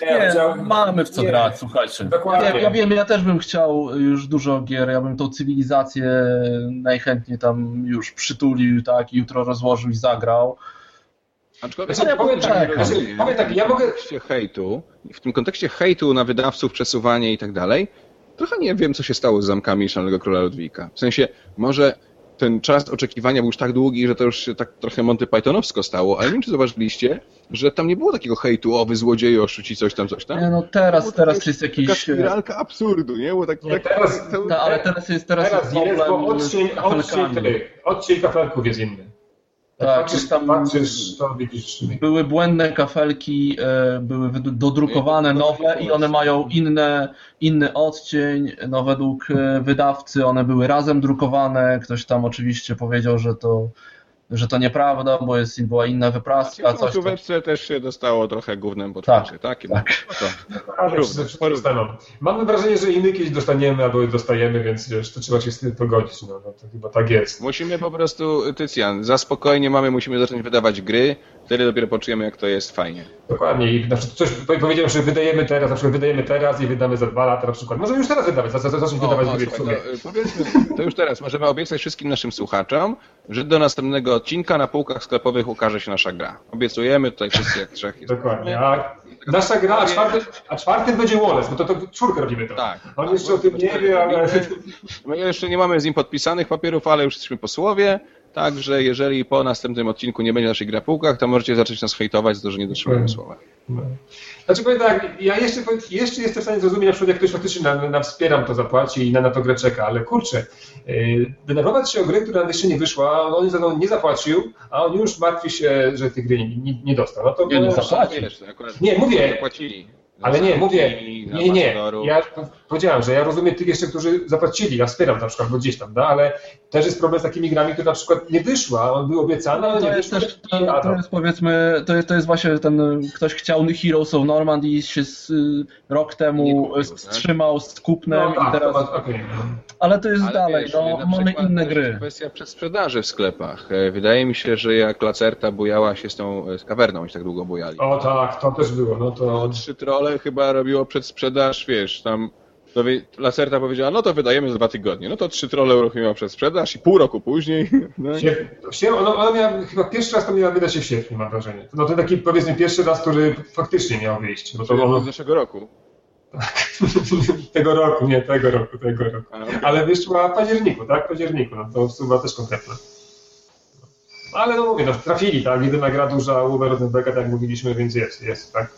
[SPEAKER 3] Nie,
[SPEAKER 1] chciał-
[SPEAKER 3] mamy w co
[SPEAKER 1] nie.
[SPEAKER 3] grać, słuchajcie.
[SPEAKER 1] Dokładnie.
[SPEAKER 3] Ja, ja wiem, ja też bym chciał już dużo gier, ja bym tą cywilizację najchętniej tam już przytulił, tak, i jutro rozłożył i zagrał.
[SPEAKER 2] Aczkolwiek
[SPEAKER 1] Znaczy,
[SPEAKER 3] ja
[SPEAKER 1] powiem tak,
[SPEAKER 3] poczekam.
[SPEAKER 1] znaczy, powiem tak, ja mogę...
[SPEAKER 2] W kontekście hejtu, w tym kontekście hejtu na wydawców, przesuwanie i tak dalej, trochę nie wiem, co się stało z zamkami Szalonego Króla Ludwika. W sensie, może ten czas oczekiwania był już tak długi, że to już się tak trochę Monty Pythonowsko stało, ale nie wiem, czy zauważyliście, że tam nie było takiego hejtu, o wy złodzieju, oszuci, coś tam, coś tam.
[SPEAKER 3] Nie, no teraz,
[SPEAKER 2] Było
[SPEAKER 3] teraz
[SPEAKER 2] taka-
[SPEAKER 3] jest
[SPEAKER 2] Taka
[SPEAKER 3] jakiś... e,
[SPEAKER 2] spiralka absurdu, nie? Bo tak,
[SPEAKER 1] Nie,
[SPEAKER 2] tak,
[SPEAKER 1] teraz-
[SPEAKER 2] to-
[SPEAKER 3] Ta, ale teraz jest, teraz
[SPEAKER 1] Teraz
[SPEAKER 3] jest
[SPEAKER 1] jest, bo
[SPEAKER 3] problem
[SPEAKER 1] odcień kafelków jest inny.
[SPEAKER 3] Tak,
[SPEAKER 1] patrzysz,
[SPEAKER 3] tam-
[SPEAKER 1] patrzysz, to widzisz...
[SPEAKER 3] Były błędne kafelki, e, były dodrukowane nowe i one mają inne, inny odcień. No według e, wydawcy one były razem drukowane. Ktoś tam oczywiście powiedział, że to, że to nieprawda, bo jest, była inna wypraska, coś
[SPEAKER 2] w też się dostało trochę gównem po
[SPEAKER 3] Tak,
[SPEAKER 2] twarzy, tak?
[SPEAKER 3] tak.
[SPEAKER 2] No to,
[SPEAKER 1] dostaną. Mamy wrażenie, że inny kiedyś dostaniemy albo dostajemy, więc wiesz, to trzeba się z tym pogodzić. No, no to chyba tak jest.
[SPEAKER 2] Musimy po prostu, Tycjan, za spokojnie mamy, musimy zacząć wydawać gry, wtedy dopiero poczujemy, jak to jest fajnie.
[SPEAKER 1] Dokładnie. I na przykład coś powie- powiedziałem, że wydajemy teraz, na przykład wydajemy teraz i wydamy za dwa lata na przykład. Możemy już teraz wydawać, za- za- zacząć wydawać
[SPEAKER 2] O, o,
[SPEAKER 1] gry
[SPEAKER 2] słuchaj, y, powiedzmy, to już teraz możemy obiecać wszystkim naszym słuchaczom, że do następnego odcinka na półkach sklepowych ukaże się nasza gra. Obiecujemy tutaj wszyscy jak trzech. jest.
[SPEAKER 1] Dokładnie. A nasza gra, a czwartym, a czwartym będzie Wallace, bo to, to czwórkę robimy to.
[SPEAKER 2] Tak.
[SPEAKER 1] On jeszcze o tym nie wie, ale...
[SPEAKER 2] My jeszcze nie mamy z nim podpisanych papierów, ale już jesteśmy po słowie. Także jeżeli po następnym odcinku nie będzie naszej gra półkach, to możecie zacząć nas hejtować za to, że nie dotrzymujemy słowa.
[SPEAKER 1] No. Znaczy powiem tak, ja jeszcze, jeszcze jestem w stanie zrozumieć, na przykład jak ktoś faktycznie na, na wspieram to zapłaci i na, na to grę czeka, ale kurczę, yy, denerwować się o grę, która jeszcze nie wyszła, on za nią nie zapłacił, a on już martwi się, że tej gry nie, nie, nie dostał. No to
[SPEAKER 3] Nie, nie zapłacił.
[SPEAKER 1] Nie, mówię.
[SPEAKER 2] Zapłacili.
[SPEAKER 1] Ale nie, mówię, Nie, nie, ja powiedziałem, że ja rozumiem tych jeszcze, którzy zapłacili, ja wspieram na przykład, bo gdzieś tam, da, ale też jest problem z takimi grami, które na przykład nie wyszła, on był obiecany, ale
[SPEAKER 3] No, to
[SPEAKER 1] nie
[SPEAKER 3] jest
[SPEAKER 1] wyszła.
[SPEAKER 3] też, to, to jest powiedzmy, to jest, to jest właśnie ten, ktoś chciał Heroes of Normandy i się z, y, rok temu
[SPEAKER 2] kupił,
[SPEAKER 3] wstrzymał z kupnem
[SPEAKER 1] No tak,
[SPEAKER 3] i teraz,
[SPEAKER 1] to- okej.
[SPEAKER 3] ale to jest
[SPEAKER 2] Ale
[SPEAKER 3] dalej,
[SPEAKER 2] wiesz,
[SPEAKER 3] no, mamy inne gry.
[SPEAKER 2] Kwestia przedsprzedaży w sklepach. E, Wydaje mi się, że jak Lacerta bujała się z tą e, z kawerną, i tak długo bujali.
[SPEAKER 1] O tak, to też było, no
[SPEAKER 2] To
[SPEAKER 1] to...
[SPEAKER 2] trzy trole chyba robiło przedsprzedaż, wiesz, tam to wie- Lacerta powiedziała, no to wydajemy za dwa tygodnie. No to trzy trole uruchomiła przedsprzedaż i pół roku później. No, i-
[SPEAKER 1] Sie- sie- Ona, ona miała, chyba pierwszy raz to miała wydać się w sierpniu, mam wrażenie. No to taki powiedzmy pierwszy raz, który faktycznie miał wyjść. Bo to ono,
[SPEAKER 2] z zeszłego roku.
[SPEAKER 1] tego roku, nie tego roku, tego roku.
[SPEAKER 2] A, okej.
[SPEAKER 1] Ale wyszła w październiku, tak? W październiku, no to w sumie była też konkretna. Ale no mówię, no trafili, tak? Jedyna gra duża Uwe Rosenberga, tak jak mówiliśmy, więc jest, jest, tak?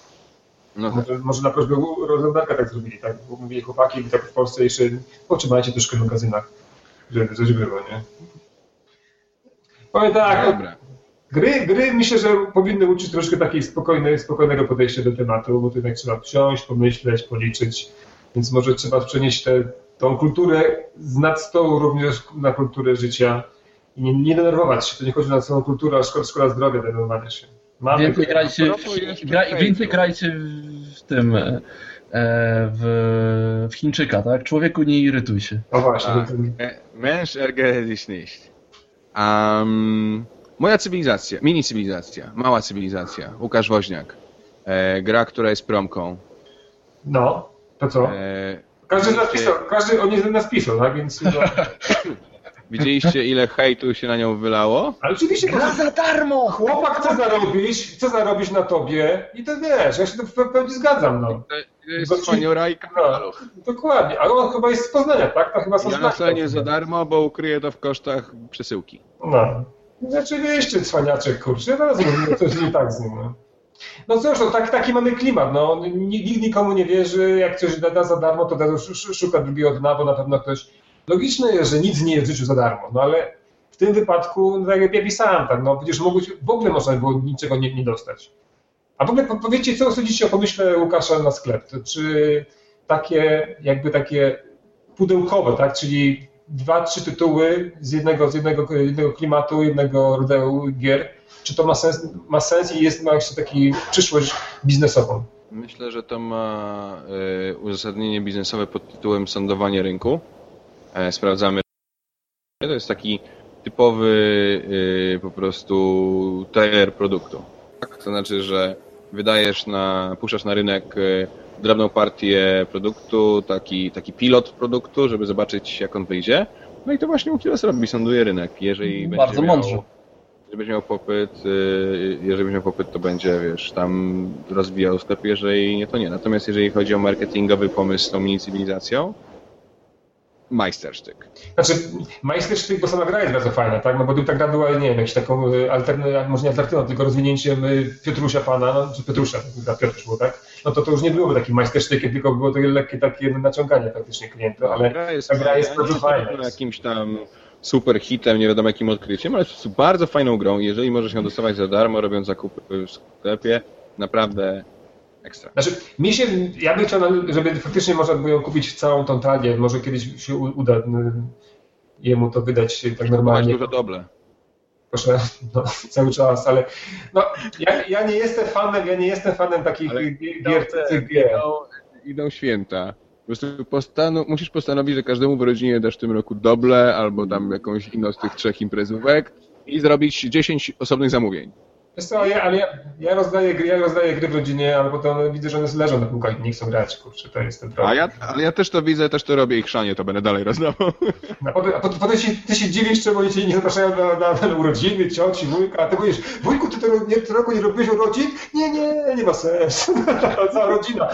[SPEAKER 2] No tak.
[SPEAKER 1] Może, może na prośbę Rosenberga tak zrobili, tak? Bo mówili chłopaki, tak w Polsce jeszcze potrzymajcie troszkę w magazynach, żeby coś było, nie? Powiem tak,
[SPEAKER 2] No Dobra.
[SPEAKER 1] Gry, gry myślę, że powinny uczyć troszkę takiej spokojnej, spokojnego podejścia do tematu, bo to jednak trzeba wsiąść, pomyśleć, policzyć, więc może trzeba przenieść tę tą kulturę z nad stołu również na kulturę życia i nie, nie denerwować się. To nie chodzi na całą kulturę, a szkoda, szkoda zdrowia denerwowania się. Mamy
[SPEAKER 3] Więcej grajcie, w, gra, więcej grajcie w tym, e, w, w Chińczyka, tak? Człowieku nie irytuj się.
[SPEAKER 1] O właśnie,
[SPEAKER 2] Tak. E, ärgere dich nicht. Um, moja cywilizacja, mini cywilizacja, mała cywilizacja, Łukasz Woźniak. E, gra, która jest promką.
[SPEAKER 1] no, to co?
[SPEAKER 2] E,
[SPEAKER 1] Każdy z nas pisał, każdy o niej z nas pisał, tak? Więc, no,
[SPEAKER 2] widzieliście, ile hejtu się na nią wylało?
[SPEAKER 1] ale oczywiście
[SPEAKER 3] za darmo!
[SPEAKER 1] chłopak chce zarobić, chce zarobić na tobie i to wiesz, ja się to w pełni zgadzam, no.
[SPEAKER 2] To jest wspaniała i.
[SPEAKER 1] Dokładnie, ale on chyba jest z Poznania, tak? To chyba są
[SPEAKER 2] Ja
[SPEAKER 1] znaki.
[SPEAKER 2] naczelnie za darmo, bo ukryję to w kosztach przesyłki.
[SPEAKER 1] No. Rzeczywiście, cwaniaczek, kurczę, teraz mówię, coś nie tak z nim, no. No cóż, no, tak, taki mamy klimat, no. Nikt nikomu nie wierzy, jak coś da, da za darmo, to da, sz- sz- szuka drugiego dna, bo na pewno ktoś... Logiczne jest, że nic nie jest w życiu za darmo, no ale w tym wypadku, no, tak jak ja pisałem, tak, no przecież mogłeś, w ogóle można było niczego nie, nie dostać. A w ogóle po- powiedzcie, co sądzicie o pomyśle Łukasza na sklep? To Czy takie, jakby takie pudełkowe, tak? Czyli dwa, trzy tytuły z jednego, z jednego, jednego klimatu, jednego rodzaju gier. Czy to ma sens, ma sens i jest ma jeszcze taki przyszłość biznesową?
[SPEAKER 2] Myślę, że to ma e, uzasadnienie biznesowe pod tytułem sądowanie rynku. E, sprawdzamy. To jest taki typowy e, po prostu tajer produktu. Tak? To znaczy, że wydajesz na, puszczasz na rynek e, drobną partię produktu, taki, taki pilot produktu, żeby zobaczyć jak on wyjdzie. No i to właśnie Ukiles robi, sąduje rynek. Jeżeli
[SPEAKER 3] Bardzo
[SPEAKER 2] będzie miał,
[SPEAKER 3] mądrze.
[SPEAKER 2] jeżeli będzie miał popyt, y, jeżeli będzie miał popyt, to będzie, wiesz, tam rozwijał sklep, jeżeli nie, to nie. Natomiast jeżeli chodzi o marketingowy pomysł z tą mini cywilizacją, majstersztyk.
[SPEAKER 1] Znaczy, Majstersztyk, bo sama gra jest bardzo fajna, tak? No bo gdyby ta gra była, nie wiem, jakąś taką y, alternatywą, może nie tylko rozwinięciem y, Piotrusia Pana, no, czy Petrusza, dla Piotruś było, tak? No to to już nie byłoby takim majstersztykiem, tylko było to lekkie takie naciąganie faktycznie klienta, ale
[SPEAKER 2] gra jest,
[SPEAKER 1] ta gra jest
[SPEAKER 2] fajna,
[SPEAKER 1] bardzo fajna.
[SPEAKER 2] pewno jakimś tam super hitem, nie wiadomo jakim odkryciem, ale jest bardzo fajną grą. Jeżeli możesz ją dostawać za darmo, robiąc zakupy w sklepie, naprawdę ekstra.
[SPEAKER 1] Znaczy, mi się, ja bym chciał, żeby faktycznie można było ją kupić w całą tą talię, może kiedyś się uda jemu to wydać tak normalnie.
[SPEAKER 2] dużo doble.
[SPEAKER 1] Proszę, no, cały czas, ale no, ja, ja nie jestem fanem, ja nie jestem fanem takich
[SPEAKER 2] Ale
[SPEAKER 1] gier, gier.
[SPEAKER 2] Idą, idą święta. Po prostu postanu- musisz postanowić, że każdemu w rodzinie dasz w tym roku doble albo tam jakąś inną z tych trzech imprezówek i zrobić 10 osobnych zamówień.
[SPEAKER 1] Co, ja, ale ja, ja, rozdaję gry, ja rozdaję gry w rodzinie, ale potem widzę, że one leżą na półkach i nie chcą grać, kurczę, to jest ten problem.
[SPEAKER 2] A ja, ale ja też to widzę, też to robię i chrzanie to będę dalej rozdawał.
[SPEAKER 1] A potem, potem, się, ty się dziwisz, czemu oni cię nie zapraszają na, na, na urodziny, cioci, wujka, a ty mówisz, wujku, ty tego, nie, tego roku nie robiłeś urodzin? Nie, nie, nie ma sensu. Cała rodzina.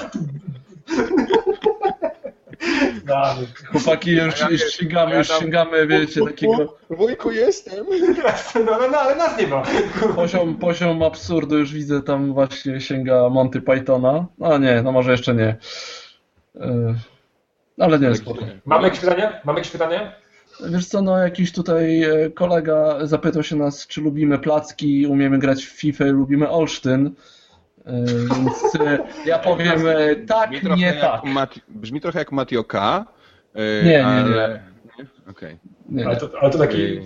[SPEAKER 1] No,
[SPEAKER 3] Chłopaki, już,
[SPEAKER 2] Ja
[SPEAKER 3] już ścigamy,
[SPEAKER 2] ja
[SPEAKER 3] już
[SPEAKER 2] tam-
[SPEAKER 3] ścigamy, wiecie, takiego
[SPEAKER 2] Wujku jestem.
[SPEAKER 1] no, ale, no, ale nas nie ma.
[SPEAKER 3] poziom, poziom absurdu, już widzę tam właśnie sięga Monty Pythona. No nie, no może jeszcze nie. Yy, Ale nie, spoko.
[SPEAKER 1] Mamy jakieś pytania? Mamy jakieś pytania?
[SPEAKER 3] Wiesz co, no jakiś tutaj e, kolega zapytał się nas, czy lubimy placki, umiemy grać w FIFA, lubimy Olsztyn. E, Więc e, ja powiem e, tak,
[SPEAKER 2] Brzmi
[SPEAKER 3] nie tak.
[SPEAKER 2] Mati- Brzmi trochę jak Matioka. e,
[SPEAKER 3] Nie, nie,
[SPEAKER 2] ale... nie. Okej.
[SPEAKER 3] Nie,
[SPEAKER 1] Ale to, ale to taki...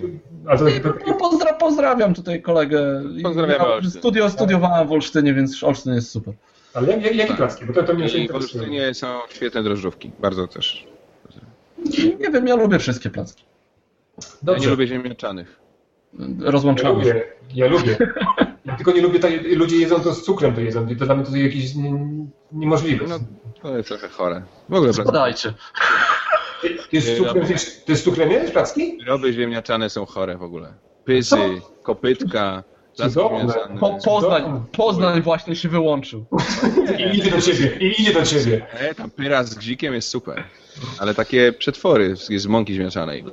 [SPEAKER 1] Ale to taki,
[SPEAKER 3] No, pozdra, pozdrawiam tutaj kolegę.
[SPEAKER 2] Pozdrawiamy
[SPEAKER 3] Ja. Studio studiowałem w Olsztynie, więc Olsztyn jest super.
[SPEAKER 1] ale jak, jak, jakie placki? Bo to, to mnie się
[SPEAKER 2] w
[SPEAKER 1] interesuje.
[SPEAKER 2] Olsztynie są świetne drożdżówki. Bardzo też.
[SPEAKER 3] Nie wiem, ja lubię wszystkie placki.
[SPEAKER 2] Ja
[SPEAKER 1] Dobrze.
[SPEAKER 2] nie lubię ziemniaczanych.
[SPEAKER 1] Ja
[SPEAKER 3] Rozłączamy.
[SPEAKER 1] lubię, ja lubię. Ja tylko nie lubię, tak, ludzie jedzą to z cukrem to jedzą i to dla mnie to jakieś nie- niemożliwe.
[SPEAKER 2] No, to jest trochę chore. W ogóle placki.
[SPEAKER 3] Podajcie.
[SPEAKER 1] Ty, ty z cukrem, ty, ty z cukrem jesz placki?
[SPEAKER 2] Wyroby ziemniaczane są chore w ogóle. Pyzy,
[SPEAKER 1] Co?
[SPEAKER 2] kopytka.
[SPEAKER 3] Po, Poznań, Poznań właśnie się wyłączył.
[SPEAKER 1] I idzie do ciebie, i idzie do ciebie.
[SPEAKER 2] E, tam pyra z gzikiem jest super. Ale takie przetwory z z mąki ziemniaczanej.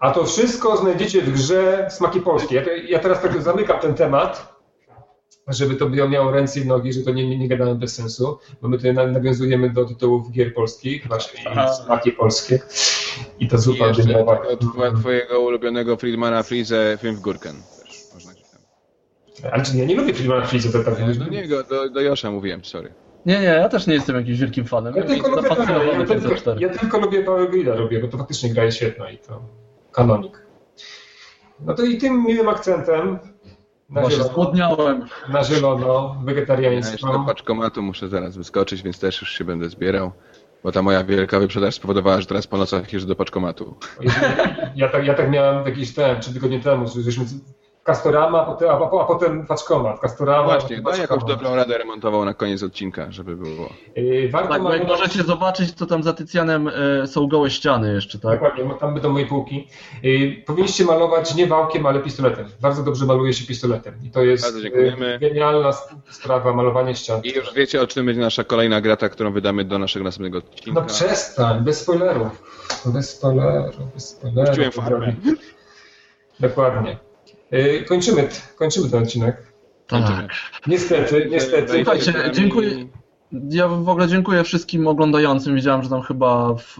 [SPEAKER 1] A to wszystko znajdziecie w grze Smaki Polskie. Ja, ja teraz tak zamykam ten temat, żeby to miało ręce i nogi, że to nie, nie, nie gadamy bez sensu, bo my tutaj na- nawiązujemy do tytułów gier polskich, właśnie. Smaki Polskie. I to
[SPEAKER 2] I jeszcze
[SPEAKER 1] dyniowa.
[SPEAKER 2] tego tw- twojego ulubionego Friedmana Frize, film w Górken.
[SPEAKER 1] Ale czy ja nie lubię Filmana Friza, to tak.
[SPEAKER 2] Do niego, do, do Josza mówiłem, sorry.
[SPEAKER 3] Nie, nie, ja też nie jestem jakimś wielkim fanem.
[SPEAKER 1] Ja tylko, lubię,
[SPEAKER 3] Zafascynowany
[SPEAKER 1] ja, tylko,
[SPEAKER 3] C4.
[SPEAKER 1] ja tylko lubię Power Grilla robię, bo to faktycznie gra jest świetna i to kanonik. No to i tym miłym akcentem na
[SPEAKER 3] Właśnie
[SPEAKER 1] zielono,
[SPEAKER 3] zgłodniałem.
[SPEAKER 1] na zielono
[SPEAKER 2] Ja jeszcze
[SPEAKER 1] wegetariaństwo.
[SPEAKER 2] do paczkomatu muszę zaraz wyskoczyć, więc też już się będę zbierał. Bo ta moja wielka wyprzedaż spowodowała, że teraz po nocach jeżdżę do paczkomatu.
[SPEAKER 1] Ja tak, ja tak miałem jakiś ten, trzy tygodnie temu, że żeśmy Castorama, a potem, a, a potem paczkomat. Castorama,
[SPEAKER 2] Właśnie, daj jakąś dobrą radę remontową na koniec odcinka, żeby było.
[SPEAKER 1] Yy, Warto
[SPEAKER 3] Tak, jak możecie zobaczyć, to tam za Tycjanem e, są gołe ściany jeszcze, tak?
[SPEAKER 1] Dokładnie, tam będą moje półki. Yy, powinniście malować nie wałkiem, ale pistoletem. Bardzo dobrze maluje się pistoletem. I to jest
[SPEAKER 2] Bardzo dziękujemy.
[SPEAKER 1] yy, genialna sprawa, malowanie ścian.
[SPEAKER 2] I już wiecie, o czym będzie nasza kolejna grata, którą wydamy do naszego następnego odcinka.
[SPEAKER 1] No przestań, bez spoilerów. Bez spoilerów, bez spoilerów.
[SPEAKER 2] Puściłem farbę.
[SPEAKER 1] Dokładnie. Yy, kończymy, kończymy ten odcinek.
[SPEAKER 3] Tak.
[SPEAKER 1] Niestety, niestety.
[SPEAKER 3] Słuchajcie, dziękuję. Ja w ogóle dziękuję wszystkim oglądającym. Widziałem, że tam chyba w,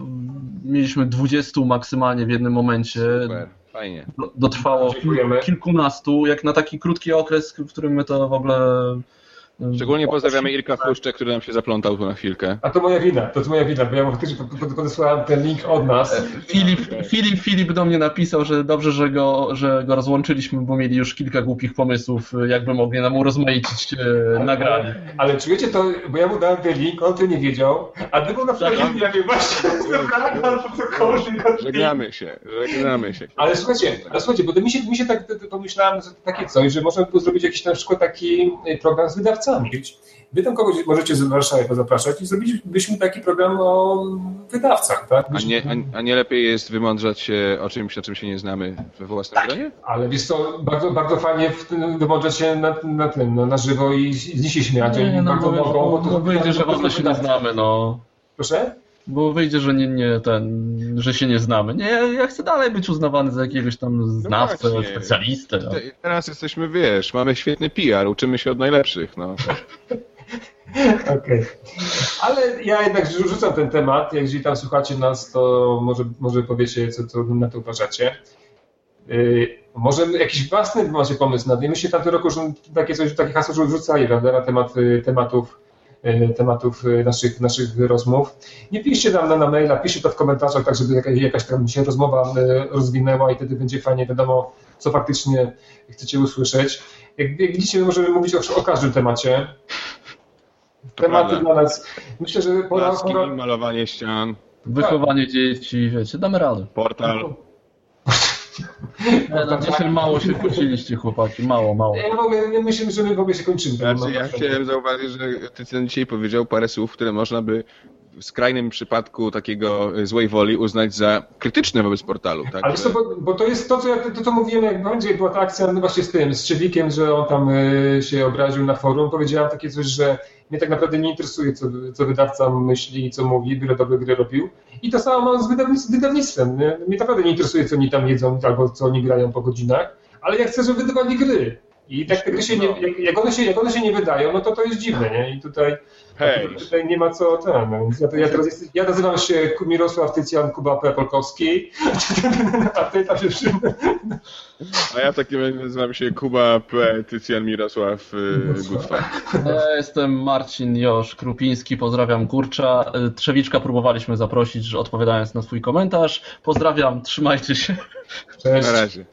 [SPEAKER 3] mieliśmy 20 maksymalnie w jednym momencie.
[SPEAKER 2] Super, fajnie.
[SPEAKER 3] Do- Dotrwało
[SPEAKER 1] Dziękujemy.
[SPEAKER 3] kilkunastu, jak na taki krótki okres, w którym my to w ogóle. E,
[SPEAKER 2] Szczególnie pozdrawiamy Irka Chruszcze, który nam się zaplątał tu na chwilkę.
[SPEAKER 1] A to moja wina, to jest moja wina, bo ja faktycznie pod- podesłałem ten link od nas.
[SPEAKER 3] Filip, Filip, Filip do mnie napisał, że dobrze, że go, że go rozłączyliśmy, bo mieli już kilka głupich pomysłów, jakby mogli nam urozmaicić e, nagranie.
[SPEAKER 1] Ale czujecie to, bo ja mu dałem ten link, on to nie wiedział, a gdyby na przykład
[SPEAKER 3] Tak.
[SPEAKER 1] ja wiem właśnie, link.
[SPEAKER 2] Żegnamy się, żegnamy się.
[SPEAKER 1] Ale słuchajcie, ale słuchajcie, bo to mi się, mi się tak pomyślałem, że takie coś, że można by było zrobić jakiś na przykład taki y, program z Wy tam kogoś możecie z Warszawy pozapraszać i zrobilibyśmy taki program o wydawcach, tak?
[SPEAKER 2] A nie, a, a nie lepiej jest wymądrzać się o czymś, na czym się nie znamy we własnym gronie?
[SPEAKER 1] Ale wiesz co, bardzo, bardzo fajnie w tym wymądrzeć się na, na tym, no, na żywo i z nich się śmiać. Oni
[SPEAKER 3] Nie, no,
[SPEAKER 1] bardzo
[SPEAKER 3] bo,
[SPEAKER 1] mogą,
[SPEAKER 3] bo,
[SPEAKER 1] to-
[SPEAKER 3] bo nie no.
[SPEAKER 1] Proszę?
[SPEAKER 3] Bo wyjdzie, że nie, nie ten, że się nie znamy. Nie, ja chcę dalej być uznawany za jakiegoś tam znawcę,
[SPEAKER 2] właśnie.
[SPEAKER 3] specjalistę. No.
[SPEAKER 2] Te- Teraz jesteśmy, wiesz, mamy świetny PR, uczymy się od najlepszych, no.
[SPEAKER 1] Okej. Ale ja jednak rzucam ten temat. Jeżeli tam słuchacie nas, to może, może powiecie, co, co na to uważacie. Yy, może jakiś własny macie pomysł na to. Myście w tamtym roku że takie, coś, takie hasło rzucali prawda, na temat y, tematów, tematów y, naszych, naszych rozmów. Nie piszcie nam na, na maila, piszcie to w komentarzach, tak żeby jakaś, jakaś tam się rozmowa y, rozwinęła i wtedy będzie fajnie wiadomo, co faktycznie chcecie usłyszeć. Jak, jak widzicie, my możemy mówić o, o każdym temacie. Tematy
[SPEAKER 2] prawda.
[SPEAKER 1] dla nas. Myślę, że pora. Pora...
[SPEAKER 2] malowanie ścian,
[SPEAKER 3] Wychowanie dzieci, wiecie, damy radę.
[SPEAKER 2] portal.
[SPEAKER 3] Nie, no, dzisiaj mało się kłóciliście, chłopaki, mało, mało.
[SPEAKER 1] Ja w ogóle ja myślę, że my w ogóle się kończymy.
[SPEAKER 2] Znaczy, ja chciałem zauważyć, że Tycjan dzisiaj powiedział parę słów, które można by w skrajnym przypadku takiego y, złej woli uznać za krytyczne wobec portalu. Tak?
[SPEAKER 1] Ale co, bo, bo to jest to, co ja, to, co mówiłem, jak będzie była ta akcja no właśnie z tym, z Trzewikiem, że on tam y, się obraził na forum, powiedziałem takie coś, że mnie tak naprawdę nie interesuje, co, co wydawca myśli i co mówi, byle dobre gry robił. I to samo mam z wydawnictwem. wydawnictwem nie? Mnie naprawdę nie interesuje, co oni tam jedzą albo co oni grają po godzinach, ale ja chcę, żeby wydawali gry. I tak te gry się nie, jak, jak, one się, jak one się nie wydają, no to to jest dziwne, nie? I tutaj,
[SPEAKER 2] Hej.
[SPEAKER 1] tutaj nie ma co ten. ja, to, ja, teraz jest, ja nazywam się Mirosław Tycjan Kuba P. Polkowski, a ty tam się przy...
[SPEAKER 2] A ja takim nazywam się Kuba P. Tycjan Mirosław y, Gutwa.
[SPEAKER 3] Ja jestem Marcin Josz Krupiński, pozdrawiam Kurcza. Y, Trzewiczka próbowaliśmy zaprosić, że odpowiadając na swój komentarz. Pozdrawiam, trzymajcie się.
[SPEAKER 1] Cześć.
[SPEAKER 2] Na razie.